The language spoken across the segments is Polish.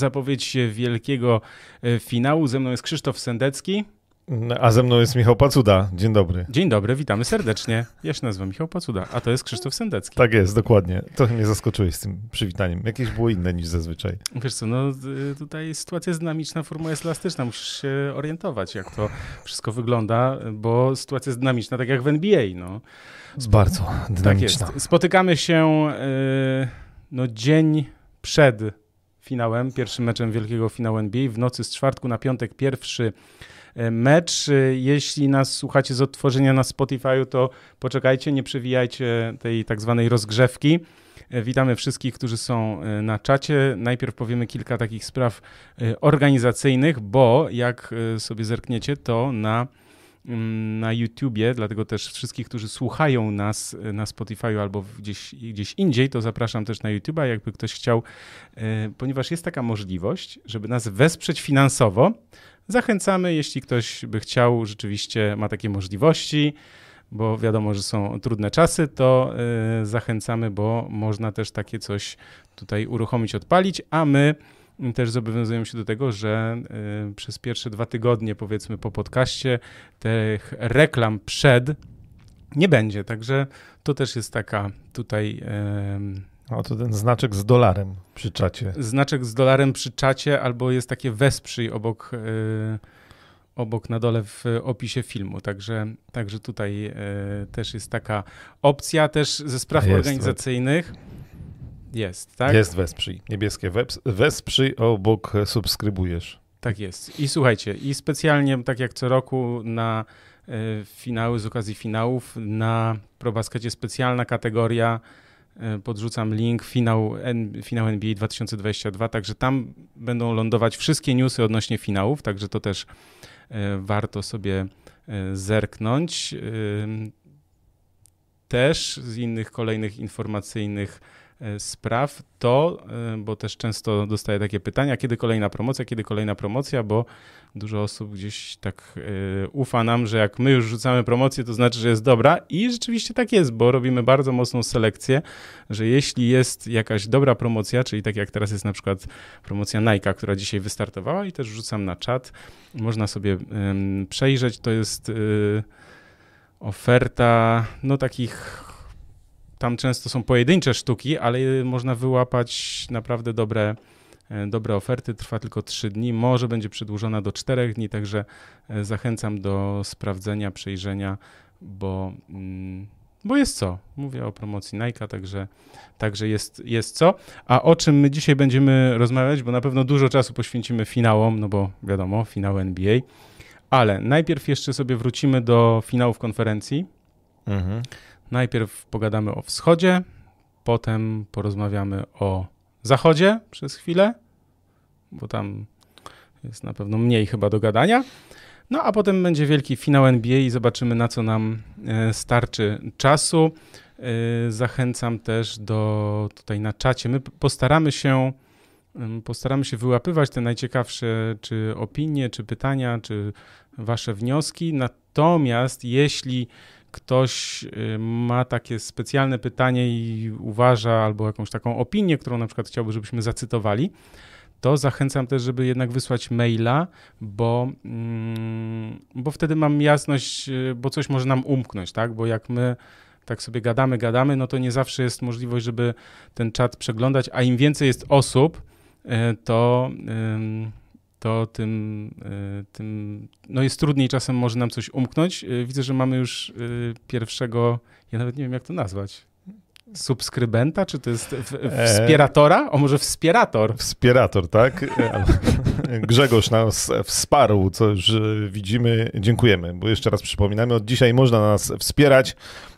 zapowiedź wielkiego e, finału. Ze mną jest Krzysztof Sendecki. A ze mną jest Michał Pacuda. Dzień dobry. Dzień dobry, witamy serdecznie. Ja się nazywam Michał Pacuda, a to jest Krzysztof Sendecki. Tak jest, dokładnie. Trochę mnie zaskoczyłeś z tym przywitaniem. Jakieś było inne niż zazwyczaj. Wiesz co, no y, tutaj sytuacja jest dynamiczna, formuła jest elastyczna. Musisz się orientować, jak to wszystko wygląda, bo sytuacja jest dynamiczna, tak jak w NBA. No. Bardzo dynamiczna. Tak jest. Spotykamy się yy, no, dzień przed finałem, pierwszym meczem wielkiego finału NBA. W nocy z czwartku na piątek pierwszy E, mecz. E, jeśli nas słuchacie z odtworzenia na Spotify, to poczekajcie, nie przewijajcie tej tak zwanej rozgrzewki. E, witamy wszystkich, którzy są na czacie. Najpierw powiemy kilka takich spraw organizacyjnych, bo jak sobie zerkniecie, to na na YouTubie, dlatego też wszystkich, którzy słuchają nas na Spotify albo gdzieś, gdzieś indziej, to zapraszam też na YouTube'a, jakby ktoś chciał, ponieważ jest taka możliwość, żeby nas wesprzeć finansowo, Zachęcamy, jeśli ktoś by chciał, rzeczywiście ma takie możliwości, bo wiadomo, że są trudne czasy, to y, zachęcamy, bo można też takie coś tutaj uruchomić, odpalić, a my też zobowiązujemy się do tego, że y, przez pierwsze dwa tygodnie, powiedzmy po podcaście, tych reklam przed nie będzie. Także to też jest taka tutaj o, to ten znaczek z dolarem przy czacie. Znaczek z dolarem przy czacie, albo jest takie wesprzyj obok, yy, obok na dole w opisie filmu. Także, także tutaj yy, też jest taka opcja, też ze spraw jest, organizacyjnych. Jest, tak? Jest wesprzyj. Niebieskie wesprzyj obok subskrybujesz. Tak jest. I słuchajcie, i specjalnie, tak jak co roku, na y, finały, z okazji finałów, na ProBaskecie specjalna kategoria E, podrzucam link, finał, finał NBA 2022, także tam będą lądować wszystkie newsy odnośnie finałów, także to też e, warto sobie e, zerknąć. Też z innych kolejnych informacyjnych spraw to, bo też często dostaję takie pytania, kiedy kolejna promocja, kiedy kolejna promocja, bo dużo osób gdzieś tak y, ufa nam, że jak my już rzucamy promocję, to znaczy, że jest dobra. I rzeczywiście tak jest, bo robimy bardzo mocną selekcję, że jeśli jest jakaś dobra promocja, czyli tak jak teraz jest na przykład promocja Nike, która dzisiaj wystartowała i też rzucam na czat, można sobie przejrzeć, to jest oferta no takich tam często są pojedyncze sztuki, ale można wyłapać naprawdę dobre E, dobre oferty, trwa tylko 3 dni, może będzie przedłużona do 4 dni, także e, zachęcam do sprawdzenia, przejrzenia, bo, mm, bo jest co. Mówię o promocji Nike, także, także jest, jest co. A o czym my dzisiaj będziemy rozmawiać, bo na pewno dużo czasu poświęcimy finałom, no bo wiadomo, finał NBA, ale najpierw jeszcze sobie wrócimy do finałów konferencji. Mhm. Najpierw pogadamy o wschodzie, potem porozmawiamy o zachodzie przez chwilę, bo tam jest na pewno mniej chyba do gadania. No a potem będzie wielki finał NBA i zobaczymy na co nam e, starczy czasu. E, zachęcam też do tutaj na czacie. My postaramy się postaramy się wyłapywać te najciekawsze czy opinie, czy pytania, czy wasze wnioski. Natomiast jeśli ktoś y, ma takie specjalne pytanie i uważa, albo jakąś taką opinię, którą na przykład chciałby, żebyśmy zacytowali, to zachęcam też, żeby jednak wysłać maila, bo, mm, bo wtedy mam jasność, y, bo coś może nam umknąć, tak? Bo jak my tak sobie gadamy, gadamy, no to nie zawsze jest możliwość, żeby ten czat przeglądać, a im więcej jest osób, y, to to tym, y, tym no jest trudniej czasem może nam coś umknąć. Y, widzę, że mamy już y, pierwszego, ja nawet nie wiem jak to nazwać, subskrybenta, czy to jest e, wspieratora? O, może wspierator? Wspierator, tak. Grzegorz nas wsparł, co już widzimy. Dziękujemy, bo jeszcze raz przypominamy, od dzisiaj można nas wspierać.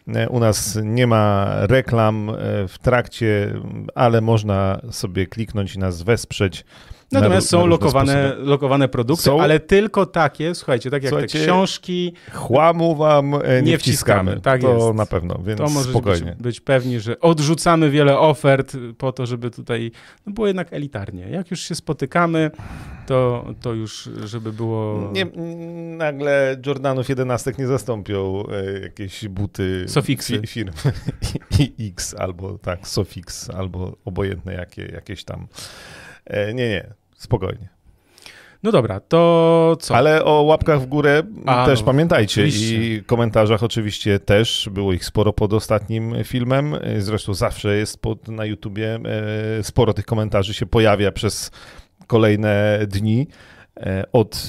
E, u nas nie ma reklam e, w trakcie, ale można sobie kliknąć i nas wesprzeć Natomiast są lokowane, lokowane produkty, są... ale tylko takie, słuchajcie, tak jak słuchajcie, te książki. Chłamu wam e, nie, nie wciskamy. wciskamy. Tak to jest. na pewno, więc to spokojnie. Być, być pewni, że odrzucamy wiele ofert po to, żeby tutaj no było jednak elitarnie. Jak już się spotykamy, to, to już, żeby było... Nie, nagle Jordanów 11 nie zastąpią jakieś buty Sofixy. Fi, firm X albo tak, Sofix, albo obojętne jakie, jakieś tam. E, nie, nie spokojnie. No dobra, to co? Ale o łapkach w górę A, też no, pamiętajcie oczywiście. i komentarzach oczywiście też, było ich sporo pod ostatnim filmem, zresztą zawsze jest pod, na YouTubie, e, sporo tych komentarzy się pojawia przez kolejne dni e, od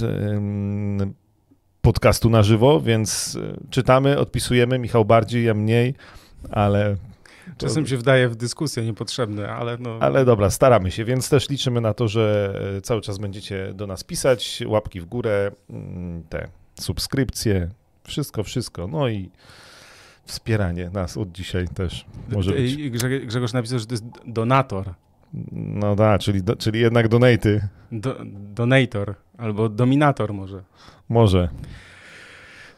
podcastu na żywo, więc e, czytamy, odpisujemy, Michał bardziej, ja mniej, ale Czasem się wdaje w dyskusje niepotrzebne, ale no... ale dobra, staramy się, więc też liczymy na to, że e, cały czas będziecie do nas pisać, łapki w górę, mm, te subskrypcje, wszystko, wszystko. No i wspieranie nas od dzisiaj też może być. Grzegorz napisał, że to jest donator, No da, czyli, do, czyli jednak donaty. do, donator albo dominator może. Może.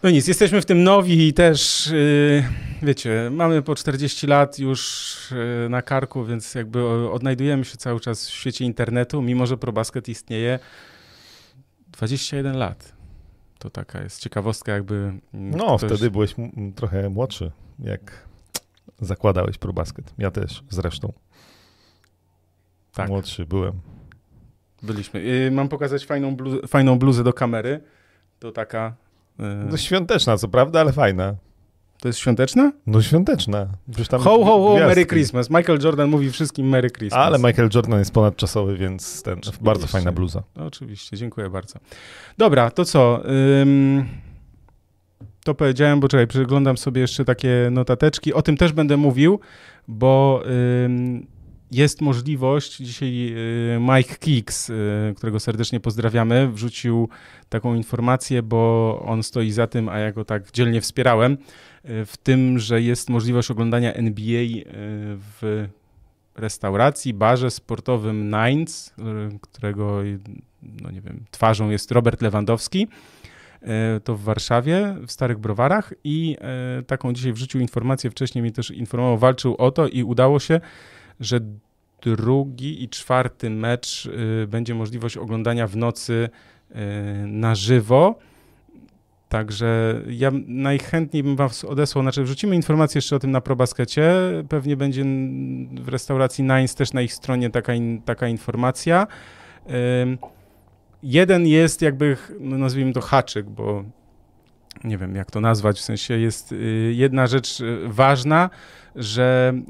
No nic, jesteśmy w tym nowi i też, yy, wiecie, mamy po 40 lat już yy, na karku, więc jakby odnajdujemy się cały czas w świecie internetu, mimo że ProBasket istnieje 21 lat. To taka jest ciekawostka jakby. mm, No, ktoś- wtedy byłeś trochę młodszy, jak zakładałeś ProBasket. Ja też zresztą. Tak. Młodszy byłem. Byliśmy. Yy, mam pokazać fajną, fajną bluzę do kamery. To taka... yy, No świąteczna, co prawda, ale fajna. to jest świąteczna? No świąteczna. Przecież tam Ho, ho, ho, gwiazdki. Merry Christmas. Michael Jordan mówi wszystkim Merry Christmas. Ale Michael Jordan jest ponadczasowy, więc ten, Oczywiście. bardzo fajna bluza. No, Oczywiście, dziękuję bardzo. Dobra, to co? Ym, to powiedziałem, bo czekaj, przeglądam sobie jeszcze takie notateczki. O tym też będę mówił, bo ym, jest możliwość, dzisiaj y, Mike Kicks, y, którego serdecznie pozdrawiamy, wrzucił taką informację, bo on stoi za tym, a ja go tak dzielnie wspierałem, y, w tym, że jest możliwość oglądania NBA w restauracji, barze sportowym Nines, którego no nie wiem, twarzą jest Robert Lewandowski. To w Warszawie, w Starych Browarach i taką dzisiaj wrzucił informację, wcześniej mi też informował, walczył o to i udało się, że drugi i czwarty mecz y, będzie możliwość oglądania w nocy y, na żywo. Także ja najchętniej bym was odesłał, znaczy wrzucimy informację jeszcze o tym na ProBaskecie, pewnie będzie w restauracji Nines też na ich stronie taka, in, taka informacja. Jeden jest jakby, no nazwijmy to haczyk, bo nie wiem jak to nazwać, w sensie jest y, jedna rzecz ważna, że mm,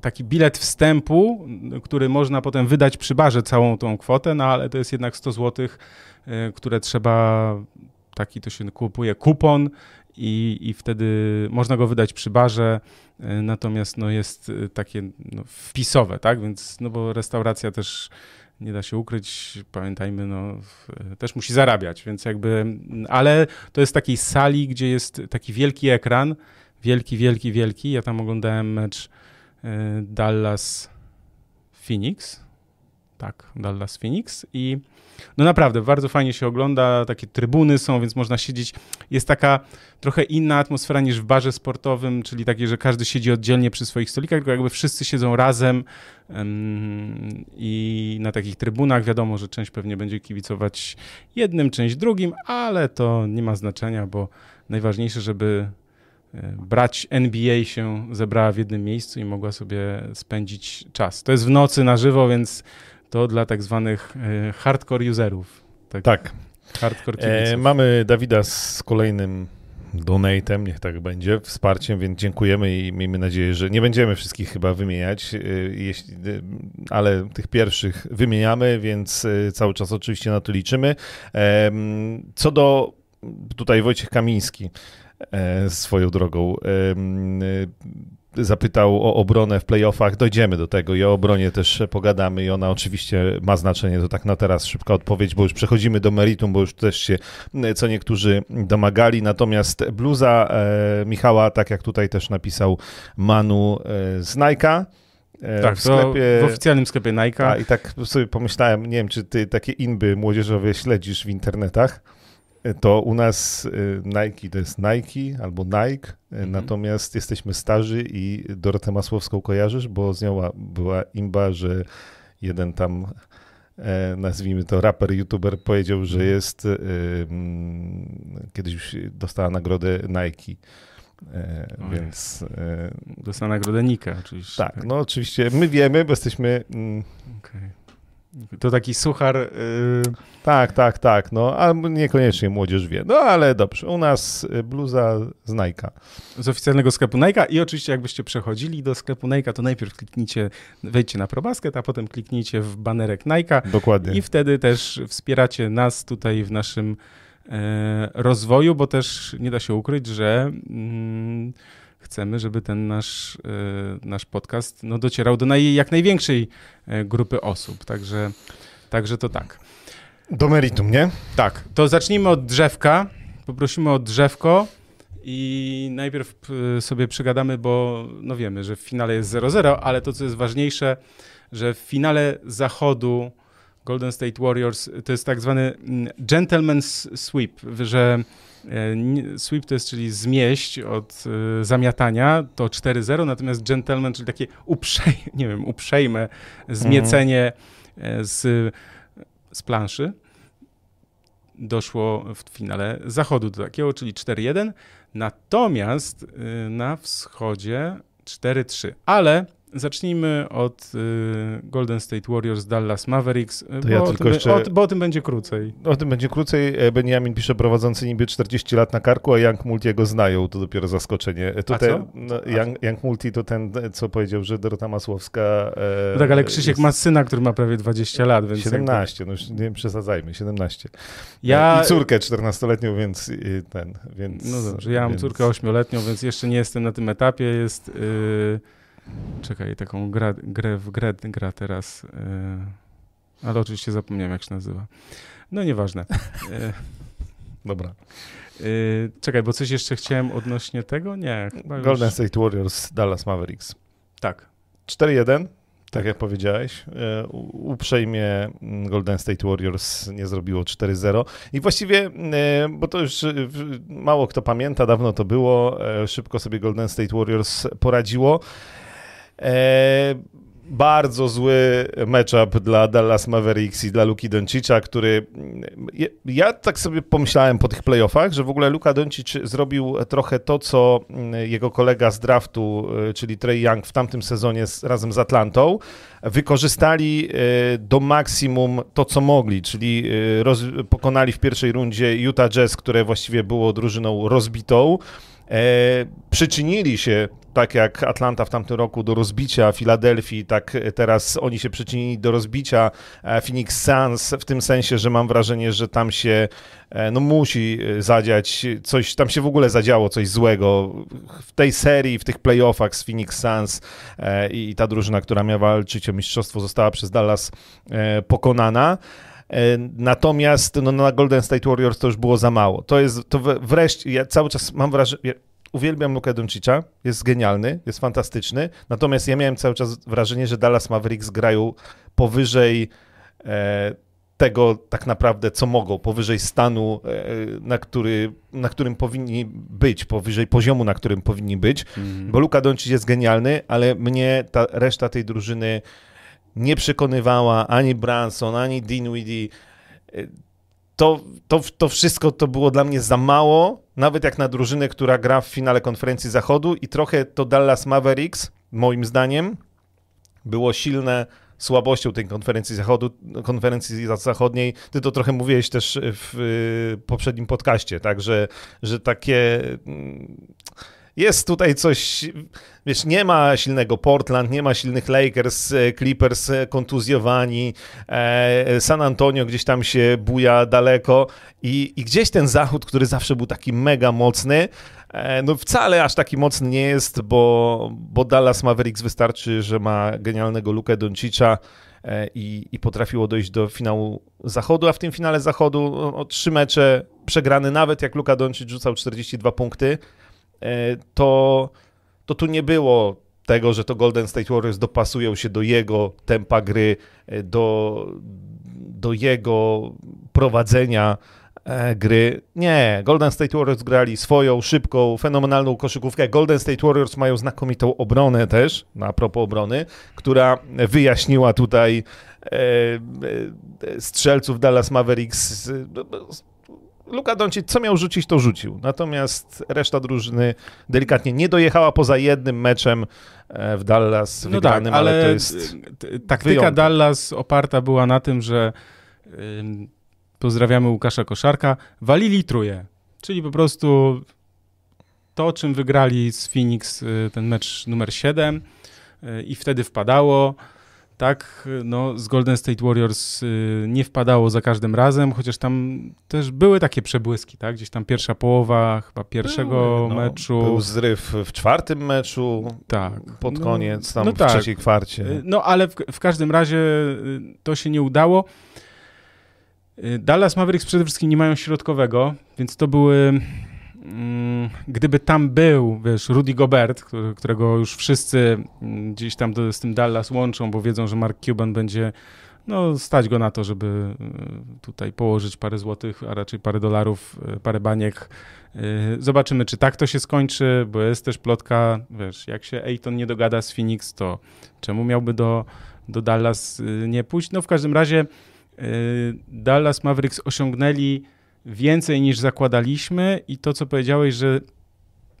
taki bilet wstępu, który można potem wydać przy barze całą tą kwotę, no ale to jest jednak 100 zł, y, które trzeba, taki to się kupuje kupon i, i wtedy można go wydać przy barze, y, natomiast no jest y, takie no, wpisowe, tak, więc no bo restauracja też nie da się ukryć, pamiętajmy, no, też musi zarabiać, więc jakby, ale to jest takiej sali, gdzie jest taki wielki ekran, wielki, wielki, wielki. Ja tam oglądałem mecz Dallas Phoenix, tak, Dallas Phoenix. I no naprawdę bardzo fajnie się ogląda, takie trybuny są, więc można siedzieć. Jest taka trochę inna atmosfera niż w barze sportowym, czyli takie, że każdy siedzi oddzielnie przy swoich stolikach, tylko jakby wszyscy siedzą razem em, i na takich trybunach. Wiadomo, że część pewnie będzie kibicować jednym, część drugim, ale to nie ma znaczenia, bo najważniejsze, żeby brać NBA się zebrała w jednym miejscu i mogła sobie spędzić czas. To jest w nocy na żywo, więc to dla tak zwanych e, hardcore userów. Tak. Hardcore E, mamy Dawida z kolejnym donatem, niech tak będzie, wsparciem, więc dziękujemy i miejmy nadzieję, że nie będziemy wszystkich chyba wymieniać, e, jeśli, e, ale tych pierwszych wymieniamy, więc e, cały czas oczywiście na to liczymy. Co do tutaj Wojciech Kamiński e, swoją drogą e, zapytał o obronę w playoffach. Dojdziemy do tego i o obronie też pogadamy i ona oczywiście ma znaczenie. To tak na teraz szybka odpowiedź, bo już przechodzimy do meritum, bo już też się e, co niektórzy domagali. Natomiast bluza e, Michała, tak jak tutaj też napisał Manu e, z Nike'a, e, tak, w sklepie... w oficjalnym sklepie Nike. A, I tak sobie pomyślałem, nie wiem, czy ty takie inby młodzieżowe śledzisz w internetach, to u nas y, Nike to jest Nike albo Nike, y, Mhm. natomiast jesteśmy starzy i Dorotę Masłowską kojarzysz, bo z nią była imba, że jeden tam e, nazwijmy to raper, youtuber powiedział, że Mhm. jest y, mm, kiedyś dostała nagrodę Nike. E, więc e, Dostała nagrodę Nika oczywiście. tak, no oczywiście my wiemy, bo jesteśmy mm, Okej. To taki suchar. Yy... Tak, tak, tak. No, a niekoniecznie młodzież wie. No ale dobrze. U nas y, bluza z Nike'a. Z oficjalnego sklepu Nike'a i oczywiście jakbyście przechodzili do sklepu Nike'a, to najpierw kliknijcie, wejdźcie na ProBasket, a potem kliknijcie w banerek Nike'a. Dokładnie. I wtedy też wspieracie nas tutaj w naszym e, rozwoju, bo też nie da się ukryć, że mm, chcemy, żeby ten nasz, e, nasz podcast no, docierał do naj, jak największej e, grupy osób. Także, także to tak. Do meritum, nie? Tak. To zacznijmy od drzewka. Poprosimy o drzewko. I najpierw e, sobie przegadamy, bo no wiemy, że w finale jest 0-0, ale to, co jest ważniejsze, że w finale zachodu Golden State Warriors to jest tak zwany mm, gentleman's sweep, że sweep to jest, czyli zmieść od y, zamiatania, to 4-0, natomiast gentleman, czyli takie uprzej, nie wiem, uprzejme zmiecenie mm. z, z planszy, doszło w finale zachodu do takiego, czyli 4-1, natomiast na wschodzie 4-3, ale Zacznijmy od y, Golden State Warriors, Dallas Mavericks, bo, ja o tym, jeszcze... o, bo, o tym, będzie krócej. O tym będzie krócej. E, Benjamin pisze, prowadzący niby 40 lat na karku, a Young Multi go znają, to dopiero zaskoczenie. To a ten, co? No, Young, Young, Multi to ten, co powiedział, że Dorota Masłowska... E, no tak, ale Krzysiek jest... ma syna, który ma prawie 20 lat, więc... 17, jakby... no już nie przesadzajmy, 17. Ja... E, I córkę 14-letnią, więc ten, więc... No dobrze, ja mam więc... córkę 8-letnią, więc jeszcze nie jestem na tym etapie, jest... Yy Czekaj, taką gra, grę w grę gra teraz, yy, ale oczywiście zapomniałem, jak się nazywa. No nieważne. Yy, Dobra. Yy, czekaj, bo coś jeszcze chciałem odnośnie tego? Nie. Golden już... State Warriors, Dallas Mavericks. Tak. 4-1, tak jak powiedziałeś. Uprzejmie mm, Golden State Warriors nie zrobiło 4-0. I właściwie, bo to już mało kto pamięta, dawno to było, szybko sobie Golden State Warriors poradziło. E, bardzo zły matchup dla Dallas Mavericks i dla Luki Doncicza, który ja, ja, tak sobie pomyślałem po tych playoffach, że w ogóle Luka Doncic zrobił trochę to, co jego kolega z draftu, e, czyli Trey Young w tamtym sezonie z, razem z Atlantą, wykorzystali e, do maksimum to, co mogli, czyli roz, pokonali w pierwszej rundzie Utah Jazz, które właściwie było drużyną rozbitą, przyczynili się, tak jak Atlanta w tamtym roku, do rozbicia Filadelfii, tak teraz oni się przyczynili do rozbicia e, Phoenix Suns, w tym sensie, że mam wrażenie, że tam się e, no musi e, zadziać coś, tam się w ogóle zadziało coś złego w tej serii, w tych playoffach z Phoenix Suns i ta drużyna, która miała walczyć o mistrzostwo, została przez Dallas pokonana. Natomiast no, na Golden State Warriors to już było za mało. To jest, to wreszcie, ja cały czas mam wrażenie, uwielbiam Luka Doncicza, jest genialny, jest fantastyczny, natomiast ja miałem cały czas wrażenie, że Dallas Mavericks grają powyżej e, tego tak naprawdę, co mogą, powyżej stanu, e, na, który, na którym powinni być, powyżej poziomu, na którym powinni być, mm. bo Luka Doncic jest genialny, ale mnie ta reszta tej drużyny nie przekonywała ani Branson, ani Dinwiddie. To, to, to wszystko to było dla mnie za mało, nawet jak na drużynę, która gra w finale konferencji zachodu i trochę to Dallas Mavericks, moim zdaniem, było silne słabością tej konferencji zachodu, konferencji zachodniej. Ty to trochę mówiłeś też w poprzednim podcaście, tak, że, że takie mm, jest tutaj coś, wiesz, nie ma silnego Portland, nie ma silnych Lakers, e, Clippers e, kontuzjowani, e, San Antonio gdzieś tam się buja daleko i, i gdzieś ten zachód, który zawsze był taki mega mocny, no wcale aż taki mocny nie jest, bo, bo Dallas Mavericks wystarczy, że ma genialnego Lukę Doncicza, i, i potrafiło dojść do finału zachodu, a w tym finale zachodu o, trzy mecze przegrany, nawet jak Luka Doncic rzucał 42 punkty, to, to tu nie było tego, że to Golden State Warriors dopasują się do jego tempa gry, e, do, do jego prowadzenia e, gry. Nie, Golden State Warriors grali swoją szybką, fenomenalną koszykówkę. Golden State Warriors mają znakomitą obronę też, na propos obrony, która wyjaśniła tutaj strzelców Dallas Mavericks Luka Doncic co miał rzucić, to rzucił. Natomiast reszta drużyny delikatnie nie dojechała poza jednym meczem e, w Dallas no wygranym, tak, ale, ale to jest taktyka wyjątek. Dallas oparta była na tym, że pozdrawiamy Łukasza Koszarka, walili truje. Czyli po prostu to, czym wygrali z Phoenix y, ten mecz numer 7 y, i wtedy wpadało. Tak, no, z Golden State Warriors y, nie wpadało za każdym razem, chociaż tam też były takie przebłyski, tak? Gdzieś tam pierwsza połowa chyba pierwszego no, meczu. Był zryw w czwartym meczu, tak. pod no, koniec, tam no w tak. trzeciej kwarcie. No ale w, w każdym razie to się nie udało. Dallas Mavericks przede wszystkim nie mają środkowego, więc to były gdyby tam był, wiesz, Rudy Gobert, którego już wszyscy mm, gdzieś tam do, z tym Dallas łączą, bo wiedzą, że Mark Cuban będzie no, stać go na to, żeby y, tutaj położyć parę złotych, a raczej parę dolarów, y, parę baniek. Y, zobaczymy, czy tak to się skończy, bo jest też plotka, wiesz, jak się Ayton nie dogada z Phoenix, to czemu miałby do, do Dallas nie pójść? No w każdym razie Dallas Mavericks osiągnęli więcej niż zakładaliśmy i to, co powiedziałeś, że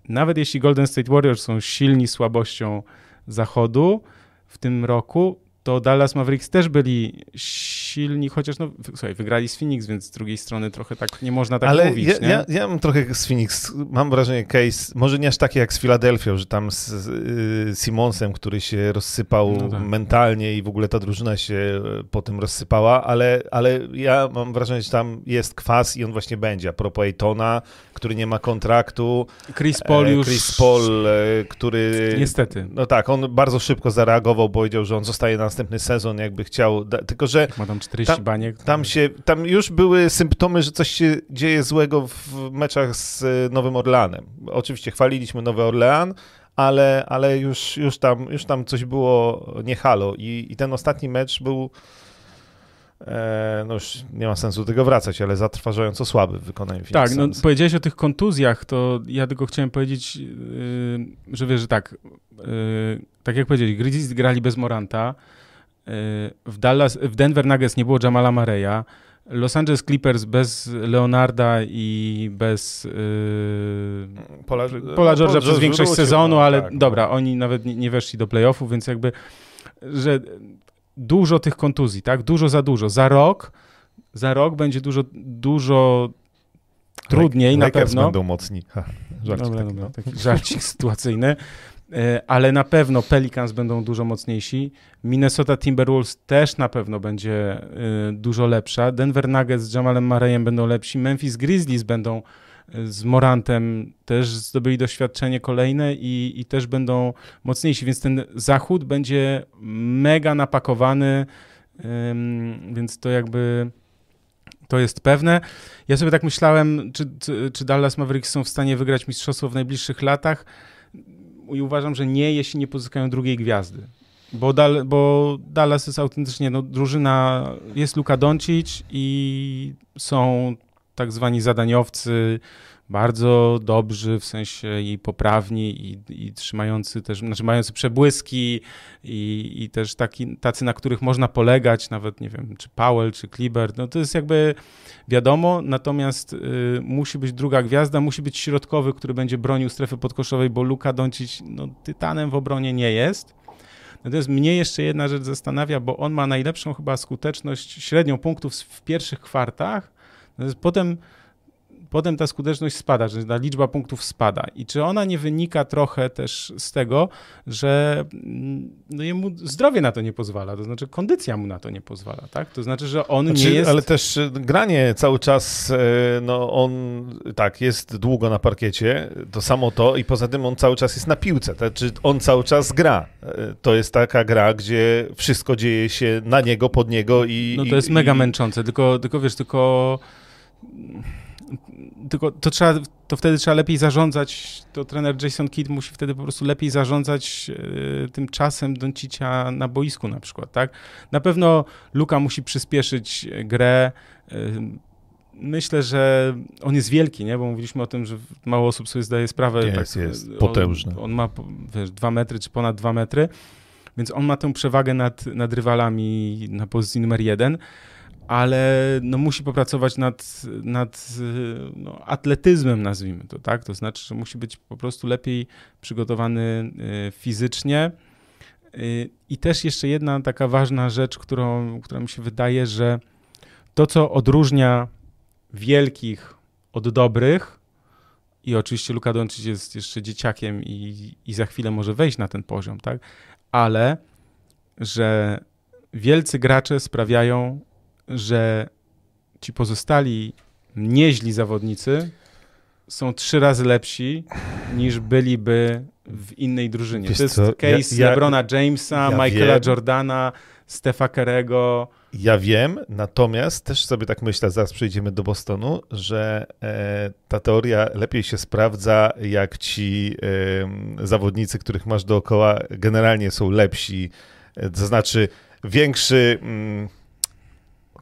nawet jeśli Golden State Warriors są silni słabością zachodu w tym roku, to Dallas Mavericks też byli silni, chociaż no, słuchaj, wygrali z Phoenix, więc z drugiej strony trochę tak nie można tak Ale mówić. Ja, ja, ja mam trochę z Phoenix, mam wrażenie case, może nie aż taki jak z Filadelfią, że tam z, z Simonsem, który się rozsypał no tak. mentalnie i w ogóle ta drużyna się e, po tym rozsypała, ale, ale ja mam wrażenie, że tam jest kwas i on właśnie będzie. A propos Aytona, który nie ma kontraktu. Chris Paul e, już... Chris Paul, e, który... Niestety. No tak, on bardzo szybko zareagował, powiedział, że on zostaje na następny sezon, jakby chciał, tylko że... Ma tam 40 tam, baniek. Tam, się, tam już były symptomy, że coś się dzieje złego w meczach z e, Nowym Orleanem. Oczywiście chwaliliśmy Nowy Orlean, ale, ale już, już, tam, już tam coś było nie halo i, i ten ostatni mecz był e, no już nie ma sensu do tego wracać, ale zatrważająco słaby w wykonaniu Tak, no powiedziałeś o tych kontuzjach, to ja tylko chciałem powiedzieć, yy, że wiesz, że tak, yy, tak jak powiedzieli, Grizzlies grali bez Moranta, w, Dallas, w Denver Nuggets nie było Jamala Mareya. Los Angeles Clippers bez Leonarda i bez yy, Pola, Pola George'a no, przez większość sezonu, no, ale tak, dobra, no. oni nawet nie, nie weszli do playoffów, więc jakby, że dużo tych kontuzji, tak? Dużo za dużo. Za rok, za rok będzie dużo, dużo trudniej na pewno. będą mocni. Ha, żarcik dobra, taki, dobra, no. taki żarcik sytuacyjny. E, ale na pewno Pelicans będą dużo mocniejsi. Minnesota Timberwolves też na pewno będzie e, dużo lepsza. Denver Nuggets z Jamalem Murrayem będą lepsi. Memphis Grizzlies będą e, z Morantem też zdobyli doświadczenie kolejne i, i też będą mocniejsi, więc ten zachód będzie mega napakowany, więc to jakby to jest pewne. Ja sobie tak myślałem, czy, czy Dallas Mavericks są w stanie wygrać mistrzostwo w najbliższych latach i uważam, że nie, jeśli nie pozyskają drugiej gwiazdy. Bo, Dal, bo Dallas jest autentycznie, no, drużyna, jest Luka Doncic i są tak zwani zadaniowcy, bardzo dobrzy, w sensie i poprawni, i, i trzymający też, znaczy mający przebłyski i, i też taki, tacy, na których można polegać, nawet nie wiem, czy Powell, czy Kliber, no to jest jakby wiadomo, natomiast y, musi być druga gwiazda, musi być środkowy, który będzie bronił strefy podkoszowej, bo Luka Doncic, no tytanem w obronie nie jest. Natomiast mnie jeszcze jedna rzecz zastanawia, bo on ma najlepszą chyba skuteczność, średnią punktów w pierwszych kwartach, natomiast potem potem ta skuteczność spada, że ta liczba punktów spada. I czy ona nie wynika trochę też z tego, że mm, no jemu zdrowie na to nie pozwala, to znaczy kondycja mu na to nie pozwala, tak? To znaczy, że on znaczy, nie jest... Ale też e, granie cały czas, e, no on tak, jest długo na parkiecie, to samo to i poza tym on cały czas jest na piłce, to znaczy on cały czas gra. E, to jest taka gra, gdzie wszystko dzieje się na niego, pod niego i... No to jest i, mega i... męczące, tylko, tylko wiesz, tylko tylko to trzeba, to wtedy trzeba lepiej zarządzać, to trener Jason Kidd musi wtedy po prostu lepiej zarządzać e, tym czasem Doncicia na boisku na przykład, tak? Na pewno Luka musi przyspieszyć grę, e, Myślę, że on jest wielki, nie? bo mówiliśmy o tym, że mało osób sobie zdaje sprawę. Jest, tak, jest, potężny. On, on, ma wiesz, dwa metry czy ponad dwa metry, więc on ma tę przewagę nad, nad rywalami na pozycji numer jeden ale no, musi popracować nad, nad no, atletyzmem, nazwijmy to, tak? To znaczy, że musi być po prostu lepiej przygotowany y, fizycznie. Y, I też jeszcze jedna taka ważna rzecz, którą, która mi się wydaje, że to, co odróżnia wielkich od dobrych, i oczywiście Luka Doncic jest jeszcze dzieciakiem i, i za chwilę może wejść na ten poziom, tak? Ale że wielcy gracze sprawiają, że ci pozostali nieźli zawodnicy są trzy razy lepsi niż byliby w innej drużynie. Wiesz to jest co? case ja, ja, LeBrona Jamesa, ja Michaela wiem. Jordana, Stefa Kerego. Ja wiem, natomiast też sobie tak myślę, zaraz przejdziemy do Bostonu, że e, ta teoria lepiej się sprawdza, jak ci e, zawodnicy, których masz dookoła, generalnie są lepsi. E, to znaczy, większy. Mm,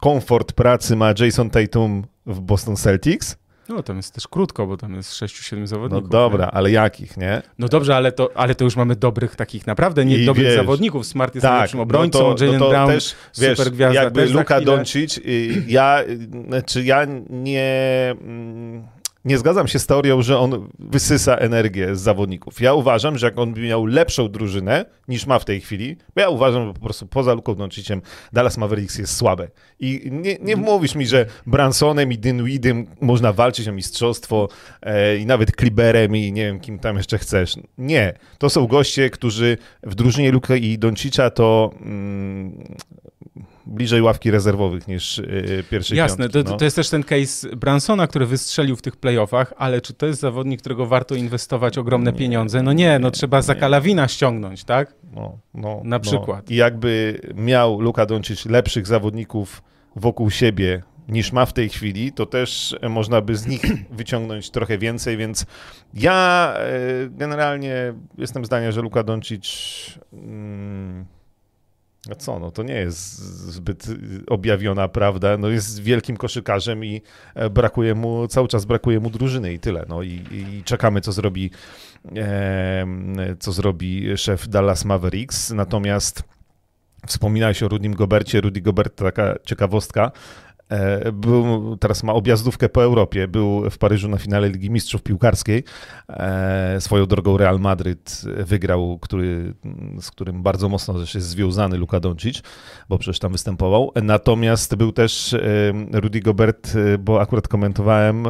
komfort pracy ma Jason Tatum w Boston Celtics. No, tam jest też krótko, bo tam jest 6-7 zawodników. No dobra, nie? ale jakich, nie? No dobrze, ale to, ale to już mamy dobrych takich naprawdę nie I dobrych wiesz, zawodników. Smart jest tak, najlepszym obrońcą, no to, Jalen no to Brown, też, wiesz, super gwiazda. Jakby Luka Doncic, ja, znaczy ja nie mm, nie zgadzam się z teorią, że on wysysa energię z zawodników. Ja uważam, że jak on by miał lepszą drużynę niż ma w tej chwili, bo ja uważam, że po prostu poza Luką Donciciem Dallas Mavericks jest słabe. I nie, nie mówisz mi, że Bransonem i Dinwiddiem można walczyć o mistrzostwo e, i nawet Kliberem i nie wiem, kim tam jeszcze chcesz. Nie. To są goście, którzy w drużynie Luka i Doncicza to mm, bliżej ławki rezerwowych niż yy, pierwszej Jasne, piątki, to, no. to jest też ten case Bransona, który wystrzelił w tych playoffach, ale czy to jest zawodnik, którego warto inwestować ogromne nie, pieniądze? No nie, no trzeba za Kalawina ściągnąć, tak? No, no, Na no. przykład. I jakby miał Luka Doncic lepszych zawodników wokół siebie niż ma w tej chwili, to też można by z nich wyciągnąć trochę więcej, więc ja e, generalnie jestem zdania, że Luka Doncic mm, no co, no to nie jest zbyt objawiona prawda. No jest wielkim koszykarzem i e, brakuje mu, cały czas brakuje mu drużyny i tyle. No i, i czekamy, co zrobi, e, co zrobi szef Dallas Mavericks. Natomiast wspominałeś o Rudim Gobercie. Rudy Gobert, taka ciekawostka, był, teraz ma objazdówkę po Europie. Był w Paryżu na finale Ligi Mistrzów Piłkarskiej. E, swoją drogą Real Madryt wygrał, który, z którym bardzo mocno też jest związany Luka Doncic, bo przecież tam występował. Natomiast był też e, Rudy Gobert, bo akurat komentowałem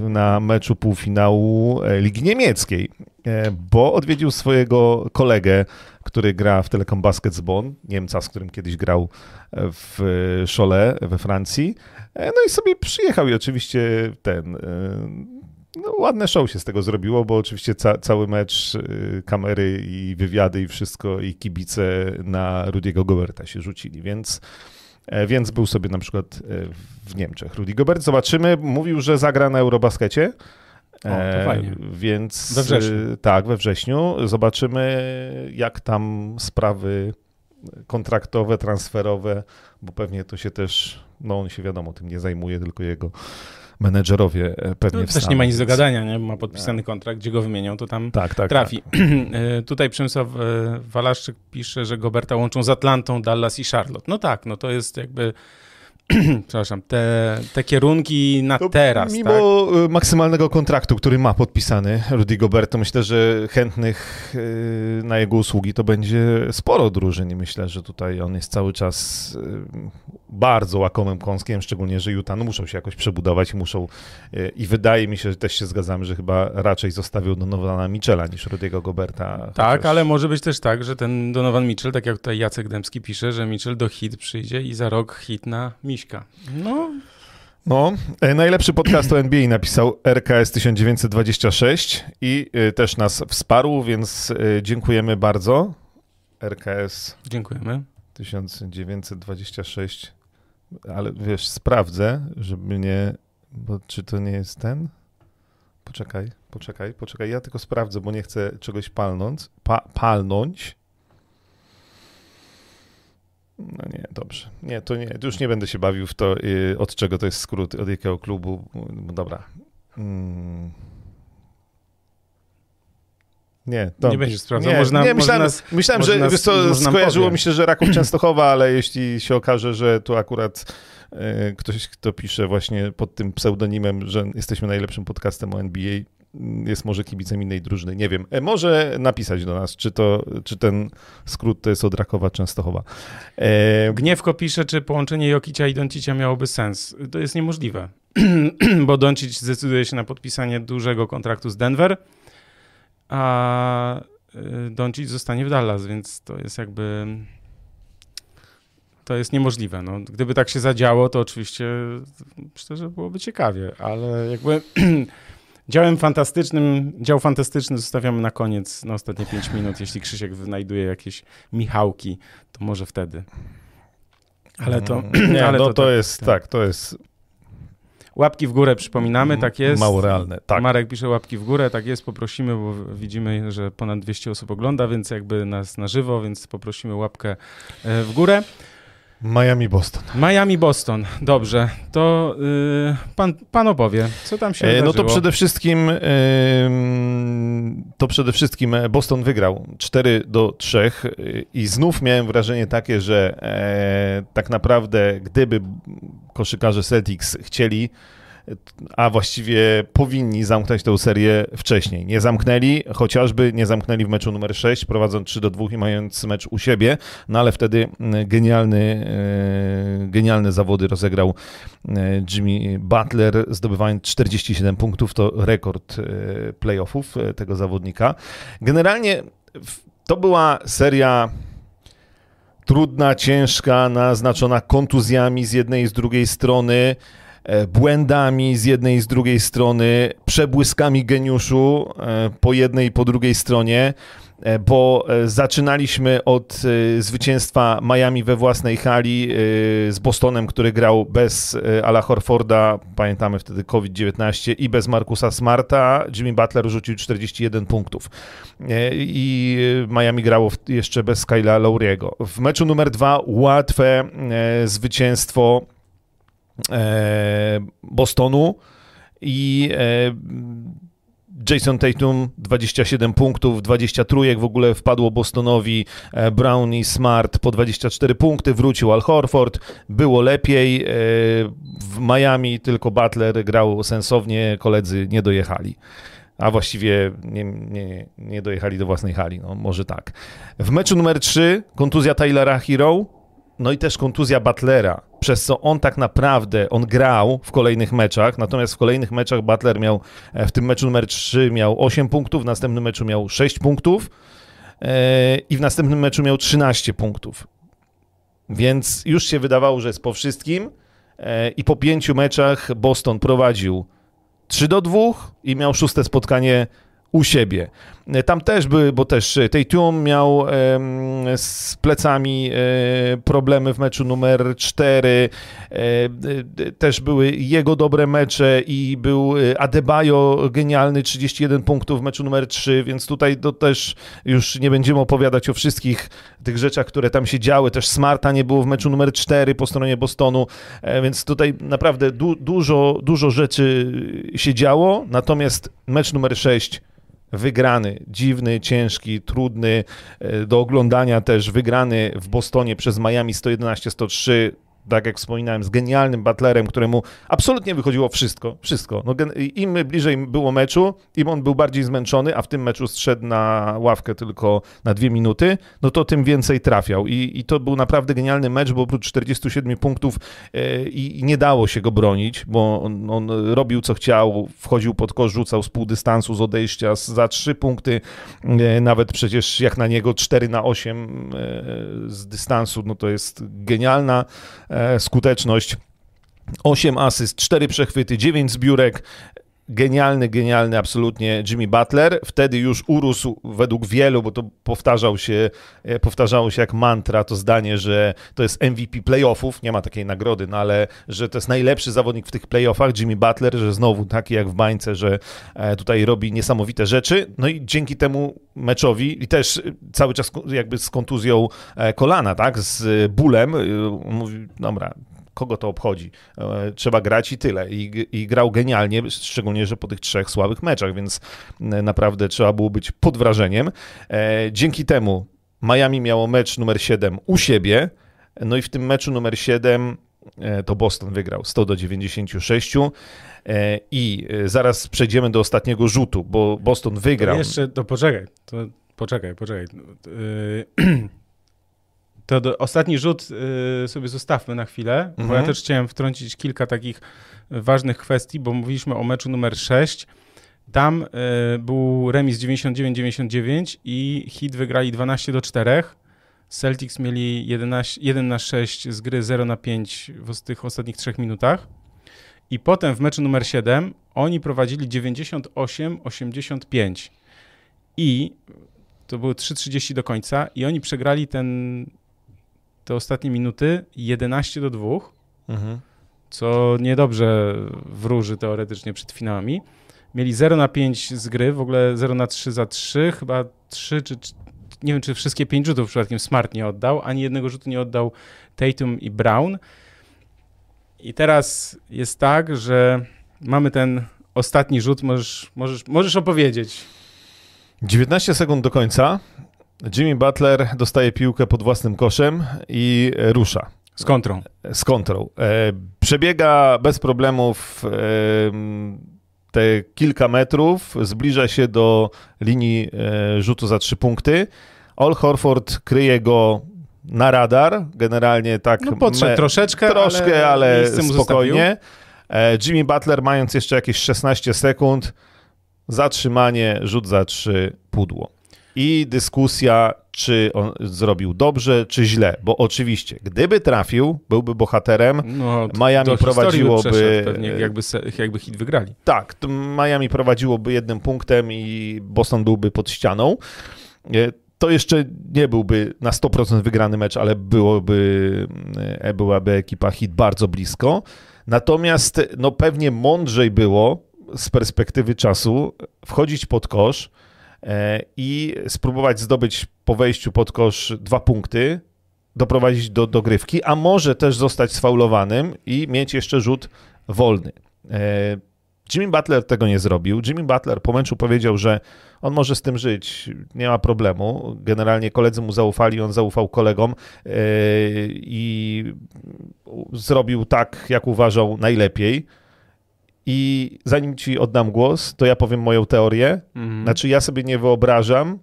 na meczu półfinału Ligi Niemieckiej, bo odwiedził swojego kolegę który gra w Telekom Basketball, Niemca, z którym kiedyś grał w Cholet we Francji. E, no i sobie przyjechał i oczywiście ten... E, no, ładne show się z tego zrobiło, bo oczywiście ca cały mecz, e, kamery i wywiady i wszystko i kibice na Rudiego Goberta się rzucili, więc więc był sobie na przykład w Niemczech. Rudy Gobert, zobaczymy, mówił, że zagra na Eurobaskecie. O, to fajnie. Więc we wrześniu. tak, we wrześniu. Zobaczymy, jak tam sprawy kontraktowe, transferowe, bo pewnie to się też, no on się wiadomo tym nie zajmuje, tylko jego menedżerowie e, pewnie no, Też nie ma nic do gadania, nie? Ma podpisany kontrakt, gdzie go wymienią, to tam tak, tak, trafi. Tak. E, tutaj Przemysław e, Walaszczyk pisze, że Goberta łączą z Atlantą, Dallas i Charlotte. No tak, no to jest jakby przepraszam, te, te kierunki na to teraz. Mimo tak? maksymalnego kontraktu, który ma podpisany Rudy Gobert, to myślę, że chętnych y, na jego usługi to będzie sporo drużyn i myślę, że tutaj on jest cały czas y, bardzo łakomym kąskiem, szczególnie, że Utah no, muszą się jakoś przebudować, muszą y, i wydaje mi się, że też się zgadzamy, że chyba raczej zostawił Donowana Michela niż Rudiego Goberta. Tak, chociaż... ale może być też tak, że ten Donovan Mitchell, tak jak tutaj Jacek Dębski pisze, że Mitchell do hit przyjdzie i za rok hit na Miśka. No, no, e, najlepszy podcast o NBA napisał RKS 1926 i e, też nas wsparł, więc e, dziękujemy bardzo. RKS. Dziękujemy. 1926 ale wiesz, sprawdzę, żeby nie, bo czy to nie jest ten? Poczekaj, poczekaj, poczekaj, ja tylko sprawdzę, bo nie chcę czegoś palnąć, pa, palnąć. No nie, dobrze. Nie, to nie, już nie będę się bawił w to, y, od czego to jest skrót, od jakiego klubu. Dobra. Mm. Nie, to, nie będziesz sprawdzał. Nie, można, nie myślałem, nas, myślałem że nas, wiesz co, skojarzyło mi się, że Raków Częstochowa, ale jeśli się okaże, że tu akurat e, ktoś, kto pisze właśnie pod tym pseudonimem, że jesteśmy najlepszym podcastem o NBA, jest może kibicem innej drużyny, nie wiem. E, może napisać do nas, czy, to, czy ten skrót to jest od Rakowa Częstochowa. E... Gniewko pisze, czy połączenie Jokicia i Doncicia miałoby sens. To jest niemożliwe, bo Doncic zdecyduje się na podpisanie dużego kontraktu z Denver, a y, Doncic zostanie w Dallas, więc to jest jakby to jest niemożliwe. No, gdyby tak się zadziało, to oczywiście myślę, że byłoby ciekawie, ale jakby działem fantastycznym, dział fantastyczny zostawiamy na koniec, na ostatnie 5 minut. Jeśli Krzysiek wynajduje jakieś Michałki, to może wtedy. Ale to... Nie, ale no to, to, to jest, tak, tak to jest Łapki w górę przypominamy, tak jest. Mało realne, tak. Marek pisze łapki w górę, tak jest, poprosimy, bo widzimy, że ponad 200 osób ogląda, więc jakby nas na żywo, więc poprosimy łapkę e, w górę. Miami Boston. Miami Boston, dobrze. To yy, pan, pan opowie, co tam się e, No to przede wszystkim yy, to przede wszystkim Boston wygrał 4 do 3 i znów miałem wrażenie takie, że e, tak naprawdę gdyby koszykarze Celtics chcieli a właściwie powinni zamknąć tę serię wcześniej. Nie zamknęli, chociażby nie zamknęli w meczu numer 6, prowadząc 3 do 2 i mając mecz u siebie, no ale wtedy mm, genialny, e, genialne zawody rozegrał e, Jimmy Butler, zdobywając 47 punktów, to rekord e, playoffów tego zawodnika. Generalnie to była seria trudna, ciężka, naznaczona kontuzjami z jednej i z drugiej strony. E, błędami z jednej i z drugiej strony, przebłyskami geniuszu e, po jednej i po drugiej stronie, e, bo zaczynaliśmy od zwycięstwa Miami we własnej hali z Bostonem, który grał bez Ala Horforda, pamiętamy wtedy COVID-19 i bez Markusa Smarta. Jimmy Butler rzucił 41 punktów i Miami grało jeszcze bez Kyla Lauriego. W meczu numer dwa łatwe zwycięstwo Bostonu i e, Jason Tatum 27 punktów, 20 trójek w ogóle wpadło Bostonowi, e, Brown i Smart po 24 punkty, wrócił Al Horford, było lepiej, w Miami tylko Butler grał sensownie, koledzy nie dojechali a właściwie nie, nie, nie dojechali do własnej hali, no może tak. W meczu numer 3 kontuzja Taylora Hero, no i też kontuzja Butlera, przez co on tak naprawdę, on grał w kolejnych meczach, natomiast w kolejnych meczach Butler miał, e, w tym meczu numer 3 miał 8 punktów, w następnym meczu miał 6 punktów e, i w następnym meczu miał 13 punktów. Więc już się wydawało, że jest po wszystkim e, i po pięciu meczach Boston prowadził 3 do 2 i miał szóste spotkanie u siebie. Tam też były, bo też Tatum miał z plecami e, problemy w meczu numer 4. E, też były jego dobre mecze i był e, Adebayo genialny, 31 punktów w meczu numer 3, więc tutaj to też już nie będziemy opowiadać o wszystkich tych rzeczach, które tam się działy. Też Smarta nie było w meczu numer 4 po stronie Bostonu, więc tutaj naprawdę du dużo, dużo rzeczy się działo. Natomiast mecz numer 6 wygrany, dziwny, ciężki, trudny e, do oglądania też, wygrany w Bostonie przez Miami 111-103 tak jak wspominałem, z genialnym Butlerem, któremu absolutnie wychodziło wszystko, wszystko. No, Im bliżej było meczu, im on był bardziej zmęczony, a w tym meczu zszedł na ławkę tylko na dwie minuty, no to tym więcej trafiał. I, i to był naprawdę genialny mecz, bo oprócz 47 punktów e, i, nie dało się go bronić, bo on, on, robił co chciał, wchodził pod kosz, rzucał z pół dystansu, z odejścia, za trzy punkty, e, nawet przecież jak na niego 4 na 8 e, z dystansu, no to jest genialna skuteczność. 8 asyst, 4 przechwyty, 9 zbiórek. Genialny, genialny absolutnie Jimmy Butler. Wtedy już urósł według wielu, bo to powtarzał się, e, powtarzało się jak mantra to zdanie, że to jest MVP playoffów, nie ma takiej nagrody, no ale że to jest najlepszy zawodnik w tych playoffach, Jimmy Butler, że znowu taki jak w bańce, że e, tutaj robi niesamowite rzeczy. No i dzięki temu meczowi i też cały czas jakby z kontuzją kolana, tak, z bólem, mówi, dobra, kogo to obchodzi? E, trzeba grać i tyle. I, I grał genialnie, szczególnie, że po tych trzech słabych meczach, więc naprawdę trzeba było być pod wrażeniem. Dzięki temu Miami miało mecz numer 7 u siebie, no i w tym meczu numer 7 to Boston wygrał 100 do 96 i zaraz przejdziemy do ostatniego rzutu, bo Boston wygrał. To jeszcze, to poczekaj, to poczekaj, poczekaj. To do, ostatni rzut yy, sobie zostawmy na chwilę, mhm. bo ja mhm. też chciałem wtrącić kilka takich ważnych kwestii, bo mówiliśmy o meczu numer 6. Tam yy, był remis 99-99 i Hit wygrali 12 do 4. Celtics mieli 11, 1 na 6 z gry 0 na 5 w tych ostatnich trzech minutach. I potem w meczu numer 7 oni prowadzili 98-85. I to było 3.30 do końca i oni przegrali ten, te ostatnie minuty 11 do 2, mhm. co niedobrze wróży teoretycznie przed finałami. Mieli 0 na 5 z gry, w ogóle 0 na 3 za 3, chyba 3 czy nie wiem, czy wszystkie 5 rzutów przypadkiem Smart nie oddał, ani jednego rzutu nie oddał Tatum i Brown. I teraz jest tak, że mamy ten ostatni rzut, możesz, możesz, możesz opowiedzieć. 19 sekund do końca. Jimmy Butler dostaje piłkę pod własnym koszem i rusza. Z kontrą. Z kontrą. E, przebiega bez problemów e, te kilka metrów, zbliża się do linii e, rzutu za trzy punkty. All Horford kryje go na radar, generalnie tak. No podszedł me, troszeczkę, troszkę, ale, ale spokojnie. Jimmy Butler, mając jeszcze jakieś 16 sekund, zatrzymanie, rzut za trzy, pudło. I dyskusja, czy on zrobił dobrze, czy źle, bo oczywiście, gdyby trafił, byłby bohaterem, no, Miami prowadziłoby... Pewnie jakby, jakby hit wygrali. Tak, Miami prowadziłoby jednym punktem i Boston byłby pod ścianą. E, to jeszcze nie byłby na 100% wygrany mecz, ale byłoby, e, byłaby ekipa hit bardzo blisko. Natomiast no pewnie mądrzej było z perspektywy czasu wchodzić pod kosz i spróbować zdobyć po wejściu pod kosz dwa punkty, doprowadzić do dogrywki, a może też zostać sfaulowanym i mieć jeszcze rzut wolny. E, Jimmy Butler tego nie zrobił. Jimmy Butler po meczu powiedział, że on może z tym żyć, nie ma problemu. Generalnie koledzy mu zaufali, on zaufał kolegom e, i zrobił tak, jak uważał najlepiej. I zanim ci oddam głos, to ja powiem moją teorię. Mhm. Znaczy, ja sobie nie wyobrażam,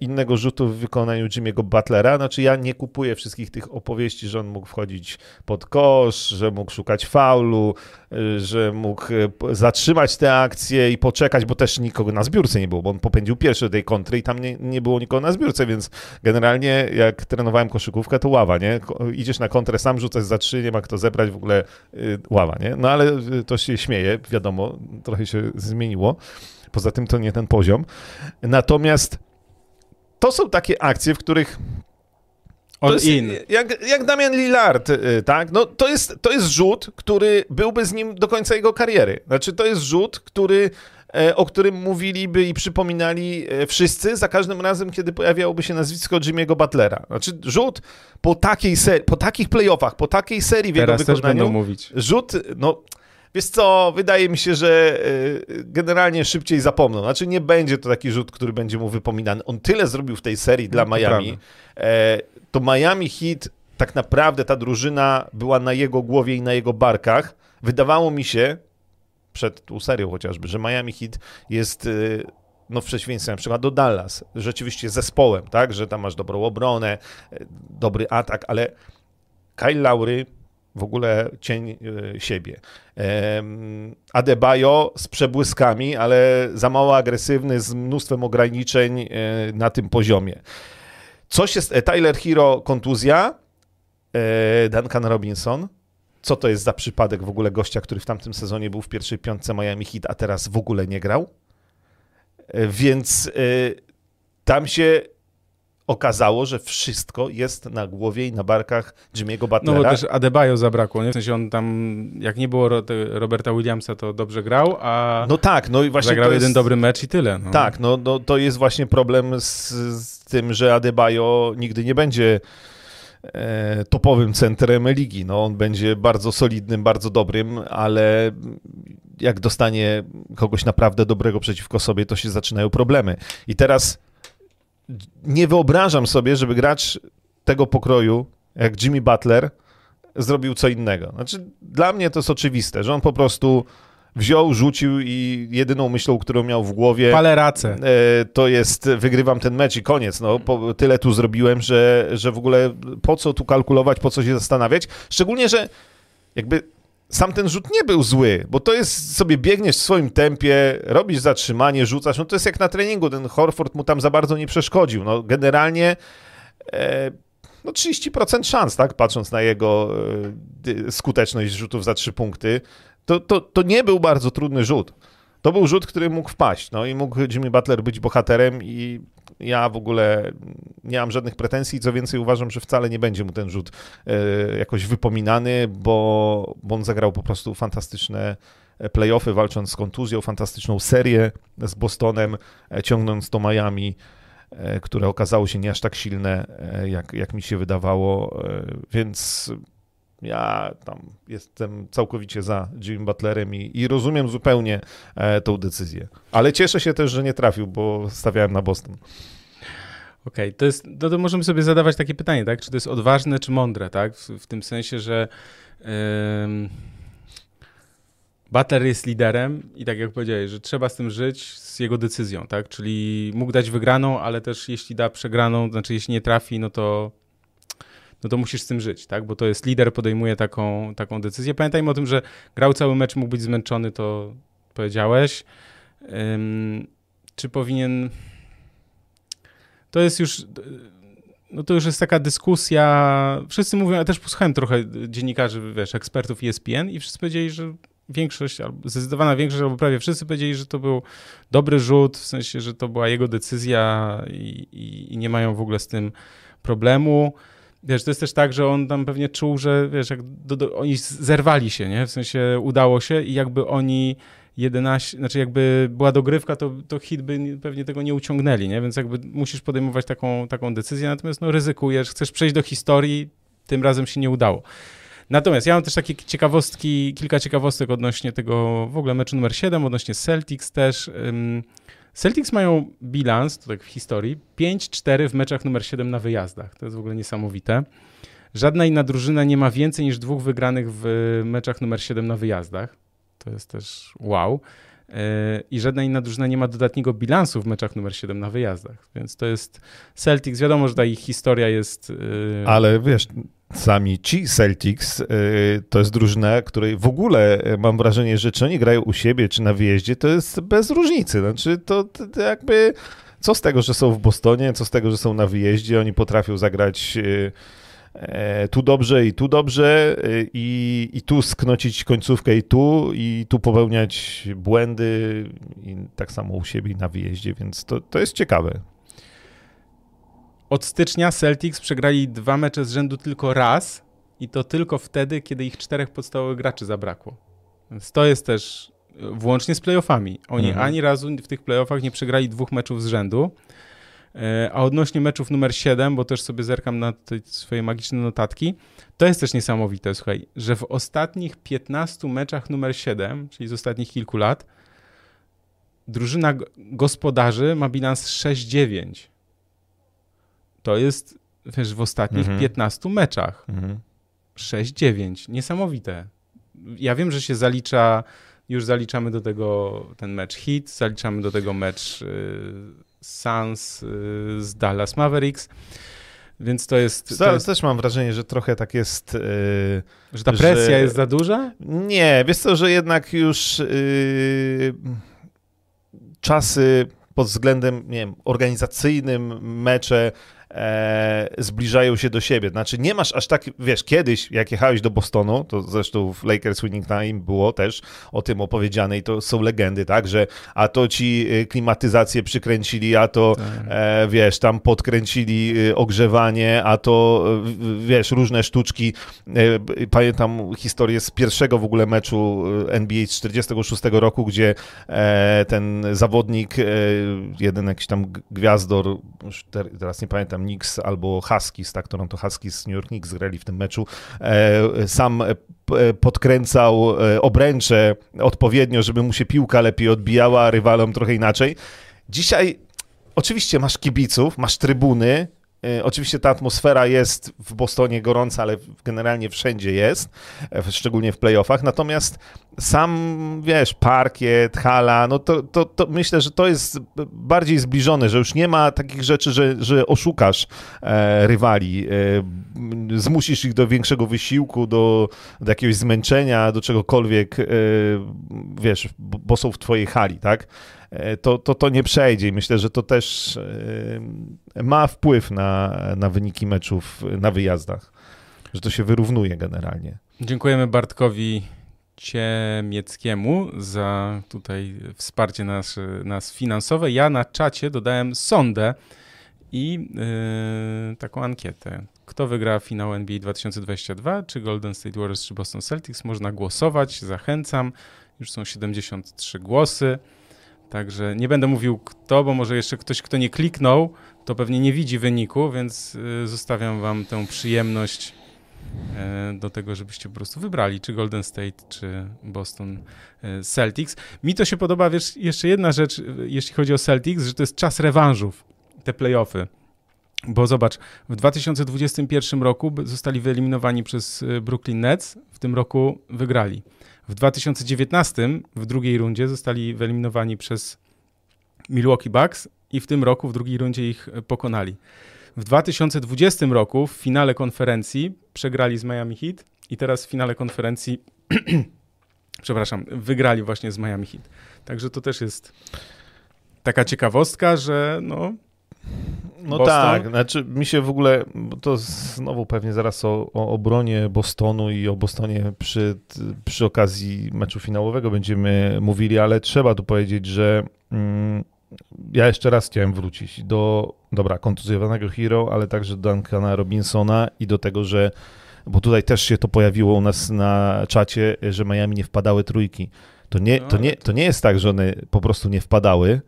innego rzutu w wykonaniu Jimmy'ego Butlera. Znaczy ja nie kupuję wszystkich tych opowieści, że on mógł wchodzić pod kosz, że mógł szukać faulu, e, że mógł e, zatrzymać tę akcję i poczekać, bo też nikogo na zbiórce nie było, bo on popędził pierwszy do tej kontry i tam nie, nie było nikogo na zbiórce, więc generalnie jak trenowałem koszykówkę, to ława, nie? Idziesz na kontrę, sam rzucasz za trzy, nie ma kto zebrać, w ogóle ława, nie? No ale to się śmieje, wiadomo, trochę się zmieniło. Poza tym to nie ten poziom. Natomiast to są takie akcje, w których All jest, in. Jak, jak Damian Lillard, y, tak? No, to, jest, to jest rzut, który byłby z nim do końca jego kariery. Znaczy, to jest rzut, który, e, o którym mówiliby i przypominali e, wszyscy za każdym razem, kiedy pojawiałoby się nazwisko Jimmy'ego Butlera. Znaczy, rzut po takiej serii, po takich playoffach, po takiej serii w Teraz jego wykonaniu. Też będą mówić. Rzut, no Wiesz co, wydaje mi się, że e, generalnie szybciej zapomną. Znaczy nie będzie to taki rzut, który będzie mu wypominany. On tyle zrobił w tej serii dla Miami. E, to Miami Heat, tak naprawdę ta drużyna była na jego głowie i na jego barkach. Wydawało mi się, przed tą serią chociażby, że Miami Heat jest e, no w przeciwieństwie na przykład do Dallas, rzeczywiście zespołem, tak, że tam masz dobrą obronę, dobry atak, ale Kyle Lowry w ogóle cień e, siebie. Adebayo z przebłyskami, ale za mało agresywny, z mnóstwem ograniczeń e, na tym poziomie. Jest, e, Tyler Hero kontuzja, Duncan Robinson, co to jest za przypadek w ogóle gościa, który w tamtym sezonie był w pierwszej piątce Miami Heat, a teraz w ogóle nie grał? Więc tam się okazało, że wszystko jest na głowie i na barkach Jimmy'ego Butlera. No bo też Adebayo zabrakło, nie? W sensie on tam, jak nie było Roberta Williamsa, to dobrze grał, a no tak, no i właśnie zagrał jest... jeden dobry mecz i tyle. No. Tak, no, no to jest właśnie problem z, z tym, że Adebayo nigdy nie będzie e, topowym centrem ligi. No, on będzie bardzo solidnym, bardzo dobrym, ale jak dostanie kogoś naprawdę dobrego przeciwko sobie, to się zaczynają problemy. I teraz nie wyobrażam sobie, żeby gracz tego pokroju, jak Jimmy Butler, zrobił co innego. Znaczy, dla mnie to jest oczywiste, że on po prostu wziął, rzucił i jedyną myślą, którą miał w głowie Paleracę. E, to jest wygrywam ten mecz i koniec. No, po, tyle tu zrobiłem, że, że w ogóle po co tu kalkulować, po co się zastanawiać. Szczególnie, że jakby sam ten rzut nie był zły, bo to jest sobie biegniesz w swoim tempie, robisz zatrzymanie, rzucasz, no to jest jak na treningu, ten Horford mu tam za bardzo nie przeszkodził. No generalnie e, no 30% szans, tak, patrząc na jego e, skuteczność rzutów za trzy punkty, to, to, to nie był bardzo trudny rzut. To był rzut, który mógł wpaść, no i mógł Jimmy Butler być bohaterem i ja w ogóle nie mam żadnych pretensji, co więcej uważam, że wcale nie będzie mu ten rzut e, jakoś wypominany, bo, bo on zagrał po prostu fantastyczne playoffy, walcząc z kontuzją, fantastyczną serię z Bostonem, e, ciągnąc to Miami, e, które okazało się nie aż tak silne, jak, jak mi się wydawało, więc ja tam jestem całkowicie za Jimmy Butlerem i, i rozumiem zupełnie e, tą decyzję. Ale cieszę się też, że nie trafił, bo stawiałem na Boston. Okej, okay, to jest, no to możemy sobie zadawać takie pytanie, tak? Czy to jest odważne, czy mądre, tak? W, w tym sensie, że ym, Butler jest liderem i tak jak powiedziałeś, że trzeba z tym żyć, z jego decyzją, tak? Czyli mógł dać wygraną, ale też jeśli da przegraną, znaczy jeśli nie trafi, no to no to musisz z tym żyć, tak? Bo to jest lider, podejmuje taką, taką decyzję. Pamiętajmy o tym, że grał cały mecz, mógł być zmęczony, to powiedziałeś. Um, czy powinien. To jest już. No to już jest taka dyskusja. Wszyscy mówią, ja też posłuchałem trochę dziennikarzy, wiesz, ekspertów ESPN i wszyscy powiedzieli, że większość, albo zdecydowana większość, albo prawie wszyscy powiedzieli, że to był dobry rzut, w sensie, że to była jego decyzja i, i, i nie mają w ogóle z tym problemu. Wiesz, to jest też tak, że on tam pewnie czuł, że wiesz, jak do, do, oni zerwali się, nie? W sensie udało się i jakby oni 11, znaczy jakby była dogrywka, to, to hit by pewnie tego nie uciągnęli, nie? Więc jakby musisz podejmować taką, taką decyzję, natomiast no ryzykujesz, chcesz przejść do historii, tym razem się nie udało. Natomiast ja mam też takie ciekawostki, kilka ciekawostek odnośnie tego w ogóle meczu numer 7, odnośnie Celtics też. Celtics mają bilans, to tak w historii, 5-4 w meczach numer 7 na wyjazdach. To jest w ogóle niesamowite. Żadna inna drużyna nie ma więcej niż dwóch wygranych w meczach numer 7 na wyjazdach. To jest też wow. E, I żadna inna drużyna nie ma dodatniego bilansu w meczach numer 7 na wyjazdach. Więc to jest Celtics. Wiadomo, że ta ich historia jest. E, Ale wiesz, sami ci Celtics y, to jest drużyna, której w ogóle y, mam wrażenie, że czy oni grają u siebie, czy na wyjeździe, to jest bez różnicy. Znaczy, to, to jakby co z tego, że są w Bostonie, co z tego, że są na wyjeździe, oni potrafią zagrać y, e, tu dobrze i tu dobrze i, i tu sknocić końcówkę i tu i tu popełniać błędy i tak samo u siebie i na wyjeździe, więc to, to jest ciekawe. Od stycznia Celtics przegrali dwa mecze z rzędu tylko raz i to tylko wtedy, kiedy ich czterech podstawowych graczy zabrakło. Więc to jest też włącznie z playoffami. Oni mhm. ani razu w tych playoffach nie przegrali dwóch meczów z rzędu. E, a odnośnie meczów numer 7, bo też sobie zerkam na te swoje magiczne notatki, to jest też niesamowite, słuchaj, że w ostatnich 15 meczach numer 7, czyli z ostatnich kilku lat, drużyna gospodarzy ma bilans 6-9 to jest, wiesz, w ostatnich mhm. 15 meczach. Mhm. 6-9. Niesamowite. Ja wiem, że się zalicza, już zaliczamy do tego ten mecz hit, zaliczamy do tego mecz y, Suns y, z Dallas Mavericks. Więc to jest. To jest... Też mam wrażenie, że trochę tak jest. Yy, że ta presja że... jest za duża? Nie, wiesz co, że jednak już yy, czasy pod względem nie wiem, organizacyjnym mecze e, zbliżają się do siebie. Znaczy nie masz aż tak, wiesz, kiedyś jak jechałeś do Bostonu, to zresztą w Lakers Winning Time było też o tym opowiedziane i to są legendy, tak, że a to ci y, klimatyzację przykręcili, a to tak. e, wiesz, tam podkręcili y, ogrzewanie, a to wiesz, różne sztuczki. E, pamiętam historię z pierwszego w ogóle meczu y, NBA z 46 roku, gdzie e, ten zawodnik, e, jeden jakiś tam gwiazdor, już teraz nie pamiętam tam Knicks albo Huskies, tak, Toronto Huskies, New York Knicks grali w tym meczu, e, sam podkręcał obręcze odpowiednio, żeby mu się piłka lepiej odbijała, rywalom trochę inaczej. Dzisiaj oczywiście masz kibiców, masz trybuny, E, oczywiście ta atmosfera jest w Bostonie gorąca, ale generalnie wszędzie jest, e, szczególnie w playoffach. Natomiast sam, wiesz, parkiet, hala, no to, to, to myślę, że to jest bardziej zbliżone, że już nie ma takich rzeczy, że, że oszukasz e, rywali, e, zmusisz ich do większego wysiłku, do, do jakiegoś zmęczenia, do czegokolwiek, e, wiesz, bo są w twojej hali, tak? E, to, to, to nie przejdzie i myślę, że to też e, ma wpływ na, na wyniki meczów na wyjazdach, że to się wyrównuje generalnie. Dziękujemy Bartkowi Ciemieckiemu za tutaj wsparcie nas, nas finansowe. Ja na czacie dodałem sondę i yy, taką ankietę. Kto wygra finał NBA 2022? Czy Golden State Warriors, czy Boston Celtics? Można głosować, zachęcam. Już są 73 głosy. Także nie będę mówił kto, bo może jeszcze ktoś, kto nie kliknął, to pewnie nie widzi wyniku, więc y, zostawiam wam tę przyjemność e, do tego, żebyście po prostu wybrali, czy Golden State, czy Boston e, Celtics. Mi to się podoba, wiesz, jeszcze jedna rzecz, y, jeśli chodzi o Celtics, że to jest czas rewanżów, te playoffy. Bo zobacz, w 2021 roku zostali wyeliminowani przez y, Brooklyn Nets, w tym roku wygrali. W 2019 w drugiej rundzie zostali wyeliminowani przez Milwaukee Bucks i w tym roku w drugiej rundzie ich pokonali. W 2020 roku w finale konferencji przegrali z Miami Heat i teraz w finale konferencji przepraszam, wygrali właśnie z Miami Heat. Także to też jest taka ciekawostka, że no no Boston? tak, znaczy mi się w ogóle, to znowu pewnie zaraz o, o obronie Bostonu i o Bostonie przy, przy okazji meczu finałowego będziemy mówili, ale trzeba tu powiedzieć, że mm, ja jeszcze raz chciałem wrócić do, dobra, kontuzjowanego Hero, ale także do Duncana Robinsona i do tego, że, bo tutaj też się to pojawiło u nas na czacie, że Miami nie wpadały trójki. To nie, to nie, to nie jest tak, że one po prostu nie wpadały,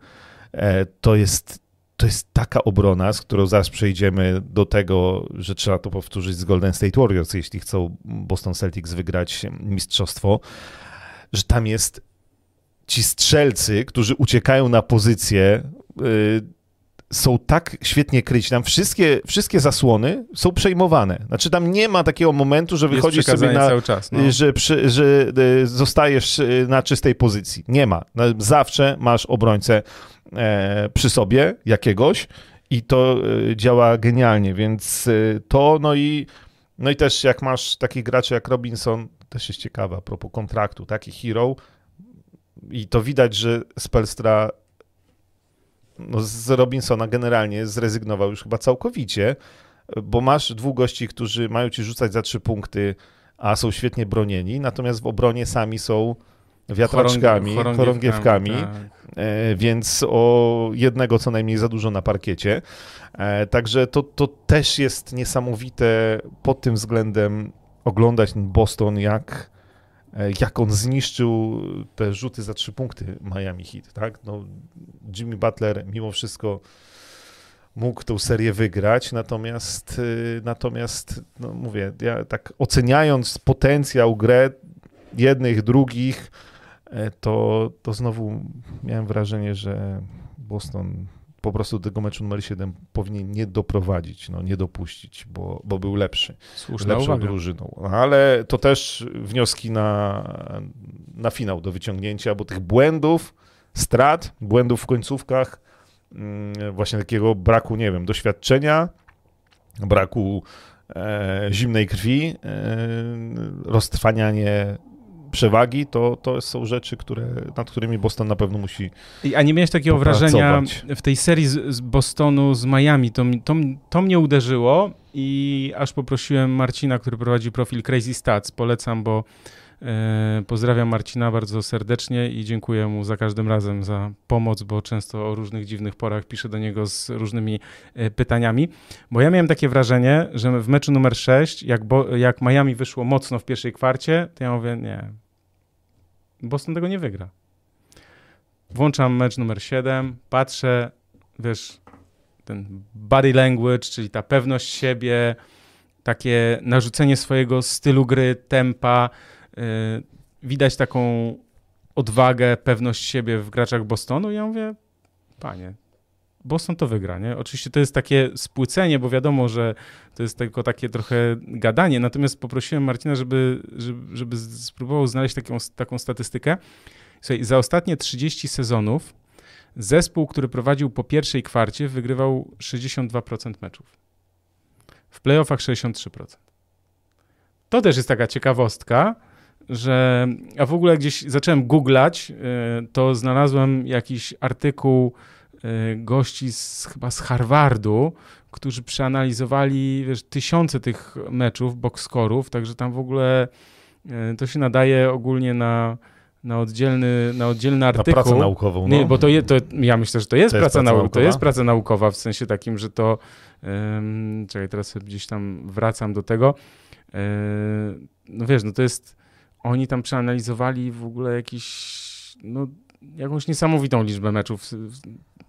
e, to jest to jest taka obrona, z którą zaraz przejdziemy do tego, że trzeba to powtórzyć z Golden State Warriors, jeśli chcą Boston Celtics wygrać mistrzostwo, że tam jest ci strzelcy, którzy uciekają na pozycję, yy, są tak świetnie kryci. Tam wszystkie, wszystkie zasłony są przejmowane. Znaczy tam nie ma takiego momentu, że wychodzisz sobie na... Cały czas, no. że, przy, że y, zostajesz y, na czystej pozycji. Nie ma. Zawsze masz obrońcę E, przy sobie jakiegoś i to e, działa genialnie, więc e, to, no i, no i też jak masz takich graczy jak Robinson, też jest ciekawe a propos kontraktu, taki hero i to widać, że Spelstra no z Robinsona generalnie zrezygnował już chyba całkowicie, bo masz dwóch gości, którzy mają ci rzucać za trzy punkty, a są świetnie bronieni, natomiast w obronie sami są wiatraczkami, chorągiewkami, chorągiewkami tak. E, więc o jednego co najmniej za dużo na parkiecie. E, także to, to też jest niesamowite pod tym względem oglądać Boston, jak, jak on zniszczył te rzuty za trzy punkty Miami Heat. Tak? No, Jimmy Butler mimo wszystko mógł tą serię wygrać, natomiast, natomiast no mówię, ja tak oceniając potencjał grę jednych, drugich, E, to, to znowu miałem wrażenie, że Boston po prostu do tego meczu numer 7 powinien nie doprowadzić, no, nie dopuścić, bo, bo był lepszy. Słuszna lepszą uwaga. drużyną. Ale to też wnioski na, na finał do wyciągnięcia, bo tych błędów, strat, błędów w końcówkach, mm, właśnie takiego braku, nie wiem, doświadczenia, braku e, zimnej krwi, e, roztrwanianie przewagi, to, to są rzeczy, które, nad którymi Boston na pewno musi. A nie miałeś takiego wrażenia w tej serii z, z, Bostonu z Miami? To, to, to mnie uderzyło i aż poprosiłem Marcina, który prowadzi profil Crazy Stats. Polecam, bo e, pozdrawiam Marcina bardzo serdecznie i dziękuję mu za każdym razem za pomoc, bo często o różnych dziwnych porach piszę do niego z różnymi e, pytaniami. Bo ja miałem takie wrażenie, że w meczu numer 6, jak, bo, jak Miami wyszło mocno w pierwszej kwarcie, to ja mówię, nie, Boston tego nie wygra. Włączam mecz numer 7, patrzę, wiesz, ten body language, czyli ta pewność siebie, takie narzucenie swojego stylu gry, tempa. Yy, widać taką odwagę, pewność siebie w graczach Bostonu. I ja mówię, panie, Boston to wygra, nie? Oczywiście to jest takie spłycenie, bo wiadomo, że to jest tylko takie trochę gadanie, natomiast poprosiłem Marcina, żeby, żeby, spróbował znaleźć taką, taką statystykę. Słuchaj, za ostatnie 30 sezonów zespół, który prowadził po pierwszej kwarcie, wygrywał 62% meczów. W playoffach 63%. To też jest taka ciekawostka, że a w ogóle gdzieś zacząłem googlać, y, to znalazłem jakiś artykuł gości z, chyba z Harvardu, którzy przeanalizowali wiesz, tysiące tych meczów, boxscorów, także tam w ogóle y, to się nadaje ogólnie na, na oddzielny, na oddzielny artykuł. Na pracę naukową. No. Nie, bo to, je, to ja myślę, że to jest, to praca, praca naukowa. To jest praca naukowa w sensie takim, że to um, czekaj, teraz gdzieś tam wracam do tego. no wiesz, no to jest oni tam przeanalizowali w ogóle jakiś, no, jakąś niesamowitą liczbę meczów.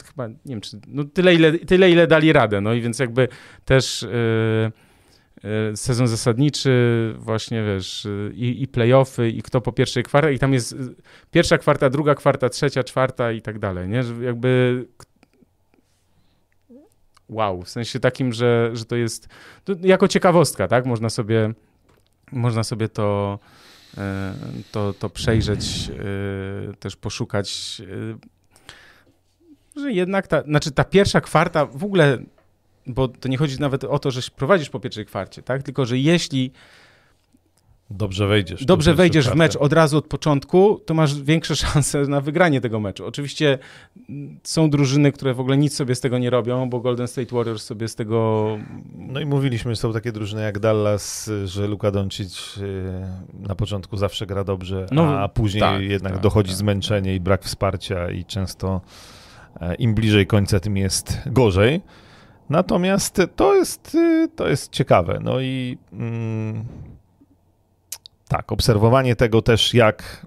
Chyba, nie wiem, czy, no tyle, ile, tyle, ile dali radę. No i więc jakby też yy, yy, sezon zasadniczy, właśnie wiesz, i, i playoffy, i kto po pierwszej kwarcie, i tam jest pierwsza kwarta, druga kwarta, trzecia, czwarta i tak dalej, nie? Że jakby wow, w sensie takim, że, że to jest to jako ciekawostka, tak? Można sobie, można sobie to to, to przejrzeć, też poszukać, że jednak ta, znaczy ta pierwsza kwarta w ogóle, bo to nie chodzi nawet o to, że prowadzisz po pierwszej kwarcie, tak? Tylko, że jeśli Dobrze wejdziesz. Dobrze wejdziesz w mecz od razu od początku, to masz większe szanse na wygranie tego meczu. Oczywiście są drużyny, które w ogóle nic sobie z tego nie robią, bo Golden State Warriors sobie z tego... No i mówiliśmy, są takie drużyny jak Dallas, że Luka Doncic y, na początku zawsze gra dobrze, no, a później tak, jednak tak, dochodzi tak. zmęczenie i brak wsparcia i często im bliżej końca, tym jest gorzej. Natomiast to jest, y, to jest ciekawe. No i... Mm, tak, obserwowanie tego też, jak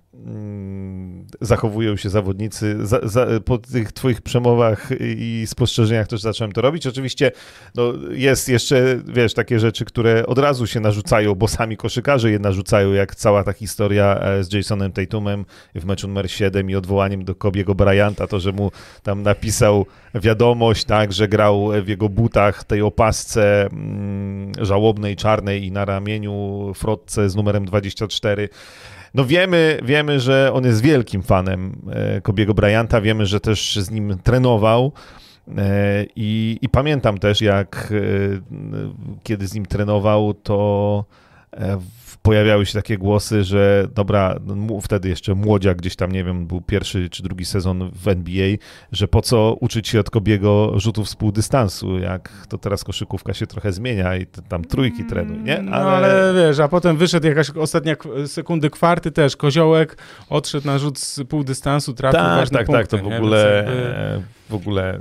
zachowują się zawodnicy. Za, za, po tych twoich przemowach i spostrzeżeniach też zacząłem to robić. Oczywiście no, jest jeszcze, wiesz, takie rzeczy, które od razu się narzucają, bo sami koszykarze je narzucają, jak cała ta historia e, z Jasonem Tatumem w meczu numer 7 i odwołaniem do Kobiego Bryanta, to, że mu tam napisał wiadomość, tak, że grał w jego butach, tej opasce mm, żałobnej, czarnej i na ramieniu frotce z numerem 24. No wiemy, wiemy, że on jest wielkim fanem e, Kobiego Bryanta, wiemy, że też z nim trenował. E, I, I, pamiętam też, jak e, kiedy z nim trenował, to pojawiały się takie głosy, że dobra, no, wtedy jeszcze młodziak gdzieś tam, nie wiem, był pierwszy czy drugi sezon w NBA, że po co uczyć się od Kobiego rzutów z pół dystansu, jak to teraz koszykówka się trochę zmienia i tam trójki mm, trenuj, nie? Ale... No ale wiesz, a potem wyszedł jakaś ostatnia sekundy kwarty też, Koziołek odszedł na rzut z pół dystansu, trafił tak, ważne tak, punkty. Tak, to w ogóle... W ogóle...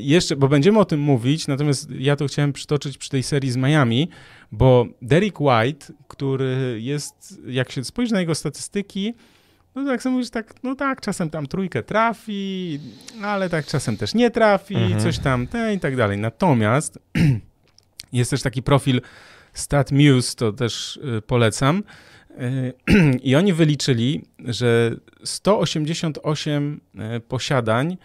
Jeszcze, bo będziemy o tym mówić, natomiast ja to chciałem przytoczyć przy tej serii z Miami, bo Derek White, który jest, jak się spojrzy na jego statystyki, no tak sobie mówisz, tak, no tak, czasem tam trójkę trafi, ale tak czasem też nie trafi, mhm. coś tam, te i tak dalej. Natomiast jest też taki profil StatMuse, to też y, polecam. Y, I oni wyliczyli, że 188 y, posiadań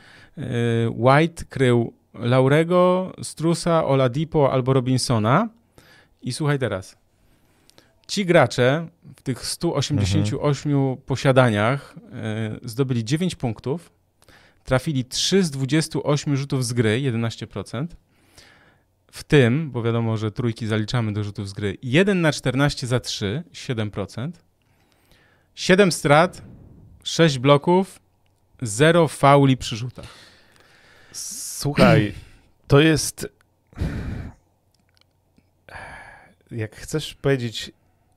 White krył Laurego, Strusa, Oladipo albo Robinsona i słuchaj teraz. Ci gracze w tych 188 mhm. posiadaniach y, zdobyli 9 punktów, trafili 3 z 28 rzutów z gry, 11%. W tym, bo wiadomo, że trójki zaliczamy do rzutów z gry, 1 na 14 za 3, 7%. 7 strat, 6 bloków, 0 fauli przy rzutach. Słuchaj, to jest jak chcesz powiedzieć,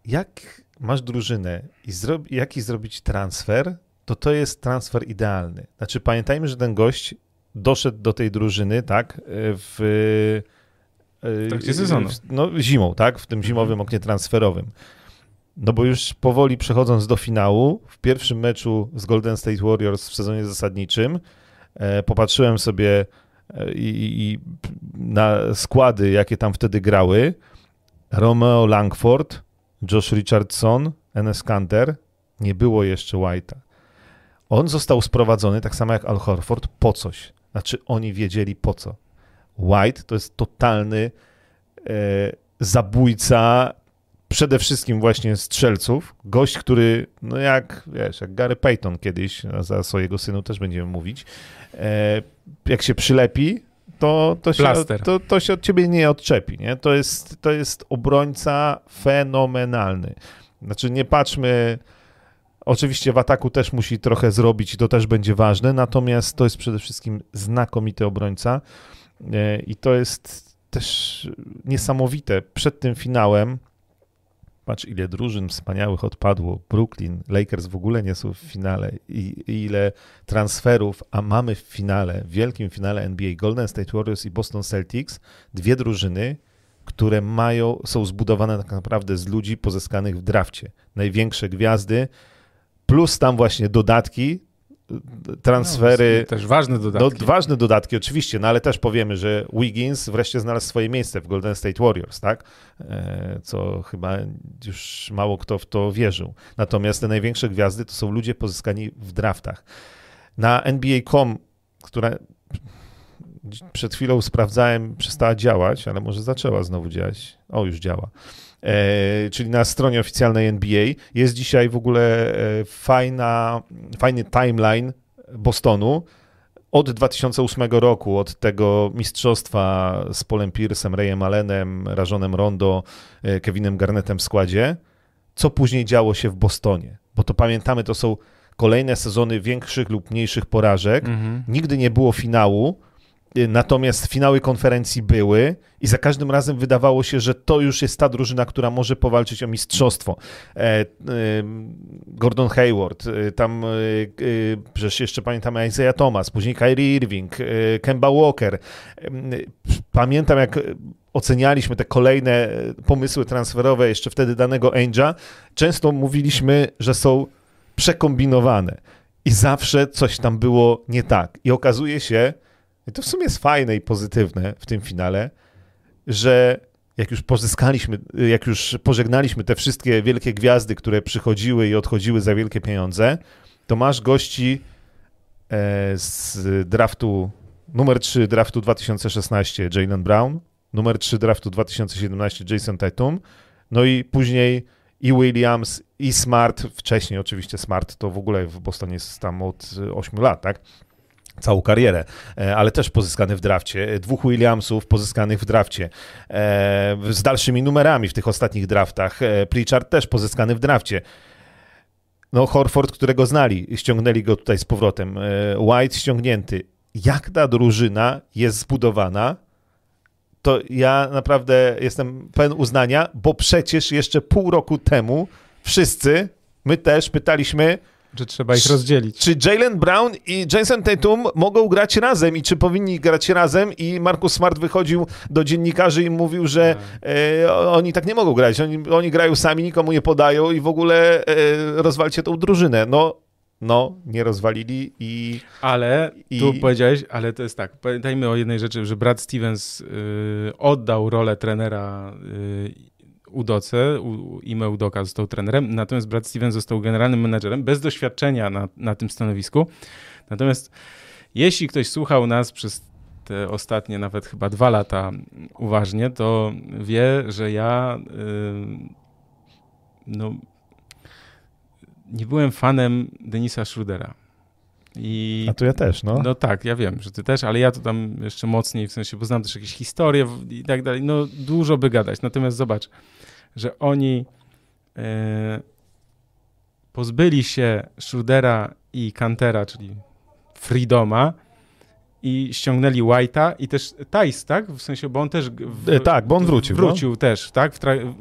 jak masz drużynę i zro, jaki zrobić transfer, to to jest transfer idealny. Znaczy pamiętajmy, że ten gość doszedł do tej drużyny, tak, w... W trakcie sezonu. No, zimą, tak, w tym mhm. zimowym oknie transferowym. No bo już powoli przechodząc do finału, w pierwszym meczu z Golden State Warriors w sezonie zasadniczym, e, popatrzyłem sobie i, i na składy, jakie tam wtedy grały, Romeo Langford, Josh Richardson, Enes Kanter, nie było jeszcze White'a. On został sprowadzony, tak samo jak Al Horford, po coś. Znaczy, oni wiedzieli po co. White to jest totalny e, zabójca przede wszystkim właśnie strzelców. Gość, który, no jak, wiesz, jak Gary Payton kiedyś, za swojego synu też będziemy mówić, e, jak się przylepi, to, to, się, to, to się od ciebie nie odczepi, nie? To jest, to jest obrońca fenomenalny. Znaczy nie patrzmy, oczywiście w ataku też musi trochę zrobić i to też będzie ważne, natomiast to jest przede wszystkim znakomity obrońca e, i to jest też niesamowite. Przed tym finałem Patrz, ile drużyn wspaniałych odpadło. Brooklyn, Lakers w ogóle nie są w finale. I, ile transferów, a mamy w finale, w wielkim finale NBA Golden State Warriors i Boston Celtics, dwie drużyny, które mają, są zbudowane tak naprawdę z ludzi pozyskanych w drafcie. Największe gwiazdy, plus tam właśnie dodatki, transfery. No, też ważne dodatki. No, ważne dodatki, oczywiście, no ale też powiemy, że Wiggins wreszcie znalazł swoje miejsce w Golden State Warriors, tak? E, co chyba już mało kto w to wierzył. Natomiast te największe gwiazdy to są ludzie pozyskani w draftach. Na NBA.com, która przed chwilą sprawdzałem, przestała działać, ale może zaczęła znowu działać. O, już działa. E, czyli na stronie oficjalnej NBA. Jest dzisiaj w ogóle e, fajna, fajny timeline Bostonu od 2008 roku, od tego mistrzostwa z Polem Pierce'em, Rayem Allenem, Rażonem Rondo, e, Kevinem Garnettem w składzie, co później działo się w Bostonie. Bo to pamiętamy, to są kolejne sezony większych lub mniejszych porażek. Mhm. Nigdy nie było finału, Natomiast finały konferencji były i za każdym razem wydawało się, że to już jest ta drużyna, która może powalczyć o mistrzostwo. E, e, Gordon Hayward, e, tam przecież jeszcze pamiętamy Isaiah Thomas, później Kyrie Irving, Kemba Walker. Pamiętam jak ocenialiśmy te kolejne pomysły transferowe jeszcze wtedy danego Ainge'a, często mówiliśmy, że są przekombinowane i zawsze coś tam było nie tak. I okazuje się, i to w sumie jest fajne i pozytywne w tym finale, że jak już pozyskaliśmy, jak już pożegnaliśmy te wszystkie wielkie gwiazdy, które przychodziły i odchodziły za wielkie pieniądze, to masz gości e, z draftu numer 3 draftu 2016 Jalen Brown, numer 3 draftu 2017 Jason Tatum, no i później i Williams, i Smart, wcześniej oczywiście Smart to w ogóle w Bostonie jest tam od 8 lat, tak? Całą karierę, e, ale też pozyskany w drafcie. E, dwóch Williamsów pozyskanych w drafcie. E, z dalszymi numerami w tych ostatnich draftach. Pritchard też pozyskany w drafcie. No, Horford, którego znali, ściągnęli go tutaj z powrotem. White ściągnięty. Jak ta drużyna jest zbudowana, to ja naprawdę jestem pełen uznania, bo przecież jeszcze pół roku temu wszyscy, my też pytaliśmy, że trzeba ich rozdzielić. Czy Jalen Brown i Jason Tatum mogą grać razem i czy powinni grać razem? I Markus Smart wychodził do dziennikarzy i mówił, że tak. e, oni tak nie mogą grać. Oni, oni grają sami, nikomu nie podają i w ogóle e, rozwalcie tą drużynę. No, no, nie rozwalili i... Ale, i... tu powiedziałeś, ale to jest tak, pamiętajmy o jednej rzeczy, że Brad Stevens y, oddał rolę trenera y, Udoce, Ime Udoka został trenerem, natomiast Brad Stevens został generalnym menedżerem bez doświadczenia na, na tym stanowisku. Natomiast jeśli ktoś słuchał nas przez te ostatnie nawet chyba dwa lata uważnie, to wie, że ja yy, no, nie byłem fanem Denisa Schrudera. I, A to ja też, no. No tak, ja wiem, że ty też, ale ja to tam jeszcze mocniej, w sensie, bo znam też jakieś historie i tak dalej, no dużo by gadać. Natomiast zobacz, że oni e, pozbyli się Schrudera i Kantera, czyli Freedoma i ściągnęli White'a i też Tice, tak? W sensie, bo on też... W, e, tak, bo on wrócił. Wrócił no? też, tak?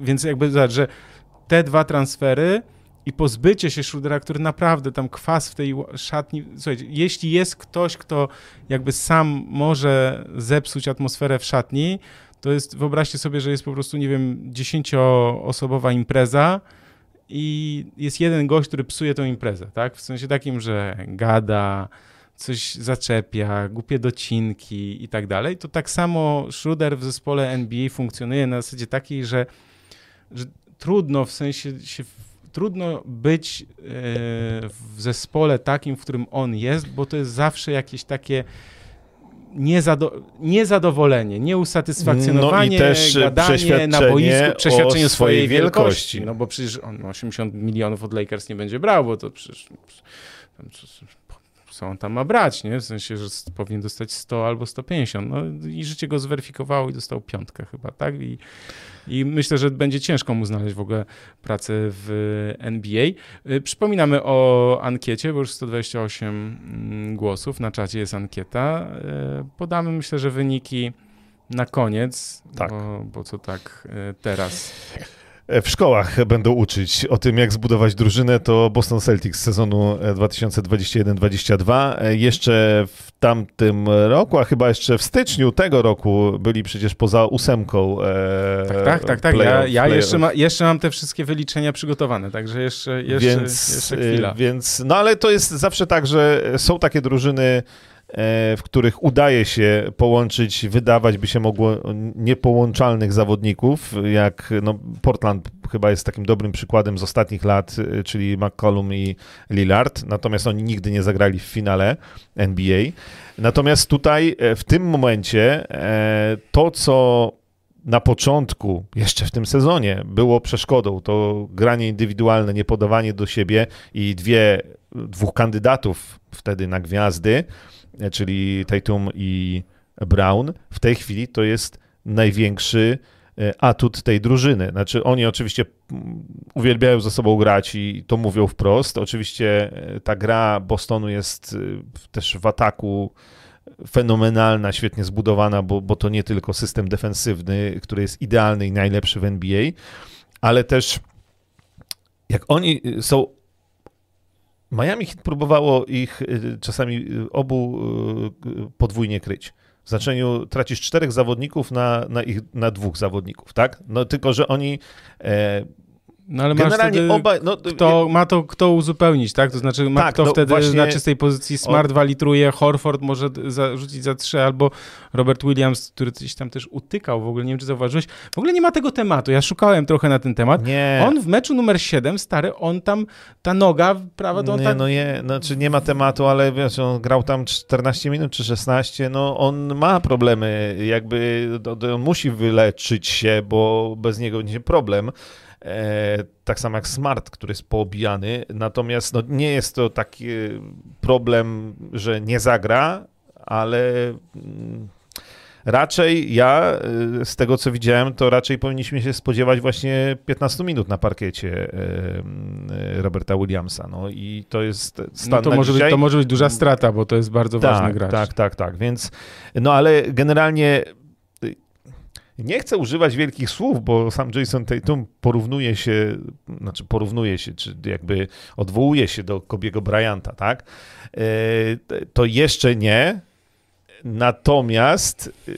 Więc jakby, zobacz, że te dwa transfery i pozbycie się Schrudera, który naprawdę tam kwas w tej szatni. Słuchajcie, jeśli jest ktoś, kto jakby sam może zepsuć atmosferę w szatni, to jest, wyobraźcie sobie, że jest po prostu, nie wiem, dziesięcioosobowa impreza i jest jeden gość, który psuje tę imprezę, tak? W sensie takim, że gada, coś zaczepia, głupie docinki i tak dalej, to tak samo Schroeder w zespole NBA funkcjonuje na zasadzie takiej, że, że trudno w sensie się trudno być e, w zespole takim, w którym on jest, bo to jest zawsze jakieś takie niezado niezadowolenie, nieusatysfakcjonowanie, no i też gadanie na boisku, przeświadczenie swojej wielkości. wielkości. No bo przecież on 80 milionów od Lakers nie będzie brał, bo to przecież co on tam ma brać, nie? W sensie, że powinien dostać 100 albo 150. No i życie go zweryfikowało i dostał piątkę chyba, tak? I, i myślę, że będzie ciężko mu znaleźć w ogóle pracę w NBA. Y, przypominamy o ankiecie, bo już 128 mm, głosów, na czacie jest ankieta. Y, podamy myślę, że wyniki na koniec, tak. bo, bo co tak y, teraz w szkołach będą uczyć o tym, jak zbudować drużynę, to Boston Celtics z sezonu 2021-22. E, jeszcze w tamtym roku, a chyba jeszcze w styczniu tego roku byli przecież poza ósemką. E, tak, tak, tak. tak. ja, ja jeszcze, ma, jeszcze mam te wszystkie wyliczenia przygotowane, także jeszcze, jeszcze, więc, jeszcze chwila. Więc, no ale to jest zawsze tak, że są takie drużyny, E, w których udaje się połączyć, wydawać by się mogło niepołączalnych zawodników, jak no, Portland chyba jest takim dobrym przykładem z ostatnich lat, e, czyli McCollum i Lillard, natomiast oni nigdy nie zagrali w finale NBA. Natomiast tutaj e, w tym momencie to, co na początku, jeszcze w tym sezonie, było przeszkodą, to granie indywidualne, niepodawanie do siebie i dwie, dwóch kandydatów wtedy na gwiazdy, czyli Tatum i Brown, w tej chwili to jest największy e, atut tej drużyny. Znaczy, oni oczywiście mm, uwielbiają ze sobą grać i to mówią wprost. Oczywiście e, ta gra Bostonu jest e, też w ataku fenomenalna, świetnie zbudowana, bo, bo to nie tylko system defensywny, który jest idealny i najlepszy w NBA, ale też jak oni są Miami Heat próbowało ich y, czasami y, obu y, podwójnie kryć. W znaczeniu tracisz czterech zawodników na, na, ich, na dwóch zawodników, tak? No tylko, że oni e, no ale Generalnie masz oba, no, kto, ma to kto uzupełnić, tak? To znaczy ma tak, kto no, wtedy właśnie... na czystej pozycji Smart o... walitruje, Horford może za, rzucić za trzy, albo Robert Williams, który gdzieś tam też utykał, w ogóle nie wiem, czy zauważyłeś. W ogóle nie ma tego tematu, ja szukałem trochę na ten temat. Nie. On w meczu numer 7, stary, on tam, ta noga, prawa, to on nie, tak... No nie, znaczy nie ma tematu, ale wiesz, on grał tam 14 minut czy 16, no on ma problemy, jakby on musi wyleczyć się, bo bez niego będzie problem. E, tak samo jak Smart, który jest poobijany. Natomiast no, nie jest to taki problem, że nie zagra, ale mm, raczej ja, e, z tego co widziałem, to raczej powinniśmy się spodziewać właśnie 15 minut na parkiecie e, Roberta Williamsa. No i to jest stan no to, może być, to może być duża strata, bo to jest bardzo tak, ważny gracz. Tak, tak, tak. Więc, no ale generalnie nie chcę używać wielkich słów, bo sam Jason Tatum porównuje się, znaczy porównuje się, czy jakby odwołuje się do Kobiego Bryanta, tak? E, to jeszcze nie, natomiast... E,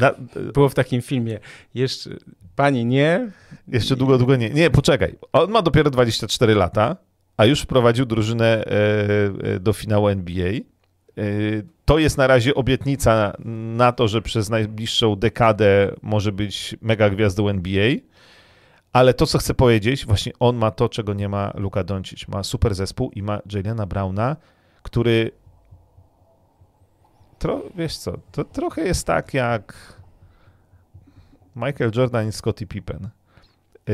na... Było w takim filmie, jeszcze, pani nie... Jeszcze długo, długo nie. Nie, poczekaj, on ma dopiero 24 lata, a już wprowadził drużynę e, do finału NBA to jest na razie obietnica na to, że przez najbliższą dekadę może być mega gwiazdą NBA. Ale to, co chcę powiedzieć, właśnie on ma to, czego nie ma Luka Doncic. Ma super zespół i ma Jalena Browna, który tro, wiesz co, to trochę jest tak jak Michael Jordan i Scottie Pippen.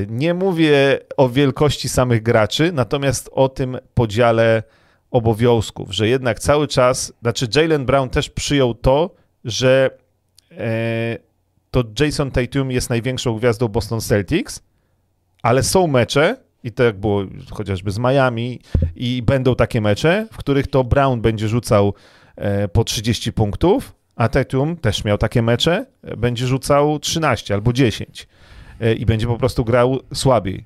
Nie mówię o wielkości samych graczy, natomiast o tym podziale obowiązków, że jednak cały czas, znaczy Jalen Brown też przyjął to, że e, to Jason Tatum jest największą gwiazdą Boston Celtics, ale są mecze, i to jak było chociażby z Miami, i będą takie mecze, w których to Brown będzie rzucał e, po 30 punktów, a Tatum też miał takie mecze, będzie rzucał 13 albo 10 e, i będzie po prostu grał słabiej.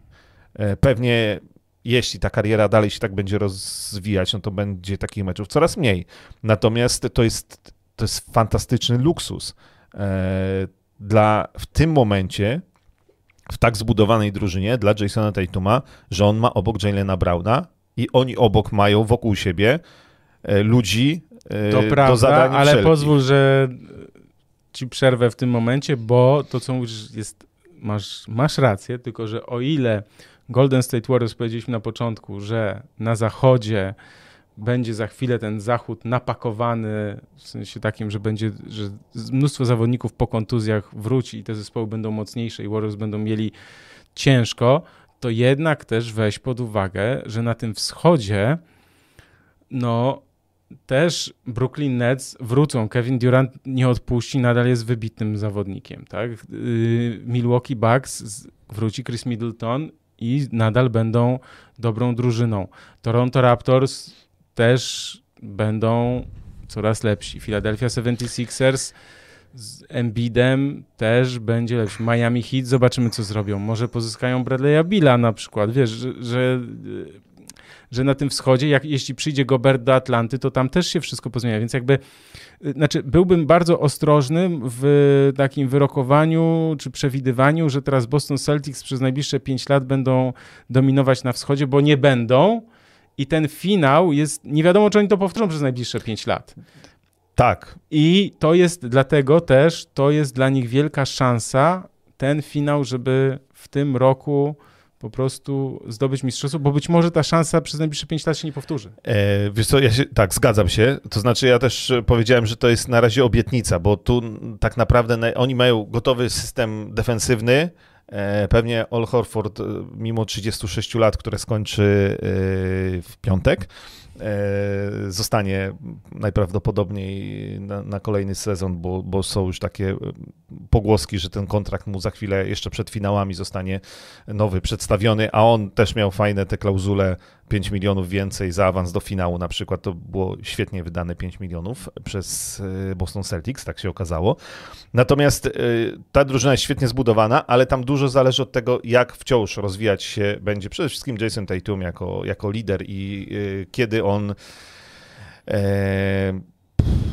E, pewnie jeśli ta kariera dalej się tak będzie rozwijać, no to będzie takich meczów coraz mniej. Natomiast to jest, to jest fantastyczny luksus e, dla w tym momencie w tak zbudowanej drużynie dla Jasona Tatuma, że on ma obok Jalena Browna i oni obok mają wokół siebie e, ludzi to prawda, ale wszelkich. pozwól, że ci przerwę w tym momencie, bo to, co mówisz, jest, masz, masz rację, tylko że o ile Golden State Warriors powiedzieliśmy na początku, że na zachodzie będzie za chwilę ten zachód napakowany, w sensie takim, że będzie, że mnóstwo zawodników po kontuzjach wróci i te zespoły będą mocniejsze i Warriors będą mieli ciężko, to jednak też weź pod uwagę, że na tym wschodzie no też Brooklyn Nets wrócą. Kevin Durant nie odpuści, nadal jest wybitnym zawodnikiem. Tak? Y, Milwaukee Bucks wróci Chris Middleton i nadal będą dobrą drużyną. Toronto Raptors też będą coraz lepsi. Philadelphia 76ers z Embiidem też będzie lepszy. Miami Heat, zobaczymy co zrobią. Może pozyskają Bradley'a Billa na przykład. Wiesz, że, że, że na tym wschodzie, jak, jeśli przyjdzie Gobert do Atlanty, to tam też się wszystko pozmienia. Więc jakby, znaczy byłbym bardzo ostrożny w takim wyrokowaniu czy przewidywaniu, że teraz Boston Celtics przez najbliższe 5 lat będą dominować na wschodzie, bo nie będą i ten finał jest, nie wiadomo, czy oni to powtórzą przez najbliższe 5 lat. Tak. I to jest dlatego też, to jest dla nich wielka szansa, ten finał, żeby w tym roku po prostu zdobyć mistrzostwo, bo być może ta szansa przez najbliższe 5 lat się nie powtórzy. E, wiesz co, ja się, tak, zgadzam się. To znaczy ja też powiedziałem, że to jest na razie obietnica, bo tu tak naprawdę oni mają gotowy system defensywny, E, pewnie All Horford, e, mimo 36 lat, które skończy e, w piątek, zostanie najprawdopodobniej na, na kolejny sezon, bo, bo, są już takie pogłoski, że ten kontrakt mu za chwilę, jeszcze przed finałami zostanie nowy przedstawiony, a on też miał fajne te klauzule 5 milionów więcej za awans do finału na przykład, to było świetnie wydane 5 milionów przez y, Boston Celtics, tak się okazało. Natomiast y, ta drużyna jest świetnie zbudowana, ale tam dużo zależy od tego, jak wciąż rozwijać się będzie przede wszystkim Jason Tatum jako, jako lider i y, kiedy on e,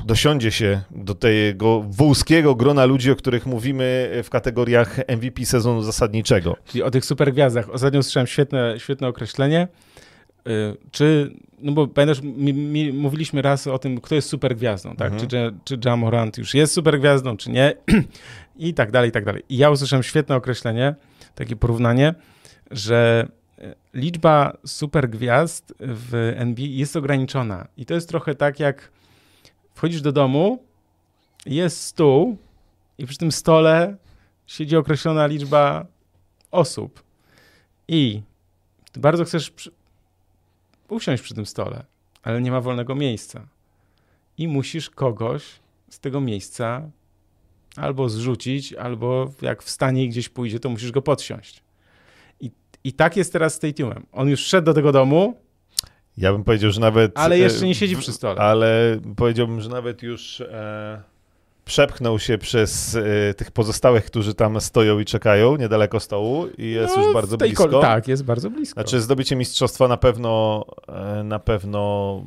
dosiądzie się do tego wąskiego grona ludzi, o których mówimy w kategoriach MVP sezonu zasadniczego. Czyli o tych supergwiazdach. Ostatnio usłyszałem świetne, świetne określenie. Y, czy, no bo pamiętasz, mi, mi, mówiliśmy raz o tym, kto jest supergwiazdą, tak? Mhm. Czy, czy Jamorant już jest supergwiazdą, czy nie? I tak dalej, i tak dalej. I ja usłyszałem świetne określenie, takie porównanie, że y, liczba supergwiazd w NBA jest ograniczona. I to jest trochę tak, jak wchodzisz do domu, jest stół i przy tym stole siedzi określona liczba osób. I bardzo chcesz usiąść przy tym stole, ale nie ma wolnego miejsca. I musisz kogoś z tego miejsca albo zrzucić, albo jak wstanie i gdzieś pójdzie, to musisz go podsiąść. I, i tak jest teraz z Tatumem. On już szedł do tego domu. Ja bym powiedział, że nawet. Ale jeszcze nie siedzi przy stole. Ale powiedziałbym, że nawet już. E przepchnął się przez y, tych pozostałych, którzy tam stoją i czekają niedaleko stołu i jest no, już bardzo blisko. tak, jest bardzo blisko. Znaczy zdobycie mistrzostwa na pewno e, na pewno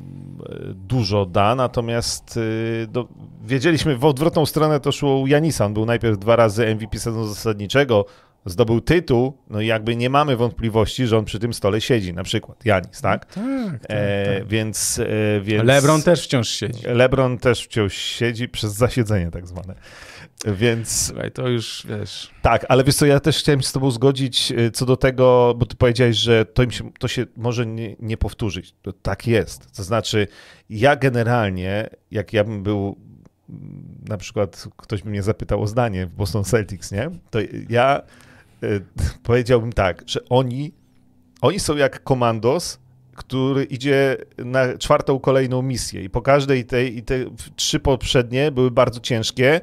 dużo da, natomiast y, do, wiedzieliśmy w odwrotną stronę to szło u Janisa. On był najpierw dwa razy MVP sezonu zasadniczego, zdobył tytuł, no i jakby nie mamy wątpliwości, że on przy tym stole siedzi, na przykład Janis, tak? tak, tak, e, tak. Więc, e, więc... LeBron też wciąż siedzi. LeBron też wciąż siedzi przez zasiedzenie tak zwane. Więc... Słuchaj, to już, wiesz... Tak, ale wiesz co, ja też chciałem się z tobą zgodzić e, co do tego, bo ty powiedziałeś, że to, im się, to się może nie, nie powtórzyć. To tak jest. To znaczy, ja generalnie, jak ja bym był na przykład ktoś by mnie zapytał o zdanie w Boston Celtics, nie? To ja powiedziałbym tak, że oni, oni są jak komandos, który idzie na czwartą kolejną misję. I po każdej tej, i te trzy poprzednie były bardzo ciężkie,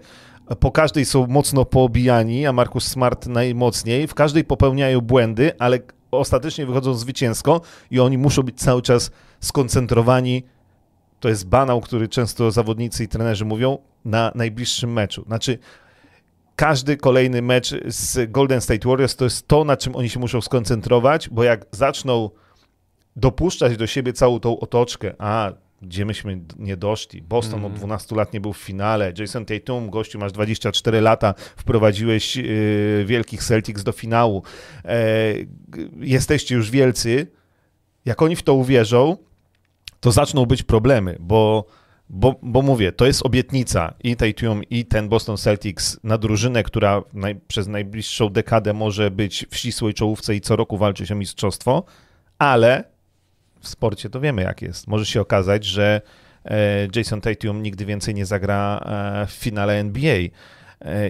po każdej są mocno poobijani, a Markus Smart najmocniej, w każdej popełniają błędy, ale ostatecznie wychodzą zwycięsko i oni muszą być cały czas skoncentrowani, to jest banał, który często zawodnicy i trenerzy mówią, na najbliższym meczu. Znaczy, każdy kolejny mecz z Golden State Warriors to jest to, na czym oni się muszą skoncentrować, bo jak zaczną dopuszczać do siebie całą tą otoczkę, a gdzie myśmy nie doszli. Boston mm. od 12 mhm. lat nie był w finale. Jason Tatum, gościu, masz 24 lata, wprowadziłeś yy, wielkich Celtics do finału. E, jesteście już wielcy. Jak oni w to uwierzą, to zaczną być problemy, bo bo, bo mówię, to jest obietnica. I Tatum, i ten Boston Celtics na drużynę, która naj, przez najbliższą dekadę może być w ścisłej czołówce i co roku walczyć o mistrzostwo, ale w sporcie to wiemy jak jest. Może się okazać, że e, Jason Tatum nigdy więcej nie zagra e, w finale NBA e,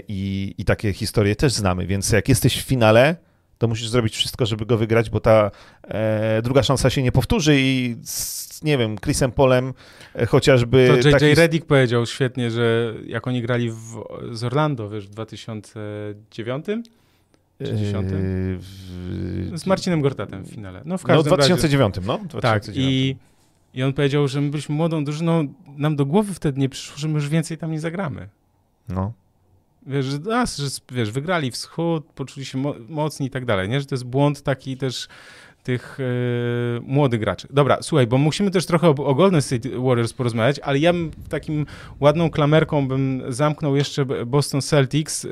i, i takie historie też znamy, więc jak jesteś w finale, to musisz zrobić wszystko, żeby go wygrać, bo ta e, druga szansa się nie powtórzy i z, nie wiem, Chrisem Polem e, chociażby... To J.J. taki... Reddick powiedział świetnie, że jak oni grali w, z Orlando, wiesz, w 2009 czy 10? W- z Marcinem Gortatem w finale. No w No, każdym razie. 2009, no. 2009. Tak, i, i on powiedział, że my byliśmy młodą drużyną, nam do głowy wtedy nie przyszło, że my już więcej tam nie zagramy. No. Wiesz, że, a, że wiesz, wygrali wschód, poczuli się mo mocni i tak dalej, nie? Że to jest błąd taki też tych e, młodych graczy. Dobra, słuchaj, bo musimy też trochę o, o Golden State Warriors porozmawiać, ale ja bym takim ładną klamerką bym zamknął jeszcze Boston Celtics e,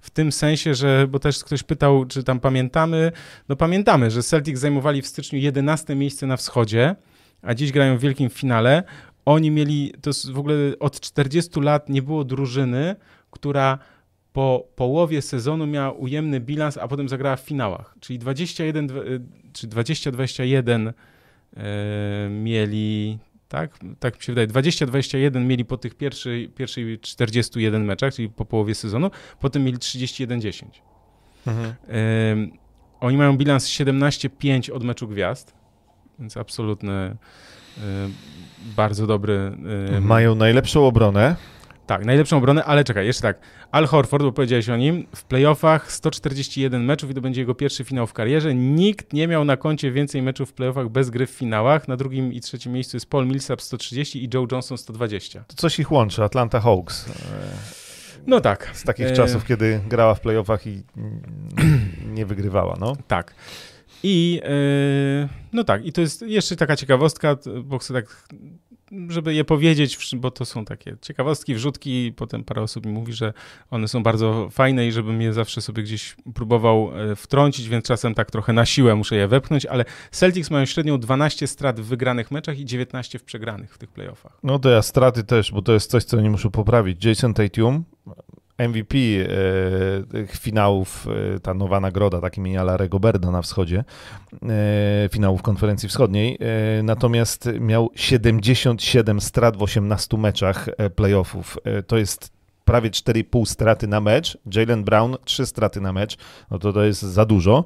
w tym sensie, że, bo też ktoś pytał, czy tam pamiętamy, no pamiętamy, że Celtics zajmowali w styczniu 11 miejsce na wschodzie, a dziś grają w wielkim finale. Oni mieli, to w ogóle od 40 lat nie było drużyny, która po połowie sezonu miała ujemny bilans, a potem zagrała w finałach. Czyli 21 dwa- y, czy 20-21 e, mieli, tak? Tak mi się wydaje. 20-21 mieli po tych pierwszej, pierwszej 41 meczach, czyli po połowie sezonu, potem mieli 31-10. Mhm. Ym, Oni mają bilans 17-5 od meczu gwiazd, więc absolutny, y, bardzo dobry. Mają najlepszą obronę. Tak, najlepszą obronę, ale czekaj, jeszcze tak. Al Horford, bo powiedziałeś o nim, w playoffach 141 meczów i to będzie jego pierwszy finał w karierze. Nikt nie miał na koncie więcej meczów w playoffach bez gry w finałach. Na drugim i trzecim miejscu jest Paul Millsap 130 i Joe Johnson 120. To coś ich łączy, Atlanta Hawks. e, No tak. Z takich E, czasów, kiedy grała w playoffach i nie wygrywała, no. Tak. I yy, no tak, i to jest jeszcze taka ciekawostka, bo chcę tak, żeby je powiedzieć, bo to są takie ciekawostki, wrzutki, i potem parę osób mi mówi, że one są bardzo fajne i żebym je zawsze sobie gdzieś próbował e, wtrącić, więc czasem tak trochę na siłę muszę je wepchnąć, ale Celtics mają średnią 12 strat w wygranych meczach i 19 w przegranych w tych playoffach. No to ja straty też, bo to jest coś, co oni muszą poprawić. Jason Tatum, MVP e, tych finałów, e, ta nowa nagroda, tak imienia Larego Berda na wschodzie, e, finałów konferencji wschodniej, natomiast miał 77 strat w 18 meczach playoffów. To jest prawie 4,5 straty na mecz. Jalen Brown 3 straty na mecz, no to to jest za dużo.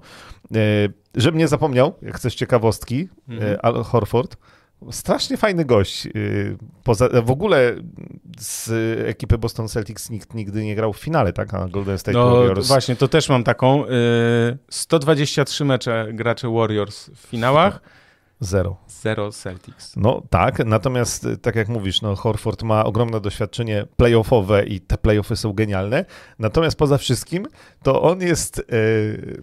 Żebym nie zapomniał, jak chcesz ciekawostki, Mhm. Al Horford, strasznie fajny gość. y, Poza, w ogóle z ekipy Boston Celtics nikt nigdy nie grał w finale, tak? A Golden State No Warriors. właśnie, to też mam taką, y, 123 mecze gracze Warriors w finałach, Zero. Zero Celtics. No tak, natomiast y, tak jak mówisz, no Horford ma ogromne doświadczenie playoffowe i te playoffy są genialne. Natomiast poza wszystkim, to on jest, y, y,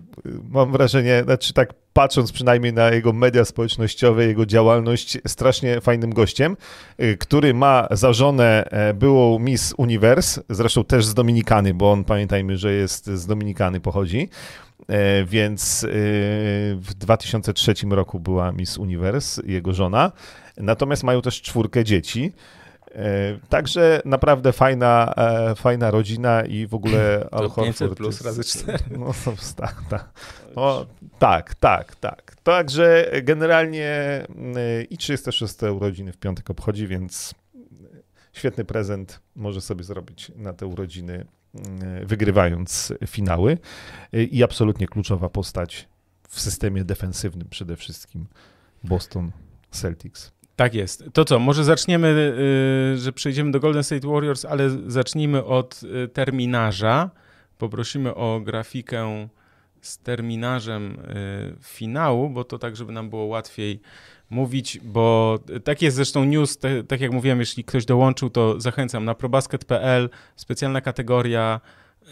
mam wrażenie, znaczy tak patrząc przynajmniej na jego media społecznościowe, jego działalność, strasznie fajnym gościem, y, który ma za żonę e, byłą Miss Universe, zresztą też z Dominikany, bo on pamiętajmy, że jest z Dominikany pochodzi. E, Więc e, w 2003 roku była Miss Universe, jego żona. Natomiast mają też czwórkę dzieci. E, Także naprawdę fajna, fajna rodzina i w ogóle Al To 500 Horford plus jest- razy cztery. No, to tak, tak. O, tak, tak, tak. Także generalnie i 36 urodziny w piątek obchodzi, więc świetny prezent może sobie zrobić na te urodziny, wygrywając finały. Y, I absolutnie kluczowa postać w systemie defensywnym przede wszystkim Boston Celtics. Tak jest. To co, może zaczniemy, y, że przejdziemy do Golden State Warriors, ale zacznijmy od terminarza. Poprosimy o grafikę z terminarzem finału, bo to tak, żeby nam było łatwiej mówić, bo tak jest zresztą news, te, tak jak mówiłem, jeśli ktoś dołączył, to zachęcam na probasket.pl, specjalna kategoria. y,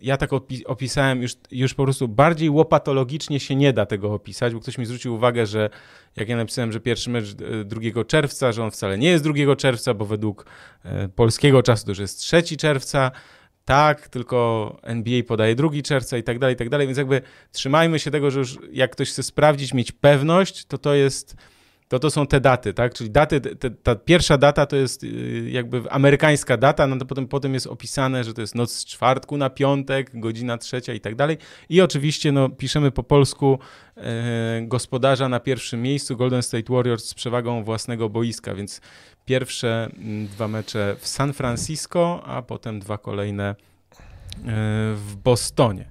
Ja tak opi- opisałem już, już po prostu bardziej łopatologicznie się nie da tego opisać, bo ktoś mi zwrócił uwagę, że jak ja napisałem, że pierwszy mecz e, 2 czerwca, że on wcale nie jest 2 czerwca, bo według e, polskiego czasu to już jest 3 czerwca. Tak, tylko NBA podaje 2 czerwca i tak dalej, i tak dalej. Więc jakby trzymajmy się tego, że już jak ktoś chce sprawdzić, mieć pewność, to to jest to to są te daty, tak? Czyli daty, te, ta pierwsza data to jest y, jakby amerykańska data, no to potem, potem jest opisane, że to jest noc z czwartku na piątek, godzina trzecia i tak dalej. I oczywiście no, piszemy po polsku e, gospodarza na pierwszym miejscu, Golden State Warriors z przewagą własnego boiska, więc pierwsze mm, dwa mecze w San Francisco, a potem dwa kolejne e, w Bostonie.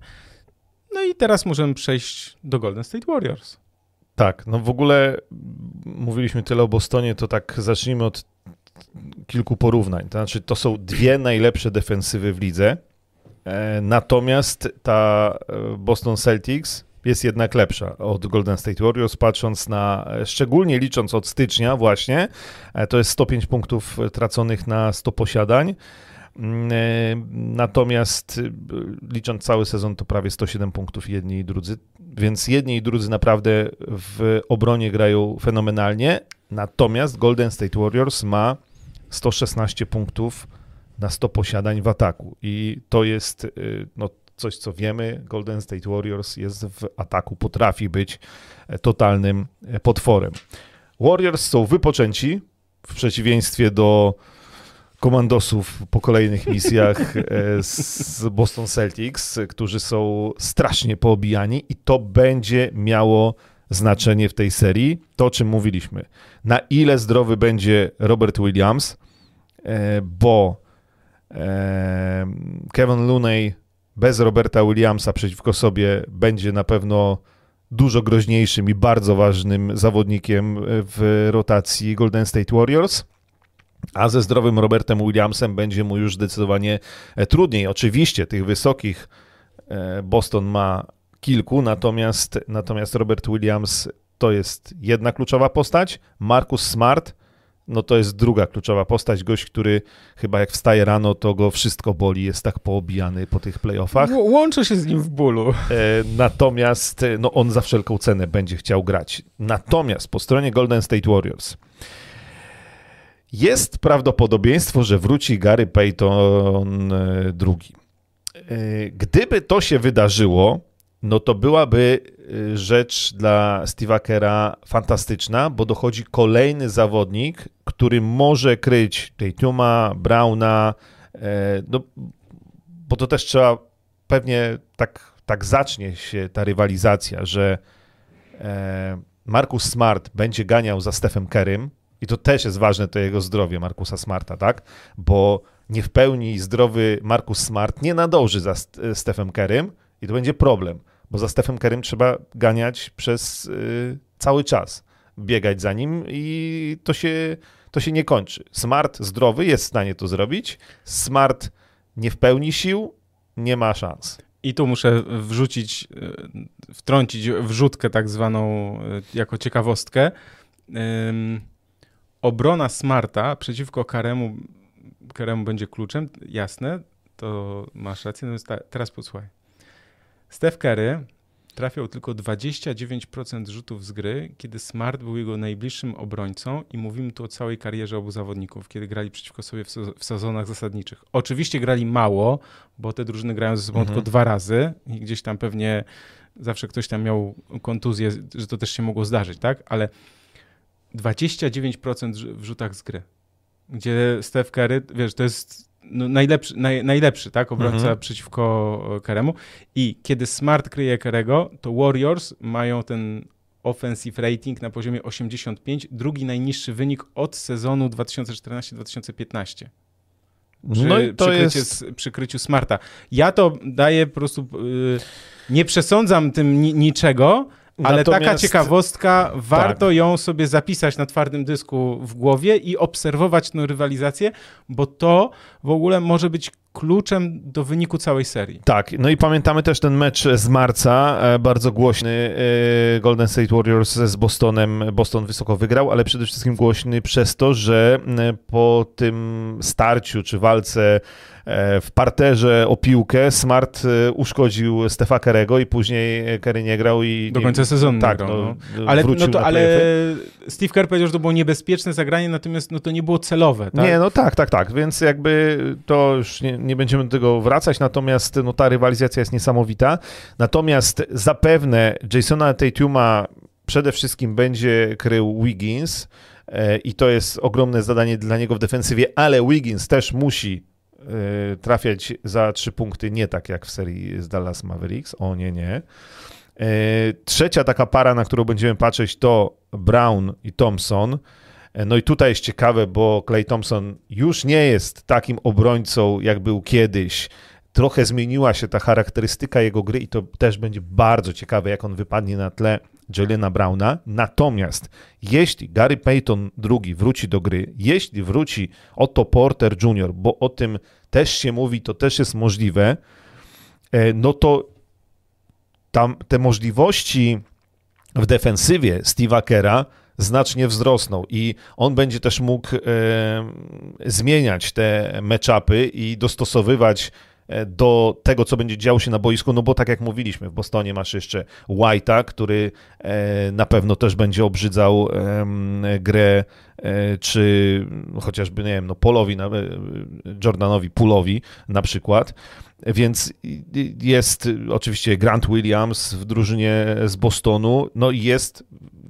No i teraz możemy przejść do Golden State Warriors. Tak, no w ogóle mówiliśmy tyle o Bostonie, to tak zacznijmy od kilku porównań. To znaczy, to są dwie najlepsze defensywy w lidze, e, natomiast ta e, Boston Celtics jest jednak lepsza od Golden State Warriors, patrząc na, e, szczególnie licząc od stycznia właśnie, to jest 105 punktów traconych na 100 posiadań, natomiast licząc cały sezon to prawie 107 punktów jedni i drudzy. Więc jedni i drudzy naprawdę w obronie grają fenomenalnie. Natomiast Golden State Warriors ma 116 punktów na 100 posiadań w ataku. I to jest y, no, coś, co wiemy. Golden State Warriors jest w ataku, potrafi być e, totalnym e, potworem. Warriors są wypoczęci w przeciwieństwie do komandosów po kolejnych misjach e, z Boston Celtics, którzy są strasznie poobijani i to będzie miało znaczenie w tej serii. To, o czym mówiliśmy. Na ile zdrowy będzie Robert Williams, e, bo e, Kevin Looney bez Roberta Williamsa przeciwko sobie będzie na pewno dużo groźniejszym i bardzo ważnym zawodnikiem w rotacji Golden State Warriors. A ze zdrowym Robertem Williamsem będzie mu już zdecydowanie e, trudniej. Oczywiście tych wysokich e, Boston ma kilku, natomiast, natomiast Robert Williams to jest jedna kluczowa postać. Marcus Smart, no to jest druga kluczowa postać. Gość, który chyba jak wstaje rano, to go wszystko boli, jest tak poobijany po tych playoffach. Łączę się z nim w bólu. E, natomiast no on za wszelką cenę będzie chciał grać. Natomiast po stronie Golden State Warriors jest prawdopodobieństwo, że wróci Gary Payton e, drugi. E, gdyby to się wydarzyło, no to byłaby e, rzecz dla Steve'a Kera fantastyczna, bo dochodzi kolejny zawodnik, który może kryć Tatuma, Browna, no, bo to też trzeba, pewnie tak, tak zacznie się ta rywalizacja, że Marcus Smart będzie ganiał za Stephem Kerem, i to też jest ważne, to jego zdrowie Markusa Smarta, tak? Bo nie w pełni zdrowy Markus Smart nie nadąży za Stephem Kerem i to będzie problem, bo za Stephem Kerem trzeba ganiać przez y, cały czas, biegać za nim i to się, to się nie kończy. Smart zdrowy jest w stanie to zrobić, Smart nie w pełni sił, nie ma szans. I tu muszę wrzucić, y, wtrącić wrzutkę tak zwaną jako ciekawostkę obrona Smarta przeciwko Karemu, Karemu będzie kluczem, jasne, to masz rację. No teraz posłuchaj. Steph Curry trafiał tylko 29% rzutów z gry, kiedy Smart był jego najbliższym obrońcą i mówimy tu o całej karierze obu zawodników, kiedy grali przeciwko sobie w, w sezonach zasadniczych. Oczywiście grali mało, bo te drużyny grają ze sobą mhm. tylko dwa razy i gdzieś tam pewnie zawsze ktoś tam miał kontuzję, że to też się mogło zdarzyć, tak? Ale 29% w rzutach z gry, gdzie Steph Curry, wiesz, to jest no, najlepszy, naj, najlepszy tak, obrońca mhm. przeciwko Keremu i kiedy Smart kryje Kerego, to Warriors mają ten offensive rating na poziomie 85, drugi najniższy wynik od sezonu 2014-2015. Przy, no i to jest... przy kryciu Smarta. Ja to daję po prostu, yy, nie przesądzam tym ni niczego, ale Natomiast... taka ciekawostka, warto tak. ją sobie zapisać na twardym dysku w głowie i obserwować tę rywalizację, bo to w ogóle może być kluczem do wyniku całej serii. Tak, no i pamiętamy też ten mecz z marca, e, bardzo głośny e, Golden State Warriors z Bostonem. Boston wysoko wygrał, ale przede wszystkim głośny przez to, że e, po tym starciu czy walce w parterze o piłkę Smart uszkodził Stefa Kerego i później Kerry nie grał i... Do końca sezonu tak, grał, no, no. Ale, no to, ale Steve Kerr powiedział, że to było niebezpieczne zagranie, natomiast no to nie było celowe, tak? Nie, no tak, tak, tak, więc jakby to już nie, nie będziemy do tego wracać, natomiast no, ta rywalizacja jest niesamowita. Natomiast zapewne Jasona Tatuma przede wszystkim będzie krył Wiggins e, i to jest ogromne zadanie dla niego w defensywie, ale Wiggins też musi e, trafiać za trzy punkty, nie tak jak w serii z Dallas Mavericks. O nie, nie. Trzecia taka para, na którą będziemy patrzeć, to Brown i Thompson. No i tutaj jest ciekawe, bo Clay Thompson już nie jest takim obrońcą, jak był kiedyś trochę zmieniła się ta charakterystyka jego gry i to też będzie bardzo ciekawe, jak on wypadnie na tle Jelena Browna. Natomiast jeśli Gary Payton II wróci do gry, jeśli wróci Otto Porter Jr., bo o tym też się mówi, to też jest możliwe, e, no to tam te możliwości w defensywie Steve'a Kera znacznie wzrosną i on będzie też mógł e, zmieniać te matchupy i dostosowywać E, do tego, co będzie działo się na boisku, no bo tak jak mówiliśmy, w Bostonie masz jeszcze White'a, który e, na pewno też będzie obrzydzał grę, czy chociażby, nie wiem, no Polowi, Jordanowi Pulowi na przykład. Więc jest oczywiście Grant Williams w drużynie z Bostonu, no i jest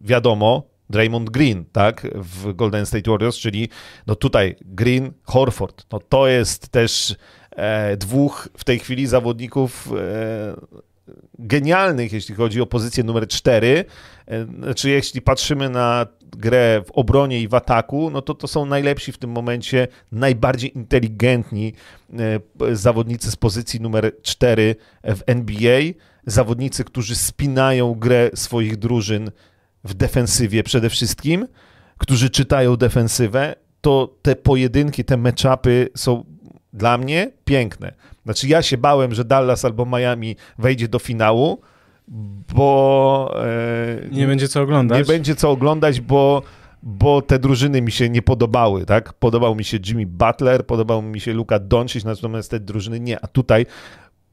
wiadomo, Draymond Green, tak, w Golden State Warriors, czyli no tutaj Green, Horford, no to jest też E, dwóch w tej chwili zawodników e, genialnych, jeśli chodzi o pozycję numer 4. E, znaczy, jeśli patrzymy na grę w obronie i w ataku, no to to są najlepsi w tym momencie, najbardziej inteligentni zawodnicy z pozycji numer 4 w NBA. Zawodnicy, którzy spinają grę swoich drużyn w defensywie przede wszystkim, którzy czytają defensywę, to te pojedynki, te meczapy są dla mnie piękne. Znaczy ja się bałem, że Dallas albo Miami wejdzie do finału, bo... E, nie będzie co oglądać. Nie będzie co oglądać, bo bo te drużyny mi się nie podobały, tak? Podobał mi się Jimmy Butler, podobał mi się Luka Doncic, natomiast te drużyny nie. A tutaj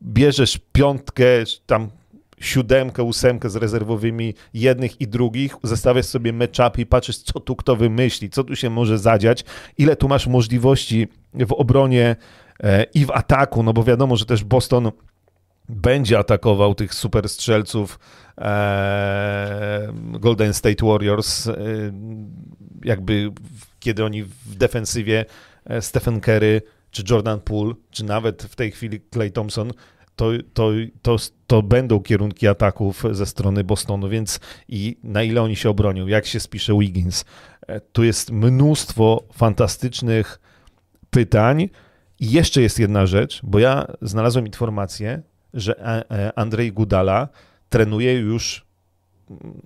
bierzesz piątkę, tam siódemkę, ósemkę z rezerwowymi jednych i drugich, zestawiasz sobie matchup i patrzysz, co tu kto wymyśli, co tu się może zadziać, ile tu masz możliwości w obronie e, i w ataku, no bo wiadomo, że też Boston będzie atakował tych super strzelców e, Golden State Warriors, e, jakby kiedy oni w defensywie Stephen Curry czy Jordan Poole, czy nawet w tej chwili Clay Thompson to, to, to, to będą kierunki ataków ze strony Bostonu, więc i na ile oni się obronią, jak się spisze Wiggins. E, tu jest mnóstwo fantastycznych pytań. I jeszcze jest jedna rzecz, bo ja znalazłem informację, że e, Andrzej Gudala trenuje już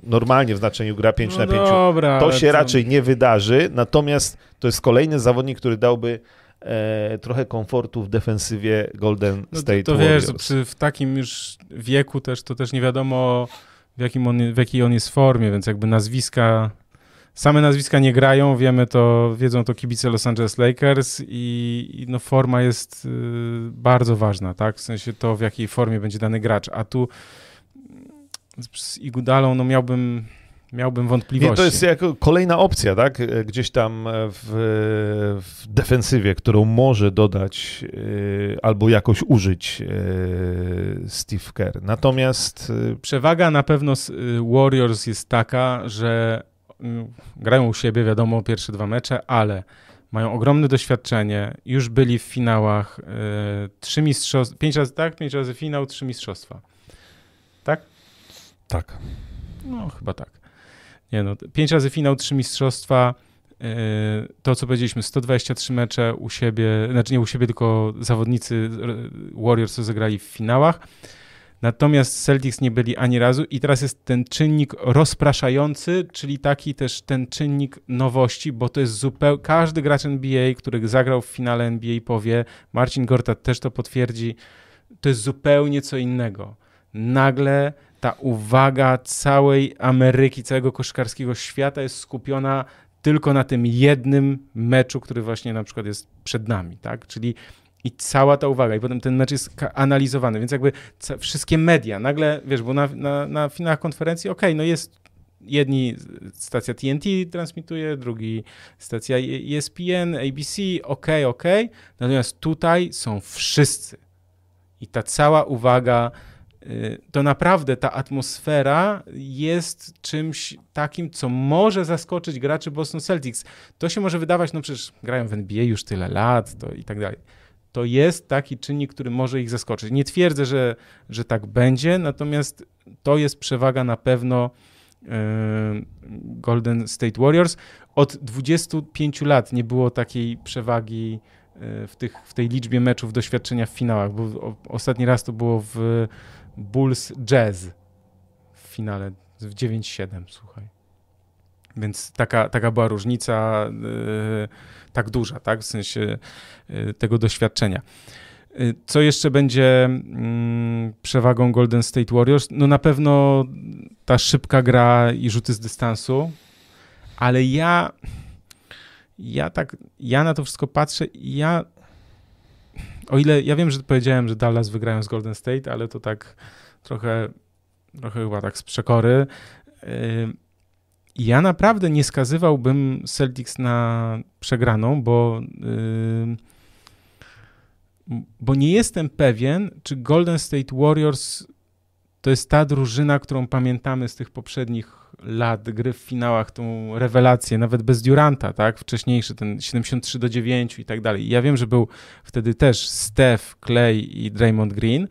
normalnie w znaczeniu gra 5 no na 5. Dobra, to się raczej nie wydarzy, natomiast to jest kolejny zawodnik, który dałby e, trochę komfortu w defensywie Golden no State to, to Warriors. wiesz, przy, w takim już wieku też to też nie wiadomo w, jakim on, w jakiej on jest formie, więc jakby nazwiska same nazwiska nie grają, wiemy to, wiedzą to kibice Los Angeles Lakers i, i no forma jest y, bardzo ważna, tak? W sensie to, w jakiej formie będzie dany gracz, a tu z Igudalą, no miałbym miałbym wątpliwości. I to jest jako kolejna opcja, tak? Gdzieś tam w, w defensywie, którą może dodać yy, albo jakoś użyć yy, Steve Kerr. Natomiast... Yy... Przewaga na pewno z Warriors jest taka, że mm, grają u siebie, wiadomo, pierwsze dwa mecze, ale mają ogromne doświadczenie, już byli w finałach, trzy mistrzostwa, pięć razy tak, pięć razy finał, trzy mistrzostwa. Tak? Tak. No, chyba tak. Nie no, pięć razy finał, trzy mistrzostwa. E, to, co powiedzieliśmy, 123 mecze u siebie, znaczy nie u siebie, tylko zawodnicy Warriors zagrali w finałach. Natomiast Celtics nie byli ani razu i teraz jest ten czynnik rozpraszający, czyli taki też ten czynnik nowości, bo to jest zupełnie, każdy gracz NBA, który zagrał w finale NBA powie, Marcin Gortat też to potwierdzi, to jest zupełnie co innego. Nagle ta uwaga całej Ameryki, całego koszkarskiego świata jest skupiona tylko na tym jednym meczu, który właśnie na przykład jest przed nami, tak? Czyli i cała ta uwaga, i potem ten mecz jest analizowany, więc jakby wszystkie media, nagle, wiesz, bo na, na, na finałach konferencji, okej, okay, no jest jedni stacja TNT transmituje, drugi stacja ESPN, ABC, ok, ok. Natomiast tutaj są wszyscy. I ta cała uwaga to naprawdę ta atmosfera jest czymś takim, co może zaskoczyć graczy Boston Celtics. To się może wydawać, no przecież grają w NBA już tyle lat to i tak dalej. To jest taki czynnik, który może ich zaskoczyć. Nie twierdzę, że, że tak będzie, natomiast to jest przewaga na pewno Golden State Warriors. Od 25 lat nie było takiej przewagi w, tych, w tej liczbie meczów doświadczenia w finałach, bo ostatni raz to było w Bulls Jazz w finale w 9-7, słuchaj. Więc taka, taka była różnica yy, tak duża, tak, w sensie yy, tego doświadczenia. Yy, co jeszcze będzie mm, przewagą Golden State Warriors? No na pewno ta szybka gra i rzuty z dystansu, ale ja ja tak, ja na to wszystko patrzę i ja o ile ja wiem, że powiedziałem, że Dallas wygrają z Golden State, ale to tak trochę, trochę chyba tak z przekory. Ja naprawdę nie skazywałbym Celtics na przegraną, bo, bo nie jestem pewien, czy Golden State Warriors to jest ta drużyna, którą pamiętamy z tych poprzednich lat gry w finałach, tą rewelację, nawet bez Duranta, tak, wcześniejszy, ten 73 do 9 i tak dalej. Ja wiem, że był wtedy też Steph, Clay i Draymond Green,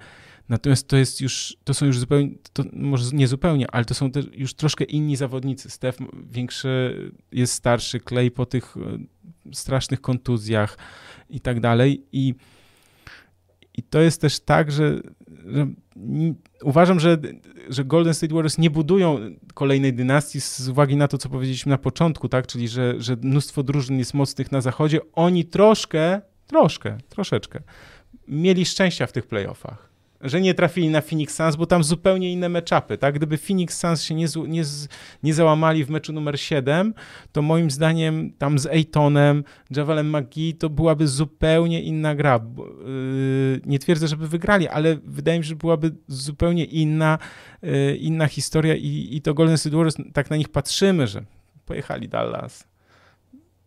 natomiast to jest już, to są już zupełnie, to może nie zupełnie, ale to są też już troszkę inni zawodnicy. Steph większy, jest starszy, Clay po tych e, strasznych kontuzjach i tak dalej i i to jest też tak, że, że uważam, że, że Golden State Warriors nie budują kolejnej dynastii z uwagi na to, co powiedzieliśmy na początku, tak? Czyli, że, że mnóstwo drużyn jest mocnych na zachodzie. Oni troszkę, troszkę, troszeczkę mieli szczęścia w tych playoffach że nie trafili na Phoenix Suns, bo tam zupełnie inne meczapy, tak? Gdyby Phoenix Suns się nie, nie, nie załamali w meczu numer 7, to moim zdaniem tam z Aytonem, Javelem McGee to byłaby zupełnie inna gra. Yy, nie twierdzę, żeby wygrali, ale wydaje mi się, że byłaby zupełnie inna, yy, inna historia i, i to Golden State Warriors, tak na nich patrzymy, że pojechali Dallas,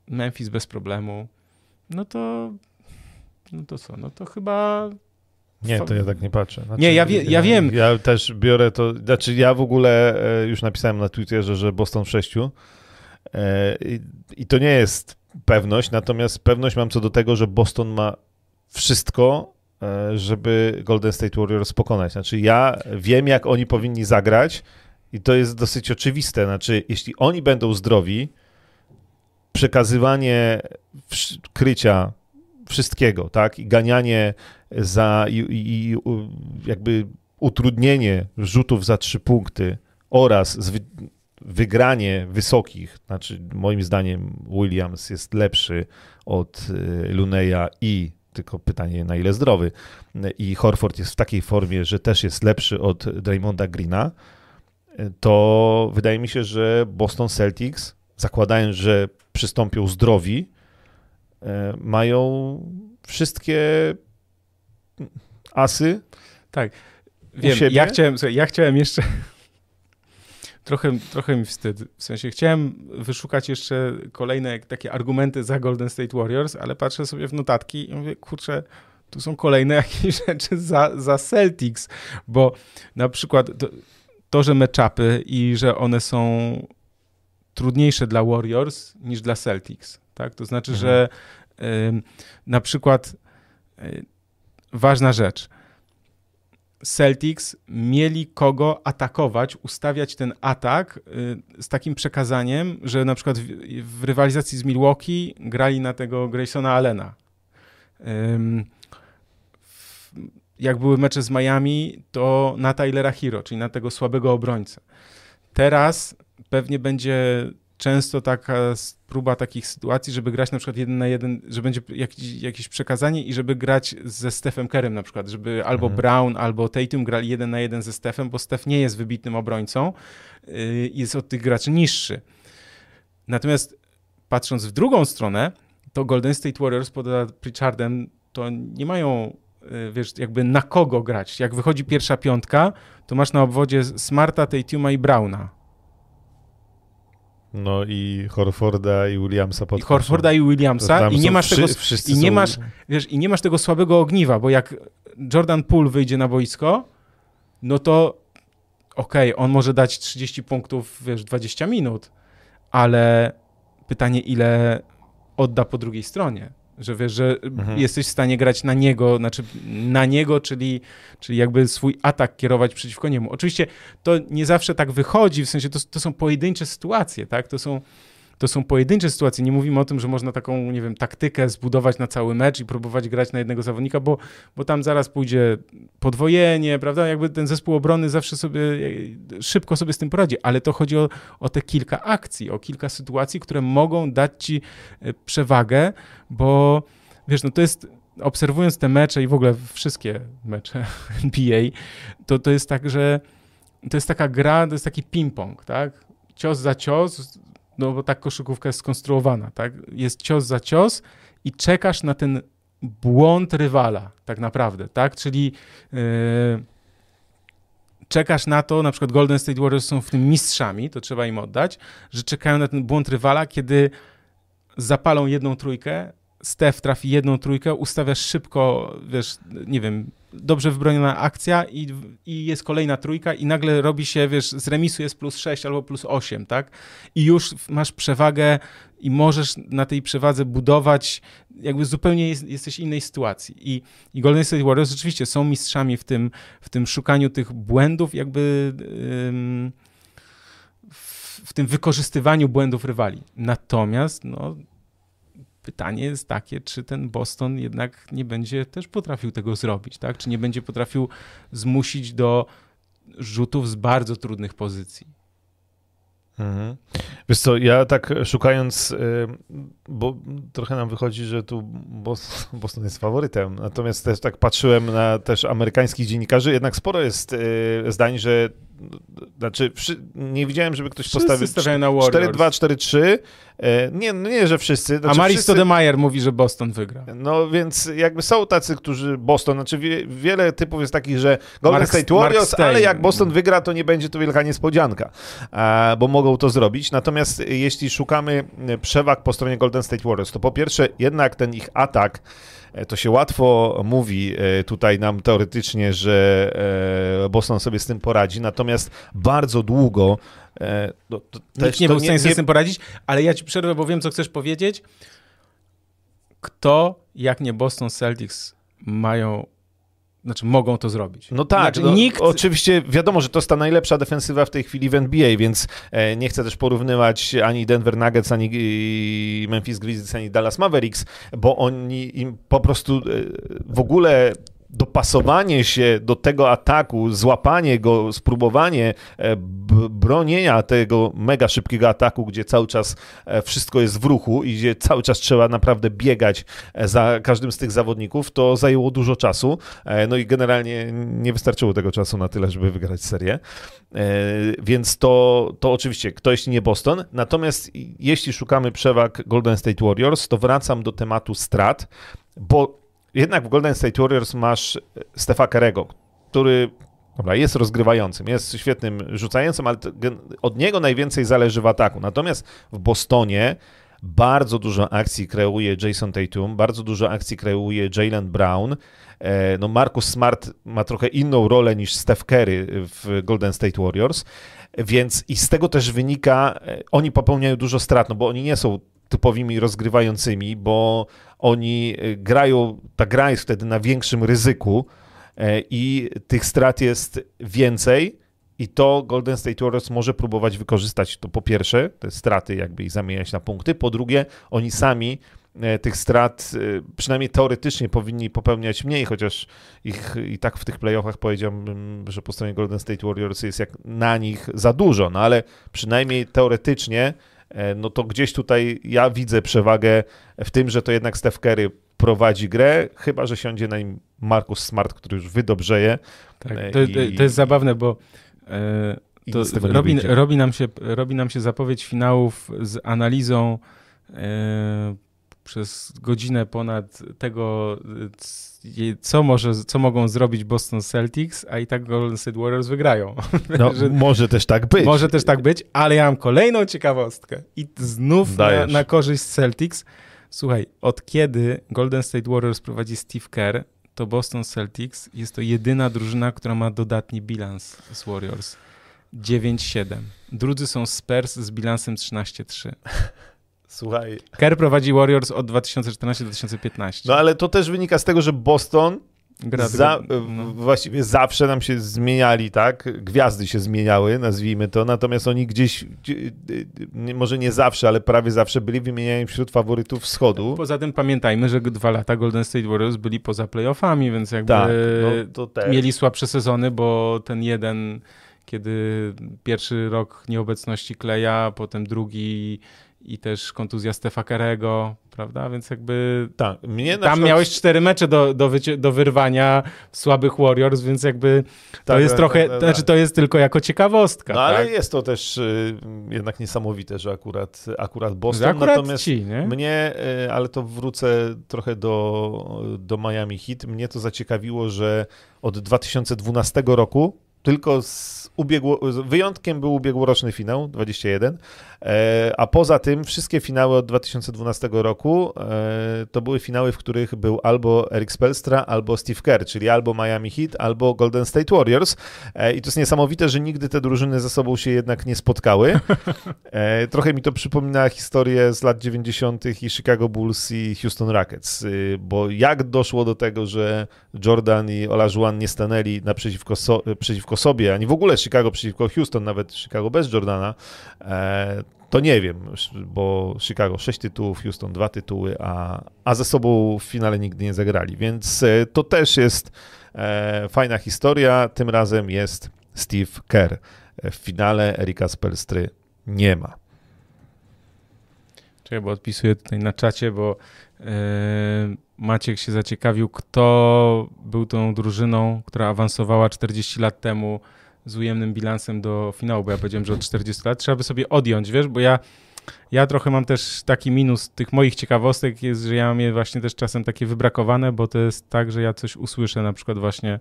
Memphis bez problemu, no to no to co, no to chyba nie, to ja tak nie patrzę. Znaczy, nie, ja, wie, ja, wiem. Ja też biorę to, znaczy ja w ogóle e, już napisałem na Twitterze, że Boston w sześciu e, i to nie jest pewność, natomiast pewność mam co do tego, że Boston ma wszystko, e, żeby Golden State Warriors pokonać. Znaczy ja wiem, jak oni powinni zagrać i to jest dosyć oczywiste. Znaczy, jeśli oni będą zdrowi, przekazywanie krycia wszystkiego, tak, i ganianie za i, i jakby utrudnienie rzutów za trzy punkty oraz zwy, wygranie wysokich, znaczy moim zdaniem Williams jest lepszy od y, Luneya i tylko pytanie na ile zdrowy i Horford jest w takiej formie, że też jest lepszy od Draymonda Greena, to wydaje mi się, że Boston Celtics, zakładając, że przystąpią zdrowi, y, mają wszystkie asy. Tak. Wiem, ja chciałem, słuchaj, ja chciałem jeszcze. trochę, trochę mi wstyd. W sensie chciałem wyszukać jeszcze kolejne takie argumenty za Golden State Warriors, ale patrzę sobie w notatki i mówię, kurczę, tu są kolejne jakieś rzeczy za, za Celtics, bo na przykład to, to że meczapy i że one są trudniejsze dla Warriors niż dla Celtics, tak? To znaczy, mhm. że y, na przykład y, ważna rzecz. Celtics mieli kogo atakować, ustawiać ten atak y, z takim przekazaniem, że na przykład w, w rywalizacji z Milwaukee grali na tego Graysona Allena. jak były mecze z Miami, to na Tylera Hero, czyli na tego słabego obrońcę. Teraz pewnie będzie często taka próba takich sytuacji, żeby grać na przykład jeden na jeden, że będzie jakieś, jakieś przekazanie i żeby grać ze Stephem Kerem na przykład, żeby albo mhm. Brown, albo Tatum grali jeden na jeden ze Stephem, bo Steph nie jest wybitnym obrońcą, yy, jest od tych graczy niższy. Natomiast patrząc w drugą stronę, to Golden State Warriors pod Pritchardem to nie mają yy, wiesz, jakby na kogo grać. Jak wychodzi pierwsza piątka, to masz na obwodzie Smarta, Tatuma i Browna no i Horforda i Williamsa pod I Horforda i Williamsa i nie masz tego i nie masz, wiesz, i nie masz tego słabego ogniwa, bo jak Jordan Poole wyjdzie na boisko, no to okej, okay, on może dać 30 punktów, wiesz, 20 minut, ale pytanie, ile odda po drugiej stronie. Że wiesz, że mhm. jesteś w stanie grać na niego, znaczy na niego, czyli, czyli jakby swój atak kierować przeciwko niemu. Oczywiście to nie zawsze tak wychodzi, w sensie to, to są pojedyncze sytuacje, tak? To są to są pojedyncze sytuacje. Nie mówimy o tym, że można taką, nie wiem, taktykę zbudować na cały mecz i próbować grać na jednego zawodnika, bo, bo tam zaraz pójdzie podwojenie, prawda? Jakby ten zespół obrony zawsze sobie szybko sobie z tym poradzi, ale to chodzi o, o te kilka akcji, o kilka sytuacji, które mogą dać ci e, przewagę, bo wiesz, no to jest obserwując te mecze i w ogóle wszystkie mecze NBA, to, to jest tak, że to jest taka gra, to jest taki ping-pong, tak? Cios za cios, no bo tak koszykówka jest skonstruowana, tak? Jest cios za cios i czekasz na ten błąd rywala, tak naprawdę, tak? Czyli yy, czekasz na to, na przykład Golden State Warriors są w tym mistrzami, to trzeba im oddać, że czekają na ten błąd rywala, kiedy zapalą jedną trójkę, Steph trafi jedną trójkę, ustawiasz szybko, wiesz, nie wiem, dobrze wybroniona akcja i, i jest kolejna trójka i nagle robi się, wiesz, z remisu jest plus 6 albo plus 8, tak? I już masz przewagę i możesz na tej przewadze budować, jakby zupełnie jest, jesteś innej sytuacji. I, I Golden State Warriors rzeczywiście są mistrzami w tym, w tym szukaniu tych błędów, jakby ym, w tym wykorzystywaniu błędów rywali. Natomiast, no, pytanie jest takie, czy ten Boston jednak nie będzie też potrafił tego zrobić, tak? Czy nie będzie potrafił zmusić do rzutów z bardzo trudnych pozycji. Mhm. Wiesz co, ja tak szukając, y, bo trochę nam wychodzi, że tu Boston jest faworytem, natomiast też tak patrzyłem na też amerykańskich dziennikarzy, jednak sporo jest y, zdań, że znaczy, nie widziałem, żeby ktoś wszyscy postawił na 4-2, 4-3. E, nie, no nie, że wszyscy. Znaczy, A Maris wszyscy... Stodemeyer mówi, że Boston wygra. No więc jakby są tacy, którzy Boston, znaczy wie, wiele typów jest takich, że Golden Mark, State Warriors, ale jak Boston wygra, to nie będzie to wielka niespodzianka, bo mogą to zrobić. Natomiast jeśli szukamy przewag po stronie Golden State Warriors, to po pierwsze jednak ten ich atak to się łatwo mówi e, tutaj nam teoretycznie, że e, Boston sobie z tym poradzi, natomiast bardzo długo no, Nikt nie był w stanie sobie z tym poradzić, ale ja ci przerwę, bo wiem, co chcesz powiedzieć. Kto, jak nie Boston Celtics, mają znaczy, mogą to zrobić. No tak, znaczy, no, nikt... oczywiście wiadomo, że to jest ta najlepsza defensywa w tej chwili w NBA, więc e, nie chcę też porównywać ani Denver Nuggets, ani Memphis Grizzlies, ani Dallas Mavericks, bo oni im po prostu e, w ogóle dopasowanie się do tego ataku, złapanie go, spróbowanie e, bronienia tego mega szybkiego ataku, gdzie cały czas e, wszystko jest w ruchu i gdzie cały czas trzeba naprawdę biegać e, za każdym z tych zawodników, to zajęło dużo czasu. No i generalnie nie wystarczyło tego czasu na tyle, żeby wygrać serię. Więc to, to oczywiście, kto jeśli nie Boston. Natomiast jeśli szukamy przewag Golden State Warriors, to wracam do tematu strat, bo jednak w Golden State Warriors masz Stefa Kerego, który dobra, jest rozgrywającym, jest świetnym rzucającym, ale od niego najwięcej zależy w ataku. Natomiast w Bostonie bardzo dużo akcji kreuje Jason Tatum, bardzo dużo akcji kreuje Jalen Brown. E, no Marcus Smart ma trochę inną rolę niż Steph Curry w Golden State Warriors, więc i z tego też wynika, e, oni popełniają dużo strat, no bo oni nie są typowymi rozgrywającymi, bo oni e, grają, ta gra jest wtedy na większym ryzyku e, i tych strat jest więcej. I to Golden State Warriors może próbować wykorzystać. To po pierwsze, te straty jakby ich zamieniać na punkty. Po drugie, oni sami e, tych strat przynajmniej teoretycznie powinni popełniać mniej, chociaż ich i tak w tych playoffach powiedziałbym, że po stronie Golden State Warriors jest jak na nich za dużo, no ale przynajmniej teoretycznie no to gdzieś tutaj ja widzę przewagę w tym, że to jednak Steph Curry prowadzi grę, chyba że siądzie na nim Markus Smart, który już wydobrze Tak, e, to, i, to jest zabawne, bo e, to robi, robi, nam się, robi nam się zapowiedź finałów z analizą e, przez godzinę ponad tego, co, może, co mogą zrobić Boston Celtics, a i tak Golden State Warriors wygrają. No, że, może też tak być. Może też tak być, ale ja mam kolejną ciekawostkę i znów na, na korzyść Celtics. Słuchaj, od kiedy Golden State Warriors prowadzi Steve Kerr, to Boston Celtics jest to jedyna drużyna, która ma dodatni bilans z Warriors. 9-7. Drudzy są Spurs z bilansem 13-3. Słuchaj. Kerr prowadzi Warriors od 2014-2015. No ale to też wynika z tego, że Boston Gra za, no. właściwie zawsze nam się zmieniali, tak? Gwiazdy się zmieniały, nazwijmy to, natomiast oni gdzieś, gdzie- nie- może nie zawsze, ale prawie zawsze byli wymieniani wśród faworytów wschodu. Poza tym pamiętajmy, że dwa lata Golden State Warriors byli poza playoffami, więc jakby Tak, no mieli słabsze sezony, bo ten jeden, kiedy pierwszy rok nieobecności Kleja, potem drugi i też kontuzja Stefa Kerego, prawda? Więc jakby Tak, tam przykład- miałeś cztery mecze do, do, wycie- do wyrwania słabych Warriors, więc jakby to Tak, jest tak, trochę, tak, tak, to znaczy tak. to jest tylko jako ciekawostka, No ale tak? jest to też y, jednak niesamowite, że akurat, akurat Boston, Że akurat natomiast ci, nie? mnie, y, ale to wrócę trochę do, do Miami Heat, mnie to zaciekawiło, że od 2012 roku tylko z ubiegło, z wyjątkiem był ubiegłoroczny finał 21, e, a poza tym wszystkie finały od 2012 roku e, to były finały, w których był albo Eric Spelstra, albo Steve Kerr, czyli albo Miami Heat, albo Golden State Warriors. E, I to jest niesamowite, że nigdy te drużyny ze sobą się jednak nie spotkały. E, trochę mi to przypomina historię z lat 90. i Chicago Bulls i Houston Rockets, y, bo jak doszło do tego, że Jordan i Olajuwon nie stanęli naprzeciwko so, przeciwko sobie, ani w ogóle Chicago przeciwko Houston, nawet Chicago bez Jordana, e, to nie wiem, bo Chicago 6 tytułów, Houston 2 tytuły, a, a ze sobą w finale nigdy nie zagrali, więc e, to też jest e, fajna historia. Tym razem jest Steve Kerr. E, W finale Erika Spelstry nie ma. Czekaj, bo odpisuję tutaj na czacie, bo e, Maciek się zaciekawił, kto był tą drużyną, która awansowała 40 lat temu z ujemnym bilansem do finału, bo ja powiedziałem, że od 40 lat. Trzeba by sobie odjąć, wiesz, bo ja, ja trochę mam też taki minus tych moich ciekawostek jest, że ja mam je właśnie też czasem takie wybrakowane, bo to jest tak, że ja coś usłyszę na przykład właśnie e,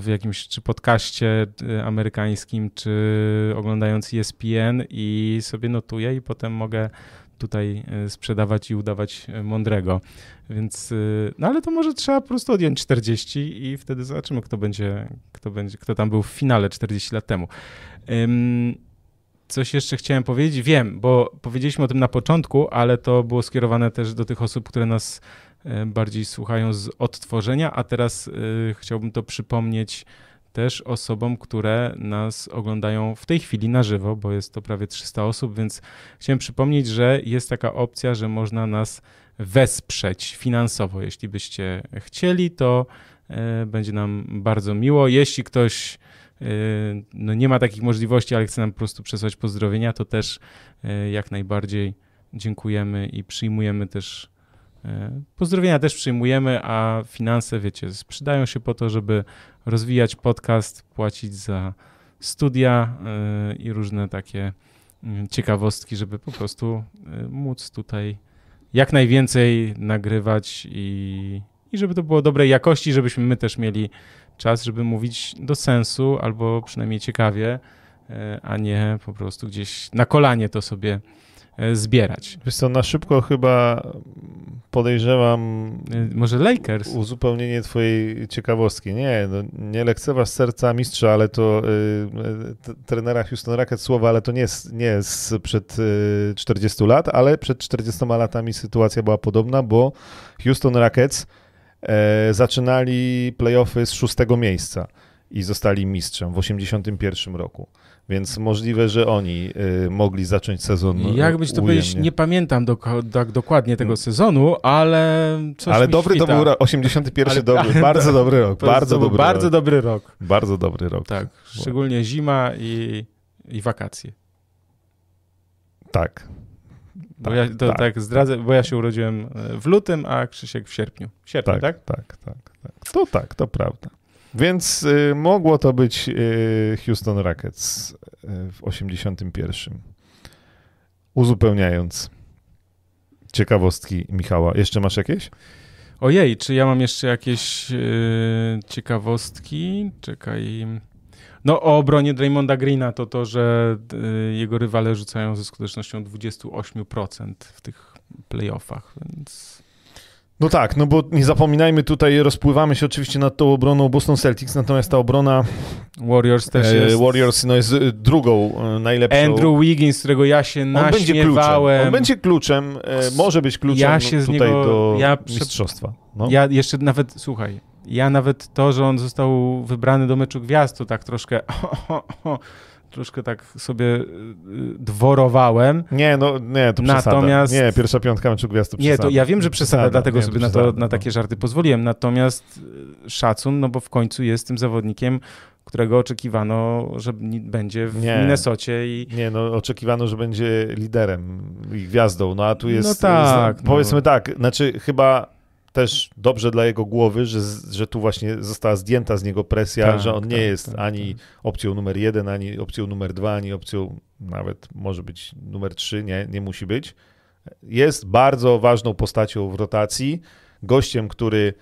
w jakimś czy podcaście e, amerykańskim, czy oglądając ESPN i sobie notuję i potem mogę tutaj e, sprzedawać i udawać e, mądrego. Więc, e, no ale to może trzeba po prostu odjąć 40 i wtedy zobaczymy, kto będzie, kto będzie, kto tam był w finale 40 lat temu. Coś jeszcze chciałem powiedzieć, wiem, bo powiedzieliśmy o tym na początku, ale to było skierowane też do tych osób, które nas bardziej słuchają z odtworzenia, a teraz chciałbym to przypomnieć też osobom, które nas oglądają w tej chwili na żywo, bo jest to prawie 300 osób, więc chciałem przypomnieć, że jest taka opcja, że można nas wesprzeć finansowo. Jeśli byście chcieli, to e, będzie nam bardzo miło. Jeśli ktoś e, no nie ma takich możliwości, ale chce nam po prostu przesłać pozdrowienia, to też e, jak najbardziej dziękujemy i przyjmujemy też pozdrowienia też przyjmujemy, a finanse, wiecie, przydają się po to, żeby rozwijać podcast, płacić za studia e, i różne takie mm, ciekawostki, żeby po prostu e, móc tutaj jak najwięcej nagrywać i, i żeby to było dobrej jakości, żebyśmy my też mieli czas, żeby mówić do sensu albo przynajmniej ciekawie, a nie po prostu gdzieś na kolanie to sobie zbierać. Wiesz co, na szybko chyba podejrzewam E, Może Lakers? uzupełnienie twojej ciekawostki. Nie, no, nie lekceważ serca mistrza, ale to y, y, trenera Houston Rockets słowa, ale to nie jest, nie jest sprzed y, 40 lat, ale przed 40 latami sytuacja była podobna, bo Houston Rockets e, zaczynali playoffy z szóstego miejsca i zostali mistrzem w 81 roku. Więc możliwe, że oni y, mogli zacząć sezon Jak byś to powiedzieć, nie pamiętam doko- tak dokładnie tego sezonu, ale coś Ale dobry to świta. był rok, 81 Ale- dobry, ale- bardzo dobry rok, To bardzo był dobry bardzo rok. dobry rok. Bardzo dobry rok. Tak, szczególnie zima i, i wakacje. Tak. Bo Tak, ja to tak. tak. zdradzę, bo ja się urodziłem e, w lutym, a Krzysiek w sierpniu. W sierpniu, Tak, tak? tak, tak, tak, To tak, to prawda. Więc y, mogło to być y, Houston Rockets y, w 81. Uzupełniając ciekawostki Michała. Jeszcze masz jakieś? Ojej, czy ja mam jeszcze jakieś e, ciekawostki? Czekaj. No o obronie Draymonda Greena to to, że e, jego rywale rzucają ze skutecznością 28% w tych playoffach, więc No tak, no bo nie zapominajmy tutaj, rozpływamy się oczywiście nad tą obroną Boston Celtics, natomiast ta obrona Warriors też e, jest. Warriors no, jest e, drugą e, najlepszą. Andrew Wiggins, którego ja się on będzie kluczem. naśmiewałem. On będzie kluczem, może być kluczem Ja się z tutaj niego- do ja prze- mistrzostwa. No. Ja jeszcze nawet, słuchaj, ja nawet to, że on został wybrany do meczu gwiazd, to tak troszkę, troszkę tak sobie y, y, dworowałem. Nie, no nie, to przesada. Natomiast- Nie, pierwsza piątka meczu gwiazd to Nie, przesada. to ja wiem, że przesada, dlatego nie, sobie na, przesada, to, na no. takie żarty pozwoliłem. Natomiast y, szacun, no bo w końcu jest tym zawodnikiem, którego oczekiwano, że będzie w Nie. Minnesocie i Nie, no oczekiwano, że będzie liderem i gwiazdą, no a tu jest... No tak, z- Powiedzmy no. tak, znaczy chyba też dobrze dla jego głowy, że, że tu właśnie została zdjęta z niego presja, Tak, że on nie tak, jest tak, ani opcją numer jeden, ani opcją numer dwa, ani opcją nawet może być numer trzy, nie, nie musi być. Jest bardzo ważną postacią w rotacji, gościem, który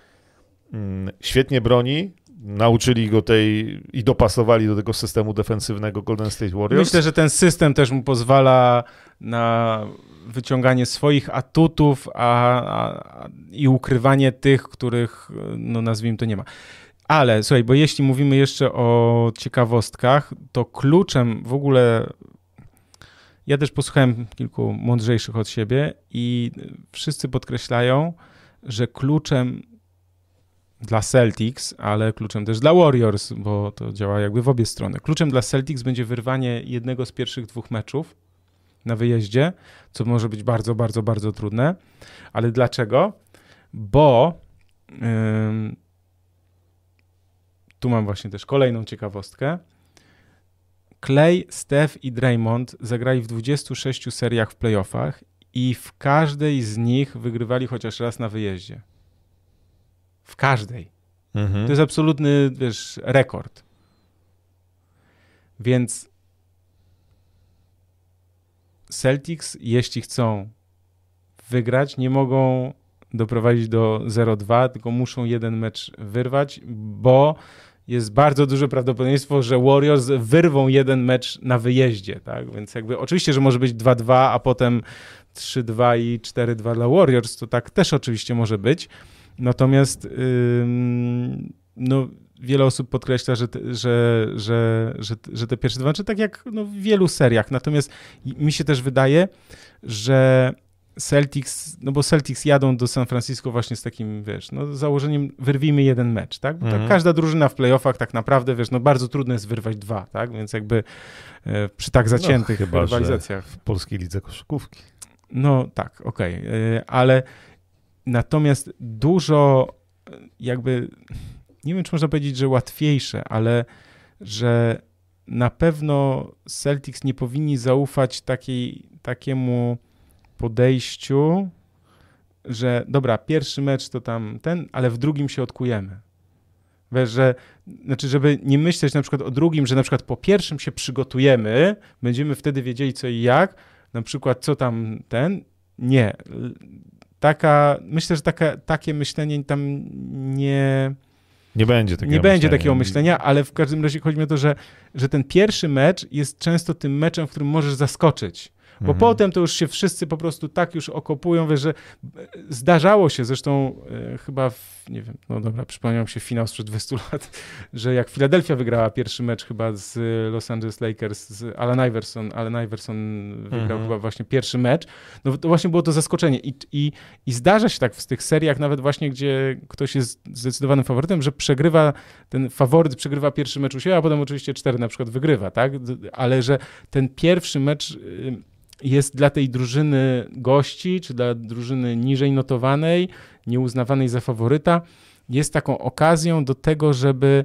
mm, świetnie broni, nauczyli go tej i dopasowali do tego systemu defensywnego Golden State Warriors. Myślę, że ten system też mu pozwala na wyciąganie swoich atutów a, a, i ukrywanie tych, których, no nazwijmy to, nie ma. Ale słuchaj, bo jeśli mówimy jeszcze o ciekawostkach, to kluczem w ogóle. Ja też posłuchałem kilku mądrzejszych od siebie i wszyscy podkreślają, że kluczem dla Celtics, ale kluczem też dla Warriors, bo to działa jakby w obie strony. Kluczem dla Celtics będzie wyrwanie jednego z pierwszych dwóch meczów na wyjeździe, co może być bardzo, bardzo, bardzo trudne. Ale dlaczego? Bo tu mam właśnie też kolejną ciekawostkę. Clay, Steph i Draymond zagrali w 26 seriach w playoffach i w każdej z nich wygrywali chociaż raz na wyjeździe. W każdej. Mhm. To jest absolutny, wiesz, rekord. Więc Celtics, jeśli chcą wygrać, nie mogą doprowadzić do 0-2, tylko muszą jeden mecz wyrwać, bo jest bardzo duże prawdopodobieństwo, że Warriors wyrwą jeden mecz na wyjeździe, tak? Więc jakby oczywiście, że może być 2-2, a potem 3-2 i 4-2 dla Warriors, to tak też oczywiście może być. Natomiast no, wiele osób podkreśla, że, te, że, że, że, że te pierwsze dwa, czy tak jak no, w wielu seriach. Natomiast mi się też wydaje, że Celtics, no bo Celtics jadą do San Francisco właśnie z takim, wiesz, no założeniem wyrwijmy jeden mecz, tak? Bo Mhm. tak każda drużyna w playoffach tak naprawdę, wiesz, no bardzo trudno jest wyrwać dwa, tak? Więc jakby e, przy tak zaciętych No, chyba, rywalizacjach. W Polskiej Lidze Koszykówki. No tak, okej, y, ale natomiast dużo y, jakby, nie wiem czy można powiedzieć, że łatwiejsze, ale że na pewno Celtics nie powinni zaufać takiej, takiemu podejściu, że dobra, pierwszy mecz to tam ten, ale w drugim się odkujemy. Wiesz, że, znaczy, żeby nie myśleć na przykład o drugim, że na przykład po pierwszym się przygotujemy, będziemy wtedy wiedzieli co i jak, na przykład co tam ten, nie. Taka, myślę, że taka, takie myślenie tam nie, Nie będzie takiego nie będzie myślenia. takiego myślenia, ale w każdym razie chodzi mi o to, że, że ten pierwszy mecz jest często tym meczem, w którym możesz zaskoczyć. Bo Mhm. potem to już się wszyscy po prostu tak już okopują, wiesz, że e, zdarzało się zresztą e, chyba, w, nie wiem, no dobra, przypomniał mi się finał sprzed 20 lat, że jak Filadelfia wygrała pierwszy mecz chyba z Los Angeles Lakers, z Allen Iverson, Allen Iverson wygrał Mhm. chyba właśnie pierwszy mecz, no to właśnie było to zaskoczenie I, i, i zdarza się tak w tych seriach nawet właśnie, gdzie ktoś jest zdecydowanym faworytem, że przegrywa, ten faworyt przegrywa pierwszy mecz u siebie, a potem oczywiście cztery na przykład wygrywa, tak, ale że ten pierwszy mecz jest dla tej drużyny gości, czy dla drużyny niżej notowanej, nieuznawanej za faworyta, jest taką okazją do tego, żeby,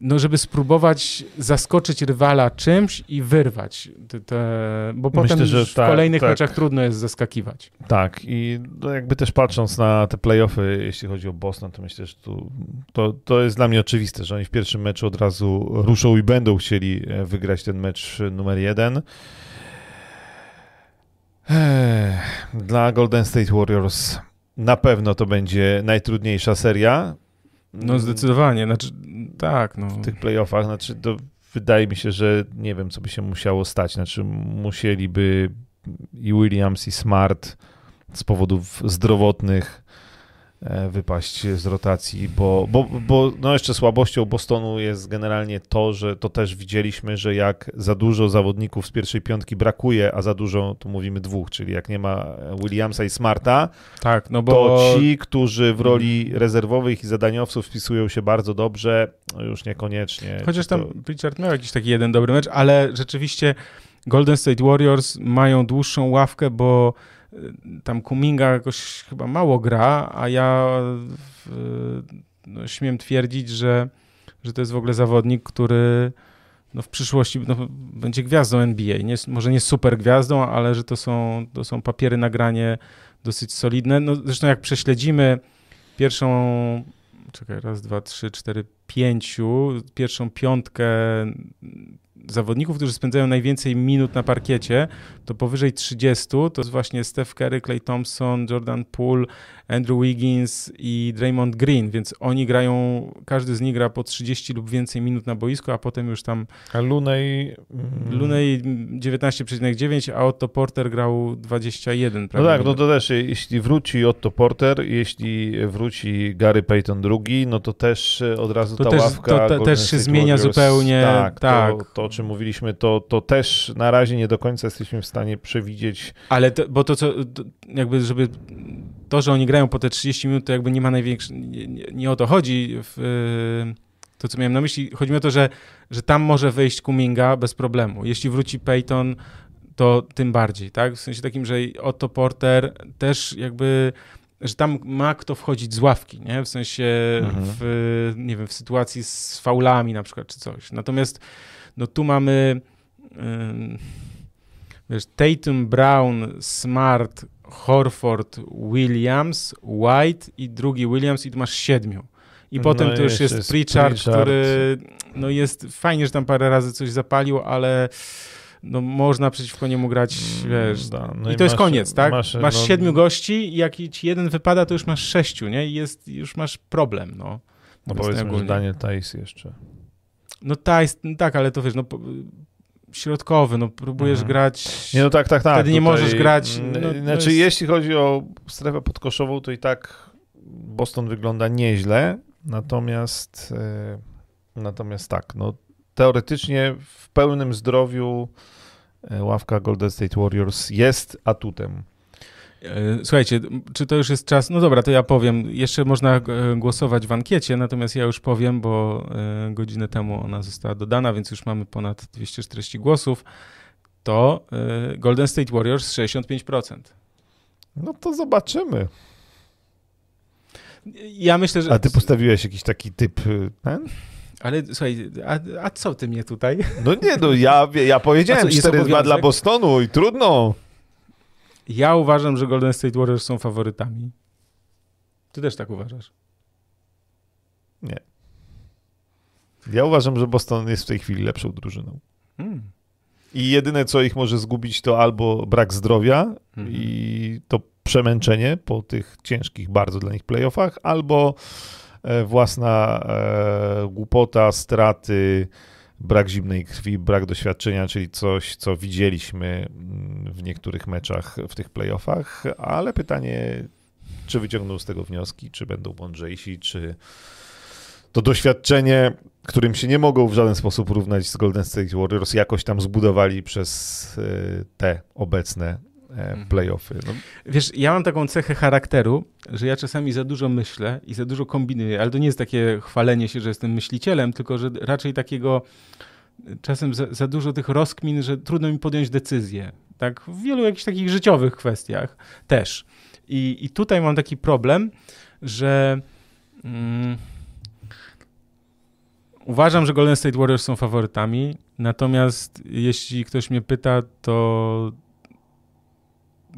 no, żeby spróbować zaskoczyć rywala czymś i wyrwać. Te, te, bo Myślę, potem że w tak, kolejnych tak. meczach trudno jest zaskakiwać. Tak, i no jakby też patrząc na te playoffy, jeśli chodzi o Boston, to myślę, że tu, to, to jest dla mnie oczywiste, że oni w pierwszym meczu od razu ruszą i będą chcieli e, wygrać ten mecz numer jeden. Dla Golden State Warriors na pewno to będzie najtrudniejsza seria. No zdecydowanie, znaczy tak, no. w tych playoffach, znaczy to wydaje mi się, że nie wiem, co by się musiało stać, znaczy musieliby i Williams i Smart z powodów zdrowotnych wypaść z rotacji, bo, bo, bo no jeszcze słabością Bostonu jest generalnie to, że to też widzieliśmy, że jak za dużo zawodników z pierwszej piątki brakuje, a za dużo, tu mówimy dwóch, czyli jak nie ma Williamsa i Smarta, tak, no bo... to ci, którzy w roli rezerwowych i zadaniowców wpisują się bardzo dobrze, no już niekoniecznie. Chociaż tam to... Richard miał jakiś taki jeden dobry mecz, ale rzeczywiście Golden State Warriors mają dłuższą ławkę, bo tam Kuminga jakoś chyba mało gra, a ja no, śmiem twierdzić, że, że to jest w ogóle zawodnik, który no, w przyszłości no, będzie gwiazdą NBA. Nie, może nie super gwiazdą, ale że to są, to są papiery nagranie dosyć solidne. No, zresztą jak prześledzimy pierwszą, czekaj, raz, dwa, trzy, cztery, pięciu, pierwszą piątkę zawodników, którzy spędzają najwięcej minut na parkiecie, to powyżej 30 to jest właśnie Steph Curry, Clay Thompson, Jordan Poole, Andrew Wiggins i Draymond Green, więc oni grają, każdy z nich gra po 30 lub więcej minut na boisku, a potem już tam... A Lunej... Mm, Lunej 19,9, a Otto Porter grał 21. No tak, no to też jeśli wróci Otto Porter, jeśli wróci Gary Payton II, no to też od razu to ta też, ławka... To, to też się zmienia Warriors, zupełnie. Tak, tak. To, to, o czym mówiliśmy, to, to też na razie nie do końca jesteśmy w stanie przewidzieć. Ale to, bo to co, to jakby żeby to, że oni grają po te 30 minut, to jakby nie ma największej, nie, nie, nie, o to chodzi. W, to, co miałem na myśli, chodzi mi o to, że, że tam może wejść Kuminga bez problemu. Jeśli wróci Peyton, to tym bardziej, tak? W sensie takim, że Otto Porter też jakby że tam ma kto wchodzić z ławki, nie? W sensie mhm. w, nie wiem, w sytuacji z faulami na przykład, czy coś. Natomiast no tu mamy wiesz, Tatum, Brown, Smart, Horford, Williams, White i drugi Williams i tu masz siedmiu. I no potem to już jest, jest Pritchard, Pritchard, który no jest fajnie, że tam parę razy coś zapalił, ale no można przeciwko niemu grać, mm, wiesz. Da, no I, i to masz, jest koniec, tak? Masz, masz no, siedmiu gości i jak ci jeden wypada, to już masz sześciu, nie? I jest, już masz problem, no. No powiedzmy, że Daniel Tajs jeszcze. No no tak, ale to wiesz, no środkowy, no próbujesz mhm. grać. Nie, no tak, tak, tak. Wtedy nie możesz grać. No, znaczy, jest... jeśli chodzi o strefę podkoszową, to i tak Boston wygląda nieźle, natomiast e, natomiast tak, no teoretycznie w pełnym zdrowiu e, ławka Golden State Warriors jest atutem. E, słuchajcie, czy to już jest czas? No dobra, to ja powiem. Jeszcze można e, głosować w ankiecie, natomiast ja już powiem, bo godzinę temu ona została dodana, więc już mamy ponad 240 głosów. To Golden State Warriors 65%. No to zobaczymy. Ja myślę, że. A ty postawiłeś jakiś taki typ ten? Ale słuchaj, a, a, co ty mnie tutaj? No nie, no ja, ja powiedziałem 4-2 dla Bostonu i trudno. Ja uważam, że Golden State Warriors są faworytami. Ty też tak uważasz? Nie. Ja uważam, że Boston jest w tej chwili lepszą drużyną. Hmm. I jedyne, co ich może zgubić, to albo brak zdrowia hmm. i to przemęczenie po tych ciężkich bardzo dla nich playoffach, albo E, własna e, głupota, straty, brak zimnej krwi, brak doświadczenia, czyli coś, co widzieliśmy mm, w niektórych meczach w tych playoffach, ale pytanie, czy wyciągną z tego wnioski, czy będą mądrzejsi, czy to doświadczenie, którym się nie mogą w żaden sposób równać z Golden State Warriors, jakoś tam zbudowali przez e, te obecne. Playoffy. No. Wiesz, ja mam taką cechę charakteru, że ja czasami za dużo myślę i za dużo kombinuję, ale to nie jest takie chwalenie się, że jestem myślicielem, tylko że raczej takiego czasem za, za dużo tych rozkmin, że trudno mi podjąć decyzję. Tak, w wielu jakichś takich życiowych kwestiach też. I, i tutaj mam taki problem, że mm, uważam, że Golden State Warriors są faworytami, natomiast jeśli ktoś mnie pyta, to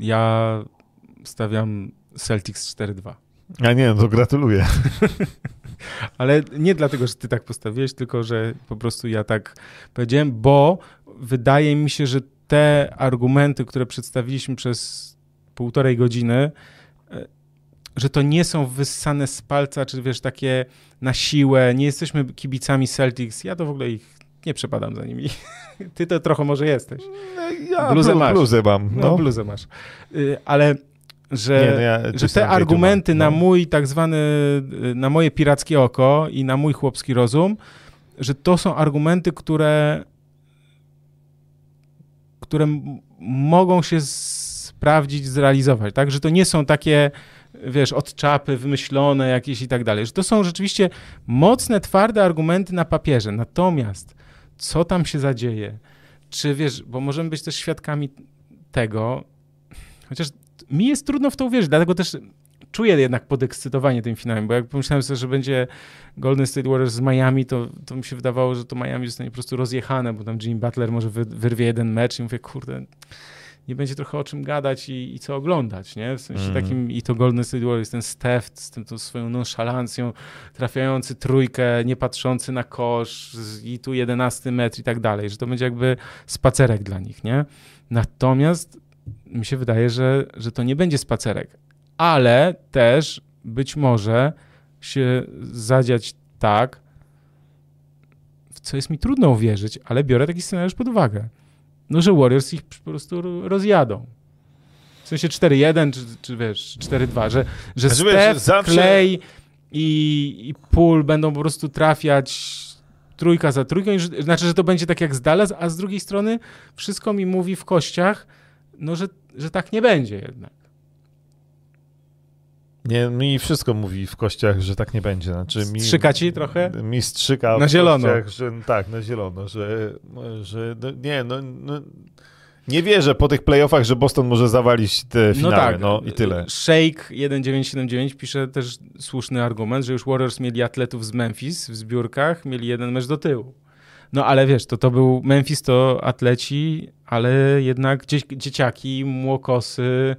ja stawiam Celtics 4-2. A nie, no to gratuluję. Ale nie dlatego, że ty tak postawiłeś, tylko że po prostu ja tak powiedziałem, bo wydaje mi się, że te argumenty, które przedstawiliśmy przez półtorej godziny, e, że to nie są wyssane z palca, czy wiesz, takie na siłę, nie jesteśmy kibicami Celtics. Ja to w ogóle ich nie przepadam za nimi. Ty to trochę może jesteś. No, ja bluzę masz. Bluzę mam. No, no bluzę masz. Y, ale że, Nie, no ja że te argumenty na no. mój tak zwany, na moje pirackie oko i na mój chłopski rozum, że to są argumenty, które które mogą się sprawdzić, zrealizować, tak? Że to nie są takie, wiesz, od czapy wymyślone jakieś i tak dalej, że to są rzeczywiście mocne, twarde argumenty na papierze. Natomiast co tam się zadzieje? Czy wiesz, bo możemy być też świadkami tego, chociaż mi jest trudno w to uwierzyć, dlatego też czuję jednak podekscytowanie tym finałem, bo jak pomyślałem sobie, że będzie Golden State Warriors z Miami, to, to mi się wydawało, że to Miami zostanie po prostu rozjechane, bo tam Jimmy Butler może wy, wyrwie jeden mecz i mówię, kurde, nie będzie trochę o czym gadać i, i co oglądać, nie? W sensie Mhm. takim, i to Golden State Warriors, ten Steph z tym, tą swoją nonszalancją, trafiający trójkę, nie patrzący na kosz i tu jedenasty metr i tak dalej, że to będzie jakby spacerek dla nich, nie? Natomiast mi się wydaje, że, że to nie będzie spacerek, ale też być może się zadziać tak, w co jest mi trudno uwierzyć, ale biorę taki scenariusz pod uwagę. No, że Warriors ich po prostu rozjadą. W sensie 4-1, czy, czy wiesz, 4-2, że, że Znaczy, wiesz, Steph, zawsze- Clay i, i Poole będą po prostu trafiać trójka za trójką, i znaczy, że to będzie tak jak z Dallas, a z drugiej strony wszystko mi mówi w kościach, no, że, że tak nie będzie jednak. Nie, mi wszystko mówi w kościach, że tak nie będzie. Znaczy, mi, Strzyka ci trochę? Mi strzyka Na w zielono. Kościach, że, tak, na zielono, że, że no, nie, no, no, nie wierzę po tych playoffach, że Boston może zawalić te finały, no, i tyle. Shake 1979 pisze też słuszny argument, że już Warriors mieli atletów z Memphis w zbiórkach, mieli jeden mecz do tyłu. No ale wiesz, to, to był Memphis to atleci, ale jednak dzie, dzieciaki, młokosy,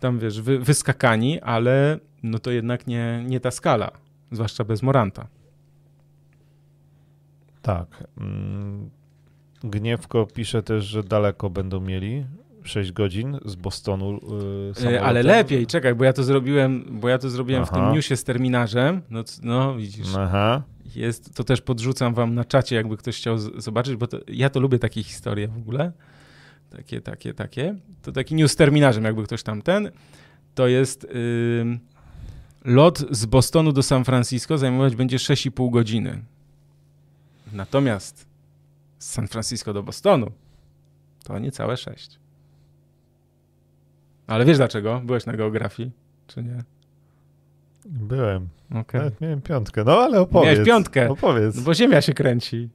tam wiesz, wy, wyskakani, ale no to jednak nie, nie ta skala, zwłaszcza bez Moranta. Tak. Mm, Gniewko pisze też, że daleko będą mieli. 6 godzin z Bostonu. Yy. Ale lepiej, czekaj, bo ja to zrobiłem, bo ja to zrobiłem w Aha. tym newsie z terminarzem. No, no widzisz. Aha. Jest, to też podrzucam wam na czacie, jakby ktoś chciał zobaczyć, bo to, ja to lubię takie historie w ogóle. Takie, takie, takie. To taki news terminarzem, jakby ktoś tam ten. To jest ym, lot z Bostonu do San Francisco zajmować będzie 6,5 godziny. Natomiast z San Francisco do Bostonu to niecałe 6. Ale wiesz dlaczego? Byłeś na geografii, czy nie? Byłem. Nawet miałem piątkę. No ale opowiedz. Miałeś piątkę. Opowiedz. No bo Ziemia się kręci.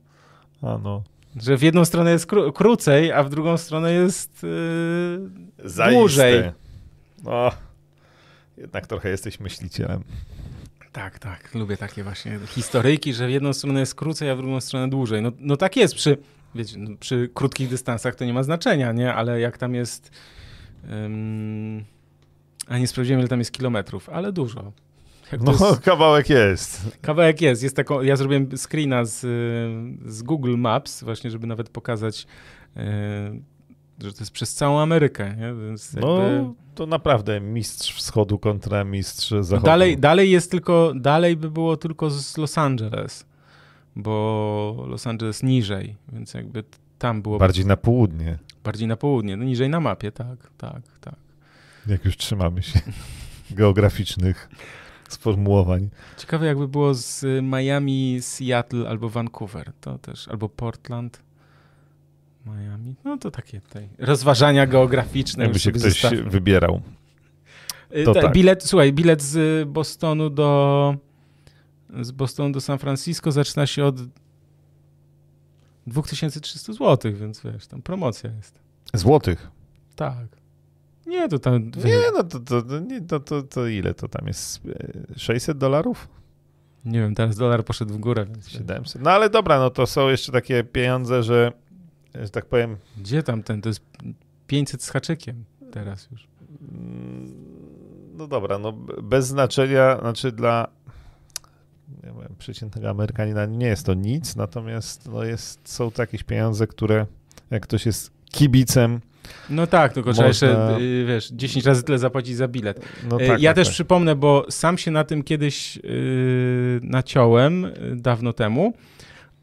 A no. Że w jedną stronę jest kró- krócej, a w drugą stronę jest yy, dłużej. No. Jednak trochę jesteś myślicielem. Tak, tak. Lubię takie właśnie historyjki, że w jedną stronę jest krócej, a w drugą stronę dłużej. No, no tak jest przy, wiecie, no, przy krótkich dystansach to nie ma znaczenia, nie? Ale jak tam jest... a nie sprawdziłem, ile tam jest kilometrów, ale dużo. No, jest, kawałek jest. kawałek jest. jest taką, ja zrobiłem screena z, z Google Maps, właśnie, żeby nawet pokazać, y, że to jest przez całą Amerykę? Więc jakby... No, to naprawdę mistrz wschodu kontra mistrz zachodu. Dalej, dalej jest tylko, dalej by było tylko z Los Angeles, bo Los Angeles niżej, więc jakby tam było Bardziej na południe, bardziej na południe, no niżej na mapie, tak, tak, tak. jak już trzymamy się geograficznych sformułowań. Ciekawe jakby było z Miami, Seattle albo Vancouver, to też, albo Portland, Miami, no to takie tutaj rozważania geograficzne. Jakby się ktoś zostawmy. wybierał. Y, To ta- tak. Bilet, słuchaj, bilet z Bostonu do z Bostonu do San Francisco zaczyna się od 2300 zł, więc wiesz, tam promocja jest. Złotych. Tak. Nie, to tam... Nie, no to, to, to, nie, to, to, ile to tam jest? E, 600 dolarów? Nie wiem, teraz dolar poszedł w górę, więc... 700. No ale dobra, no to są jeszcze takie pieniądze, że, że tak powiem, Gdzie tam ten? To jest 500 z haczykiem teraz już. Mm, No dobra, no bez znaczenia, znaczy dla nie wiem, przeciętnego Amerykanina nie jest to nic, natomiast no jest, są to jakieś pieniądze, które jak ktoś jest kibicem, No tak, tylko trzeba Można- jeszcze, y, wiesz, 10 razy tyle zapłacić za bilet. no Y, tak. ja tak, też tak. przypomnę, bo sam się na tym kiedyś yy, naciąłem y, dawno temu,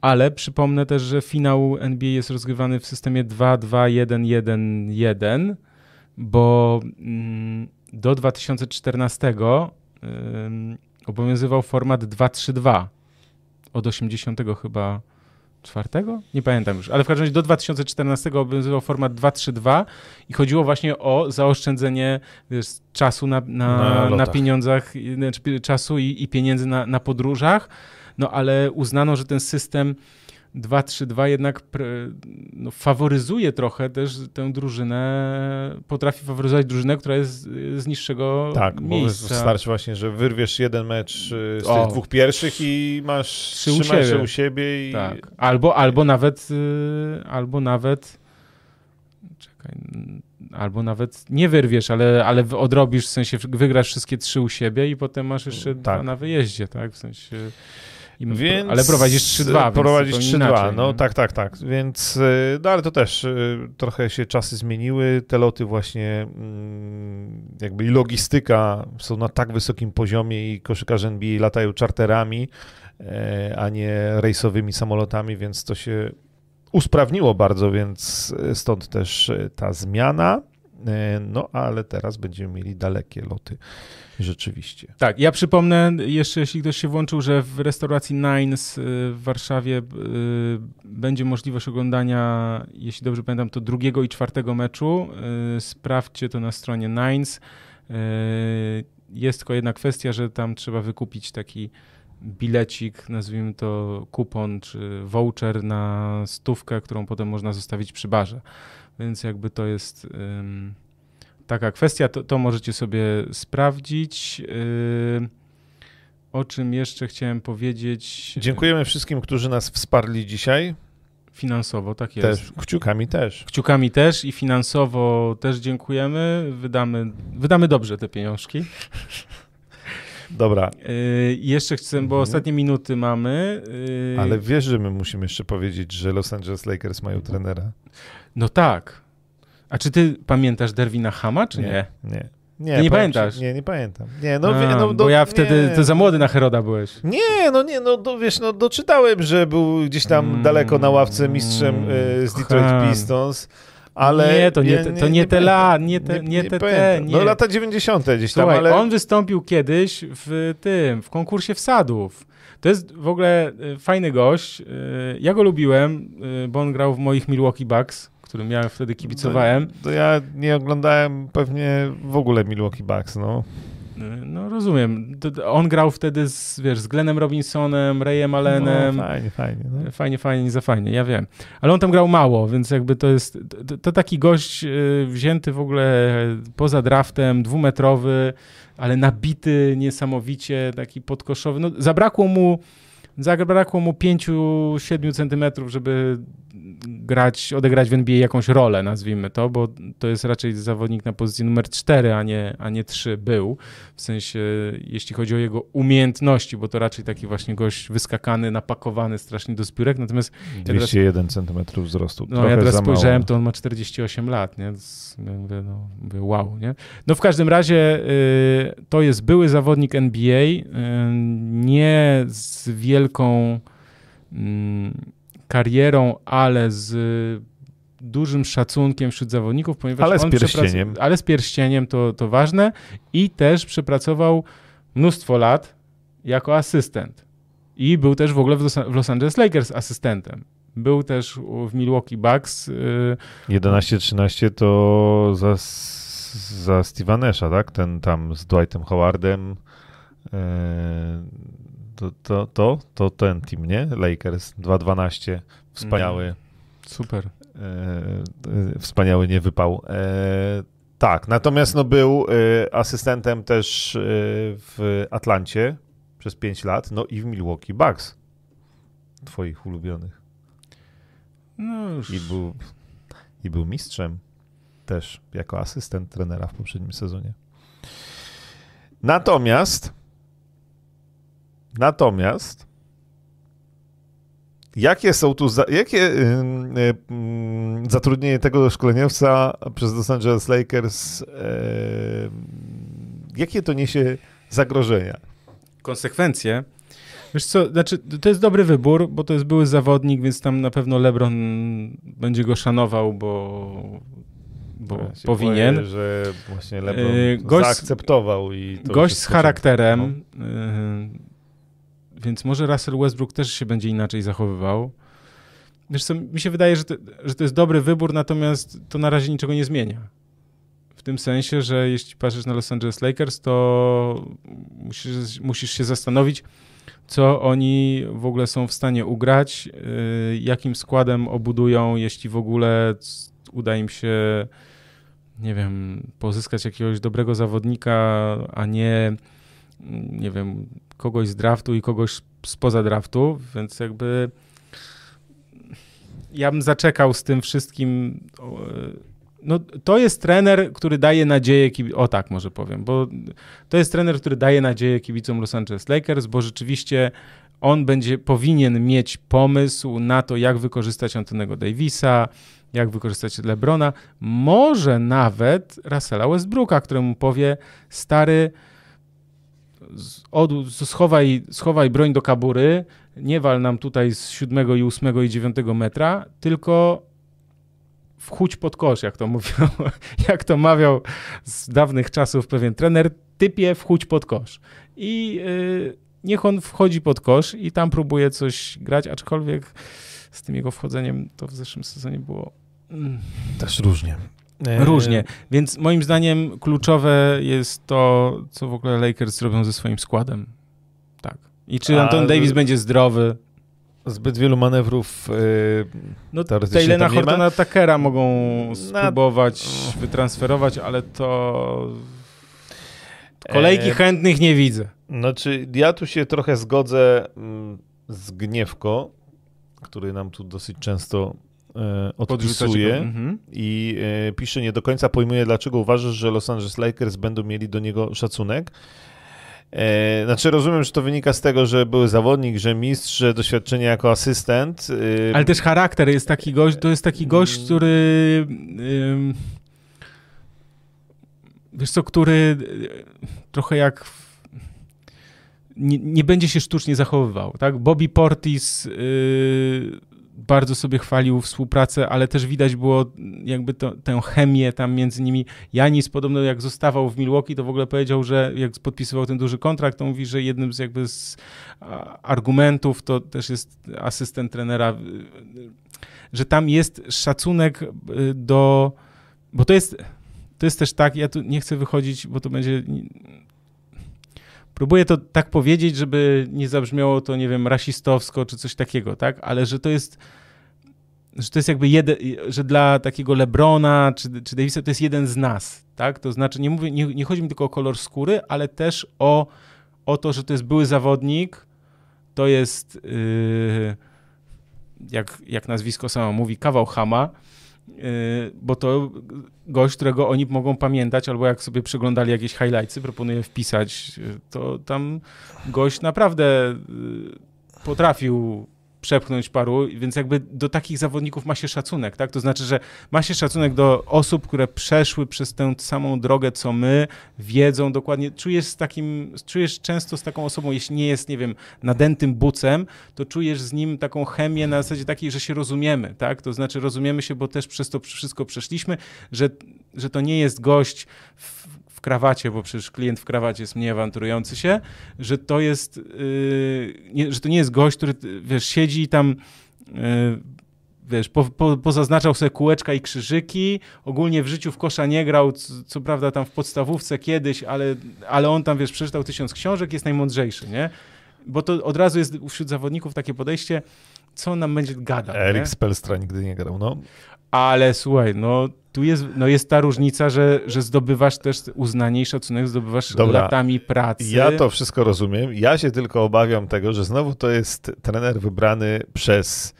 ale przypomnę też, że finał NBA jest rozgrywany w systemie 2-2-1-1-1, bo mm, do 2014 obowiązywał format 2-3-2 od 80 chyba czwartego? Nie pamiętam już, ale w każdym razie do 2014 obowiązywał format 2-3-2 i chodziło właśnie o zaoszczędzenie wiesz, czasu na, na, na, na pieniądzach, znaczy czasu i, i pieniędzy na, na podróżach, no ale uznano, że ten system 2-3-2 jednak no, faworyzuje trochę też tę drużynę, potrafi faworyzować drużynę, która jest z niższego tak, miejsca. Tak, bo wystarczy właśnie, że wyrwiesz jeden mecz y, z o. tych dwóch pierwszych i masz trzy, trzy mecze u siebie. I... Tak. Albo, albo nawet y, albo nawet czekaj, albo nawet nie wyrwiesz, ale, ale odrobisz, w sensie wygrasz wszystkie trzy u siebie i potem masz jeszcze tak. dwa na wyjeździe, tak, w sensie... Więc, ale prowadzisz 3-2. Prowadzisz 3-2, no nie? tak, tak, tak. Więc, y, no ale to też y, trochę się czasy zmieniły. Te loty właśnie, mm, jakby i logistyka są na tak wysokim poziomie i koszykarze NBA latają czarterami, e, a nie rejsowymi samolotami, więc to się usprawniło bardzo, więc y, stąd też ta zmiana. E, no ale teraz będziemy mieli dalekie loty. Rzeczywiście. Tak, ja przypomnę jeszcze, jeśli ktoś się włączył, że w restauracji Nines y, w Warszawie y, będzie możliwość oglądania, jeśli dobrze pamiętam, to drugiego i czwartego meczu. Y, sprawdźcie to na stronie Nines. Jest tylko jedna kwestia, że tam trzeba wykupić taki bilecik, nazwijmy to kupon czy voucher na stówkę, którą potem można zostawić przy barze. Więc jakby to jest taka kwestia, to, to możecie sobie sprawdzić. Yy, o czym jeszcze chciałem powiedzieć? Dziękujemy wszystkim, którzy nas wsparli dzisiaj. Finansowo, tak jest. Też, kciukami też. Kciukami też i finansowo też dziękujemy. Wydamy, wydamy dobrze te pieniążki. Dobra. Yy, jeszcze chcę, bo mhm. ostatnie minuty mamy. Yy... Ale wiesz, że my musimy jeszcze powiedzieć, że Los Angeles Lakers mają trenera. No tak. A czy ty pamiętasz Derwina Hama, czy nie? Nie. Nie, nie, nie pamiętasz? Ci, nie, nie pamiętam. Nie, no, A, no, do, bo ja wtedy, nie. to za młody na Heroda byłeś. Nie, no nie, no do, wiesz, no doczytałem, że był gdzieś tam mm, daleko na ławce mistrzem y, z Detroit. Pistons. Ale nie, to nie, te, to nie, te lat, nie te, nie, te. No lata 90. gdzieś Słuchaj, tam, ale... on wystąpił kiedyś w tym, w konkursie wsadów. To jest w ogóle y, fajny gość. Y, ja go lubiłem, bo on grał w moich Milwaukee Bucks którym ja wtedy kibicowałem. To, to ja nie oglądałem pewnie w ogóle Milwaukee Bucks, no. No rozumiem. On grał wtedy z, wiesz, z Glennem Robinsonem, Rayem Allenem. No, fajnie, fajnie. No. Fajnie, fajnie, nie za fajnie, ja wiem. Ale on tam grał mało, więc jakby to jest, to, to taki gość y, wzięty w ogóle poza draftem, dwumetrowy, ale nabity niesamowicie, taki podkoszowy. No, zabrakło mu zabrakło mu 5-7 centymetrów, żeby grać, odegrać w NBA jakąś rolę, nazwijmy to, bo to jest raczej zawodnik na pozycji numer 4, a nie, a nie 3 był, w sensie jeśli chodzi o jego umiejętności, bo to raczej taki właśnie gość wyskakany, napakowany strasznie do zbiórek, natomiast... 201 ja centymetrów wzrostu, No ja teraz spojrzałem, to on ma 48 lat, nie? Mówię, no, mówię, wow, nie? No w każdym razie y, to jest były zawodnik NBA, y, nie z wielką... Y, karierą, ale z dużym szacunkiem wśród zawodników, ponieważ ale z pierścieniem. Ale z pierścieniem to, to ważne i też przepracował mnóstwo lat jako asystent. I był też w ogóle w Los, w Los Angeles Lakers asystentem. Był też w Milwaukee Bucks. 11-13 y, to za, za Steve'a Nasha, tak? Ten tam z Dwightem Howardem. Y, to, to, to, to ten team, nie? Lakers 2-12. Wspaniały. Mm, super. E, e, wspaniały nie wypał. E, tak, natomiast no, był e, asystentem też e, w Atlancie przez 5 lat, no i w Milwaukee Bucks. Twoich ulubionych. No już. I był, I był mistrzem też jako asystent trenera w poprzednim sezonie. Natomiast Natomiast jakie są tu, za, jakie y, y, zatrudnienie tego szkoleniowca przez Los Angeles Lakers, y, jakie to niesie zagrożenia? Konsekwencje. Wiesz co, znaczy, to jest dobry wybór, bo to jest były zawodnik, więc tam na pewno LeBron będzie go szanował, bo bo ja powinien. Boję, że właśnie LeBron gość, zaakceptował i Gość z charakterem, no. Yy, więc może Russell Westbrook też się będzie inaczej zachowywał. Wiesz co, mi się wydaje, że to, że to jest dobry wybór, natomiast to na razie niczego nie zmienia. W tym sensie, że jeśli patrzysz na Los Angeles Lakers, to musisz, musisz się zastanowić, co oni w ogóle są w stanie ugrać, y, jakim składem obudują, jeśli w ogóle uda im się, nie wiem, pozyskać jakiegoś dobrego zawodnika, a nie, nie wiem, kogoś z draftu i kogoś spoza draftu, więc jakby ja bym zaczekał z tym wszystkim. No, to jest trener, który daje nadzieję, o tak może powiem, bo to jest trener, który daje nadzieję kibicom Los Angeles Lakers, bo rzeczywiście on będzie, powinien mieć pomysł na to, jak wykorzystać Antonego Davisa, jak wykorzystać LeBrona, może nawet Russella Westbrooka, któremu powie, stary, od, schowaj, schowaj broń do kabury, nie wal nam tutaj z siódmego i ósmego i dziewiątego metra, tylko wchódź pod kosz, jak to mówił, jak to mawiał z dawnych czasów pewien trener, typie wchódź pod kosz. I yy, niech on wchodzi pod kosz i tam próbuje coś grać, aczkolwiek z tym jego wchodzeniem to w zeszłym sezonie było... Mm. Też różnie. Różnie, więc moim zdaniem kluczowe jest to, co w ogóle Lakers robią ze swoim składem. Tak. I czy Anton Davis będzie zdrowy? Zbyt wielu manewrów yy, No Taylena Hortona Takera mogą spróbować Na... wytransferować, ale to kolejki e... chętnych nie widzę. Znaczy, ja tu się trochę zgodzę mm, z Gniewko, który nam tu dosyć często e, odpisuje mhm. i e, pisze, nie do końca pojmuje, dlaczego uważasz, że Los Angeles Lakers będą mieli do niego szacunek. E, znaczy rozumiem, że to wynika z tego, że był zawodnik, że mistrz, że doświadczenie jako asystent. E, Ale też charakter jest taki gość, to jest taki gość, mm. który wiesz co, który e, trochę jak nie, nie, będzie się sztucznie zachowywał, tak? Bobby Portis yy, bardzo sobie chwalił współpracę, ale też widać było jakby to, tę chemię tam między nimi. Janis podobno jak zostawał w Milwaukee, to w ogóle powiedział, że jak podpisywał ten duży kontrakt, to mówi, że jednym z jakby z argumentów to też jest asystent trenera, że tam jest szacunek y, do, bo to jest, to jest też tak, ja tu nie chcę wychodzić, bo to będzie próbuję to tak powiedzieć, żeby nie zabrzmiało to, nie wiem, rasistowsko czy coś takiego, tak? Ale że to jest że to jest jakby jeden, że dla takiego Lebrona czy, czy Davisa to jest jeden z nas, tak? To znaczy nie mówię, nie, nie chodzi mi tylko o kolor skóry, ale też o, o to, że to jest były zawodnik, to jest yy, jak, jak nazwisko samo mówi, kawał Hama, yy, bo to gość, którego oni mogą pamiętać, albo jak sobie przeglądali jakieś highlightsy, proponuję wpisać, yy, to tam gość naprawdę yy, potrafił przepchnąć paru, więc jakby do takich zawodników ma się szacunek, tak? To znaczy, że ma się szacunek do osób, które przeszły przez tę samą drogę, co my, wiedzą dokładnie, czujesz z takim, czujesz często z taką osobą, jeśli nie jest, nie wiem, nadętym bucem, to czujesz z nim taką chemię na zasadzie takiej, że się rozumiemy, tak? To znaczy rozumiemy się, bo też przez to wszystko przeszliśmy, że, że to nie jest gość w, w krawacie, bo przecież klient w krawacie jest mniej awanturujący się, że to jest, yy, nie, że to nie jest gość, który, wiesz, siedzi tam, yy, wiesz, po, po, pozaznaczał sobie kółeczka i krzyżyki, ogólnie w życiu w kosza nie grał, co, co, prawda tam w podstawówce kiedyś, ale, ale on tam, wiesz, przeczytał tysiąc książek, jest najmądrzejszy, nie? Bo to od razu jest wśród zawodników takie podejście, co nam będzie gadał. Erik Spelstra nigdy nie grał, no. Ale słuchaj, no tu jest, no jest ta różnica, że, że zdobywasz też uznanie i szacunek, zdobywasz Dobra, latami pracy. Ja to wszystko rozumiem. Ja się tylko obawiam tego, że znowu to jest trener wybrany przez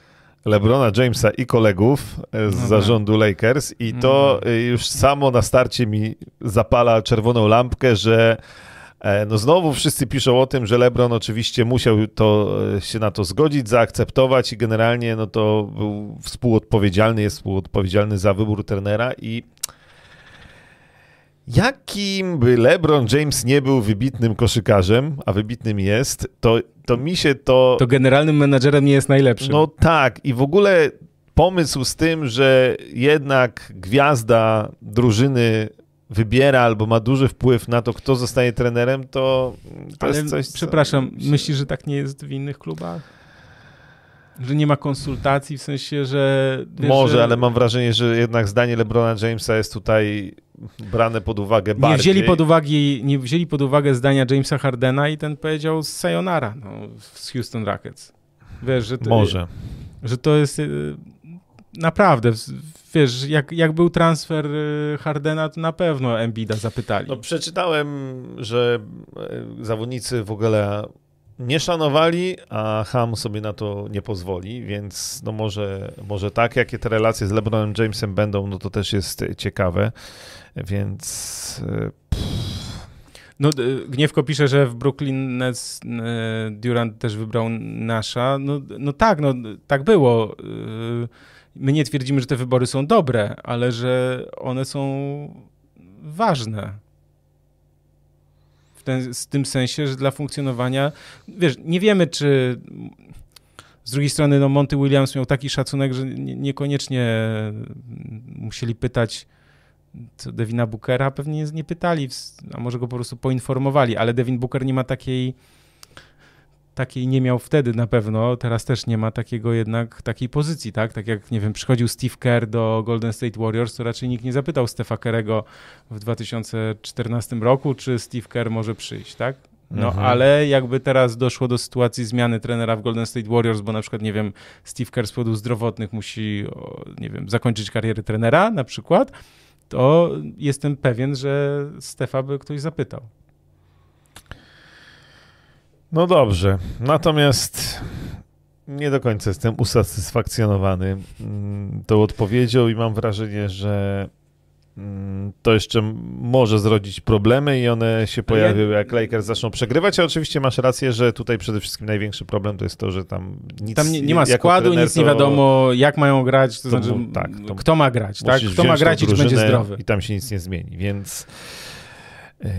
LeBrona Jamesa i kolegów z no zarządu tak. Lakers i to no. już samo na starcie mi zapala czerwoną lampkę, że E, no znowu wszyscy piszą o tym, że LeBron oczywiście musiał to, e, się na to zgodzić, zaakceptować i generalnie no to był współodpowiedzialny, jest współodpowiedzialny za wybór trenera i jakim by LeBron James nie był wybitnym koszykarzem, a wybitnym jest, to, to mi się to... To generalnym menadżerem nie jest najlepszym. No tak i w ogóle pomysł z tym, że jednak gwiazda drużyny wybiera albo ma duży wpływ na to, kto zostaje trenerem, to, to Ale jest coś. co- przepraszam, myślisz, że tak nie jest w innych klubach? Że nie ma konsultacji, w sensie, że... wiesz, Może, że ale mam wrażenie, że jednak zdanie LeBrona Jamesa jest tutaj brane pod uwagę Nie bardziej. wzięli, pod uwagę, nie wzięli pod uwagę zdania Jamesa Hardena i ten powiedział sayonara no, z Houston Rockets. Wiesz, że to, Może. że to jest y, naprawdę, wiesz, jak, jak był transfer y, Hardena, to na pewno Embida zapytali. No, przeczytałem, że e, zawodnicy w ogóle nie szanowali, a Ham sobie na to nie pozwoli, więc no może, może tak, jakie te relacje z LeBronem Jamesem będą, no to też jest ciekawe, więc e, No, Gniewko pisze, że w Brooklyn Nets y, Durant też wybrał Nasza. No, no tak, no tak było. Y, My nie twierdzimy, że te wybory są dobre, ale że one są ważne. W ten, z tym sensie, że dla funkcjonowania, wiesz, nie wiemy, czy z drugiej strony, no Monty Williams miał taki szacunek, że nie, niekoniecznie musieli pytać co Devina Bookera pewnie nie- pytali, a może go po prostu poinformowali, ale Devin Booker nie ma takiej takiej nie miał wtedy na pewno, teraz też nie ma takiego jednak takiej pozycji, tak? Tak jak, nie wiem, przychodził Steve Kerr do Golden State Warriors, to raczej nikt nie zapytał Stefa Kerrego w 2014 roku, czy Steve Kerr może przyjść, tak? No, Mhm. ale jakby teraz doszło do sytuacji zmiany trenera w Golden State Warriors, bo na przykład, nie wiem, Steve Kerr z powodów zdrowotnych musi, nie wiem, zakończyć karierę trenera na przykład, to jestem pewien, że Stefa by ktoś zapytał. No dobrze, natomiast nie do końca jestem usatysfakcjonowany mm, tą odpowiedzią i mam wrażenie, że mm, to jeszcze może zrodzić problemy i one się pojawią, jak Lakers zaczną przegrywać, a oczywiście masz rację, że tutaj przede wszystkim największy problem to jest to, że tam nic Tam nie, nie ma składu, trener nic nie wiadomo, jak mają grać, to, to znaczy, tak, to kto ma grać, tak? Kto ma grać i czy będzie zdrowy. I tam się nic nie zmieni, więc, yy,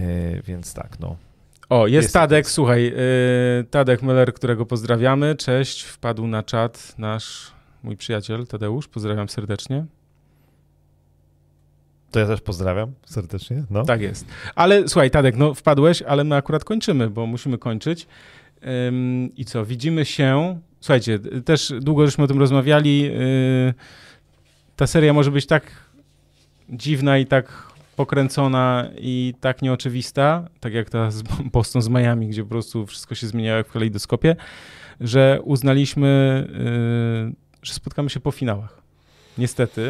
więc tak, no. O, jest, Jest Tadek, tak. słuchaj, yy, Tadek Müller, którego pozdrawiamy, cześć, wpadł na czat nasz, mój przyjaciel Tadeusz, pozdrawiam serdecznie. To ja też pozdrawiam serdecznie, no. Tak jest. Ale słuchaj, Tadek, no wpadłeś, ale my akurat kończymy, bo musimy kończyć. Ym, I co, widzimy się. Słuchajcie, też długo żeśmy o tym rozmawiali. Yy, ta seria może być tak dziwna i tak pokręcona i tak nieoczywista, tak jak ta z Boston z Miami, gdzie po prostu wszystko się zmieniało jak w kalejdoskopie, że uznaliśmy, yy, że spotkamy się po finałach. Niestety.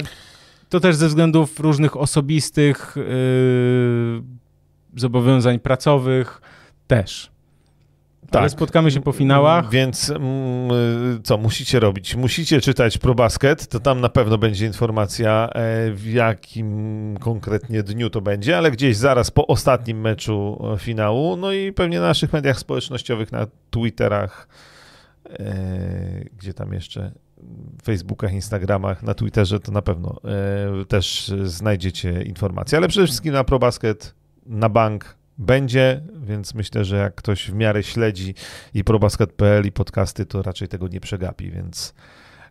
To też ze względów różnych osobistych yy, zobowiązań pracowych też. Ale Tak. spotkamy się po finałach. Więc mm, co musicie robić? Musicie czytać ProBasket, to tam na pewno będzie informacja, e, w jakim konkretnie dniu to będzie, ale gdzieś zaraz po ostatnim meczu e, finału, no i pewnie na naszych mediach społecznościowych, na Twitterach, e, gdzie tam jeszcze, Facebookach, Instagramach, na Twitterze to na pewno e, też znajdziecie informacje, ale przede wszystkim na ProBasket, na bank będzie, więc myślę, że jak ktoś w miarę śledzi i probasket.pl i podcasty, to raczej tego nie przegapi, więc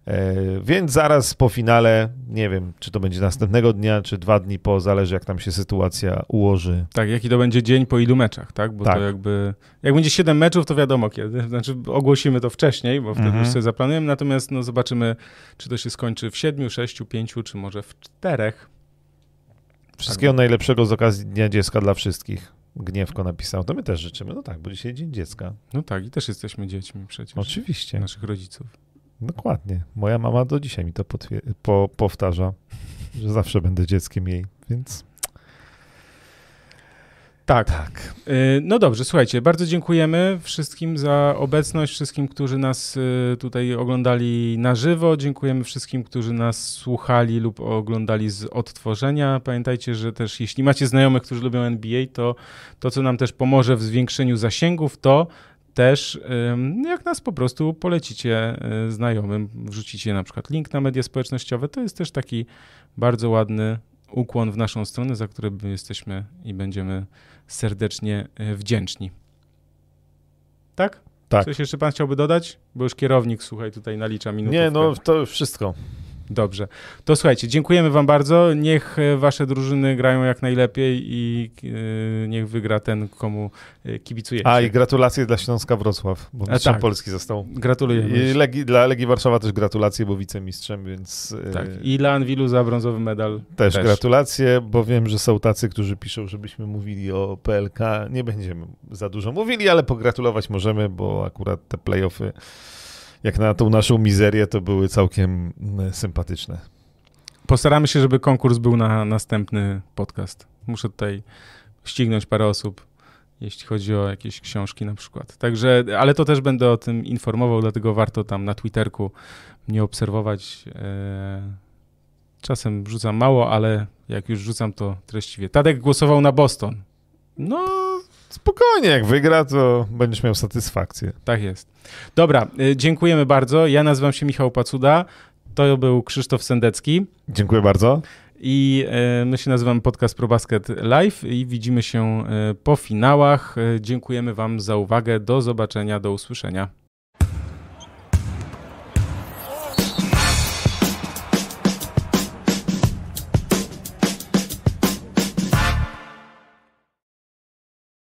e, więc zaraz po finale, nie wiem, czy to będzie następnego dnia, czy dwa dni po, zależy jak tam się sytuacja ułoży. Tak, jaki to będzie dzień po ilu meczach, tak? Bo Tak. to jakby. Jak będzie 7 meczów, to wiadomo kiedy. Znaczy ogłosimy to wcześniej, bo wtedy Mhm. już sobie zaplanujemy. Natomiast no, zobaczymy, czy to się skończy w 7, 6, 5, czy może w 4. Wszystkiego najlepszego z okazji Dnia Dziecka dla wszystkich. Gniewko napisał, to my też życzymy. No tak, bo dzisiaj Dzień Dziecka. No tak, i też jesteśmy dziećmi przecież. Oczywiście, Naszych rodziców. dokładnie. Moja mama do dzisiaj mi to po, powtarza, że zawsze będę dzieckiem jej, więc Tak. tak. Y, No dobrze, słuchajcie, bardzo dziękujemy wszystkim za obecność, wszystkim, którzy nas y, tutaj oglądali na żywo. Dziękujemy wszystkim, którzy nas słuchali lub oglądali z odtworzenia. Pamiętajcie, że też jeśli macie znajomych, którzy lubią NBA, to to, co nam też pomoże w zwiększeniu zasięgów, to też jak nas po prostu polecicie y, znajomym, wrzucicie na przykład link na media społecznościowe, to jest też taki bardzo ładny ukłon w naszą stronę, za który my jesteśmy i będziemy serdecznie e, wdzięczni. Tak? Tak. Coś jeszcze pan chciałby dodać? Bo już kierownik, słuchaj, tutaj nalicza minutę. Nie, no to wszystko. Dobrze. To słuchajcie, dziękujemy wam bardzo. Niech e, wasze drużyny grają jak najlepiej i yy, niech wygra ten, komu e, kibicujecie. A i gratulacje dla Śląska Wrocław, bo mistrzem tak. Polski został. Gratulujemy. I Legi, dla Legii Warszawa też gratulacje, bo wicemistrzem, więc... Tak. I dla Anwilu za brązowy medal. Też, też gratulacje, bo wiem, że są tacy, którzy piszą, żebyśmy mówili o PLK. Nie będziemy za dużo mówili, ale pogratulować możemy, bo akurat te playoffy jak na tą naszą mizerię, to były całkiem mm, sympatyczne. Postaramy się, żeby konkurs był na następny podcast. Muszę tutaj ścignąć parę osób, jeśli chodzi o jakieś książki na przykład. Także, ale to też będę o tym informował, dlatego warto tam na Twitterku mnie obserwować. E, czasem rzucam mało, ale jak już rzucam, to treściwie. Tadek głosował na Boston. No, spokojnie, jak wygra, to będziesz miał satysfakcję. Tak jest. Dobra, y, dziękujemy bardzo. Ja nazywam się Michał Pacuda. To był Krzysztof Sendecki. Dziękuję bardzo. I y, my się nazywamy Podcast ProBasket Live i widzimy się y, po finałach. Dziękujemy Wam za uwagę. Do zobaczenia, do usłyszenia.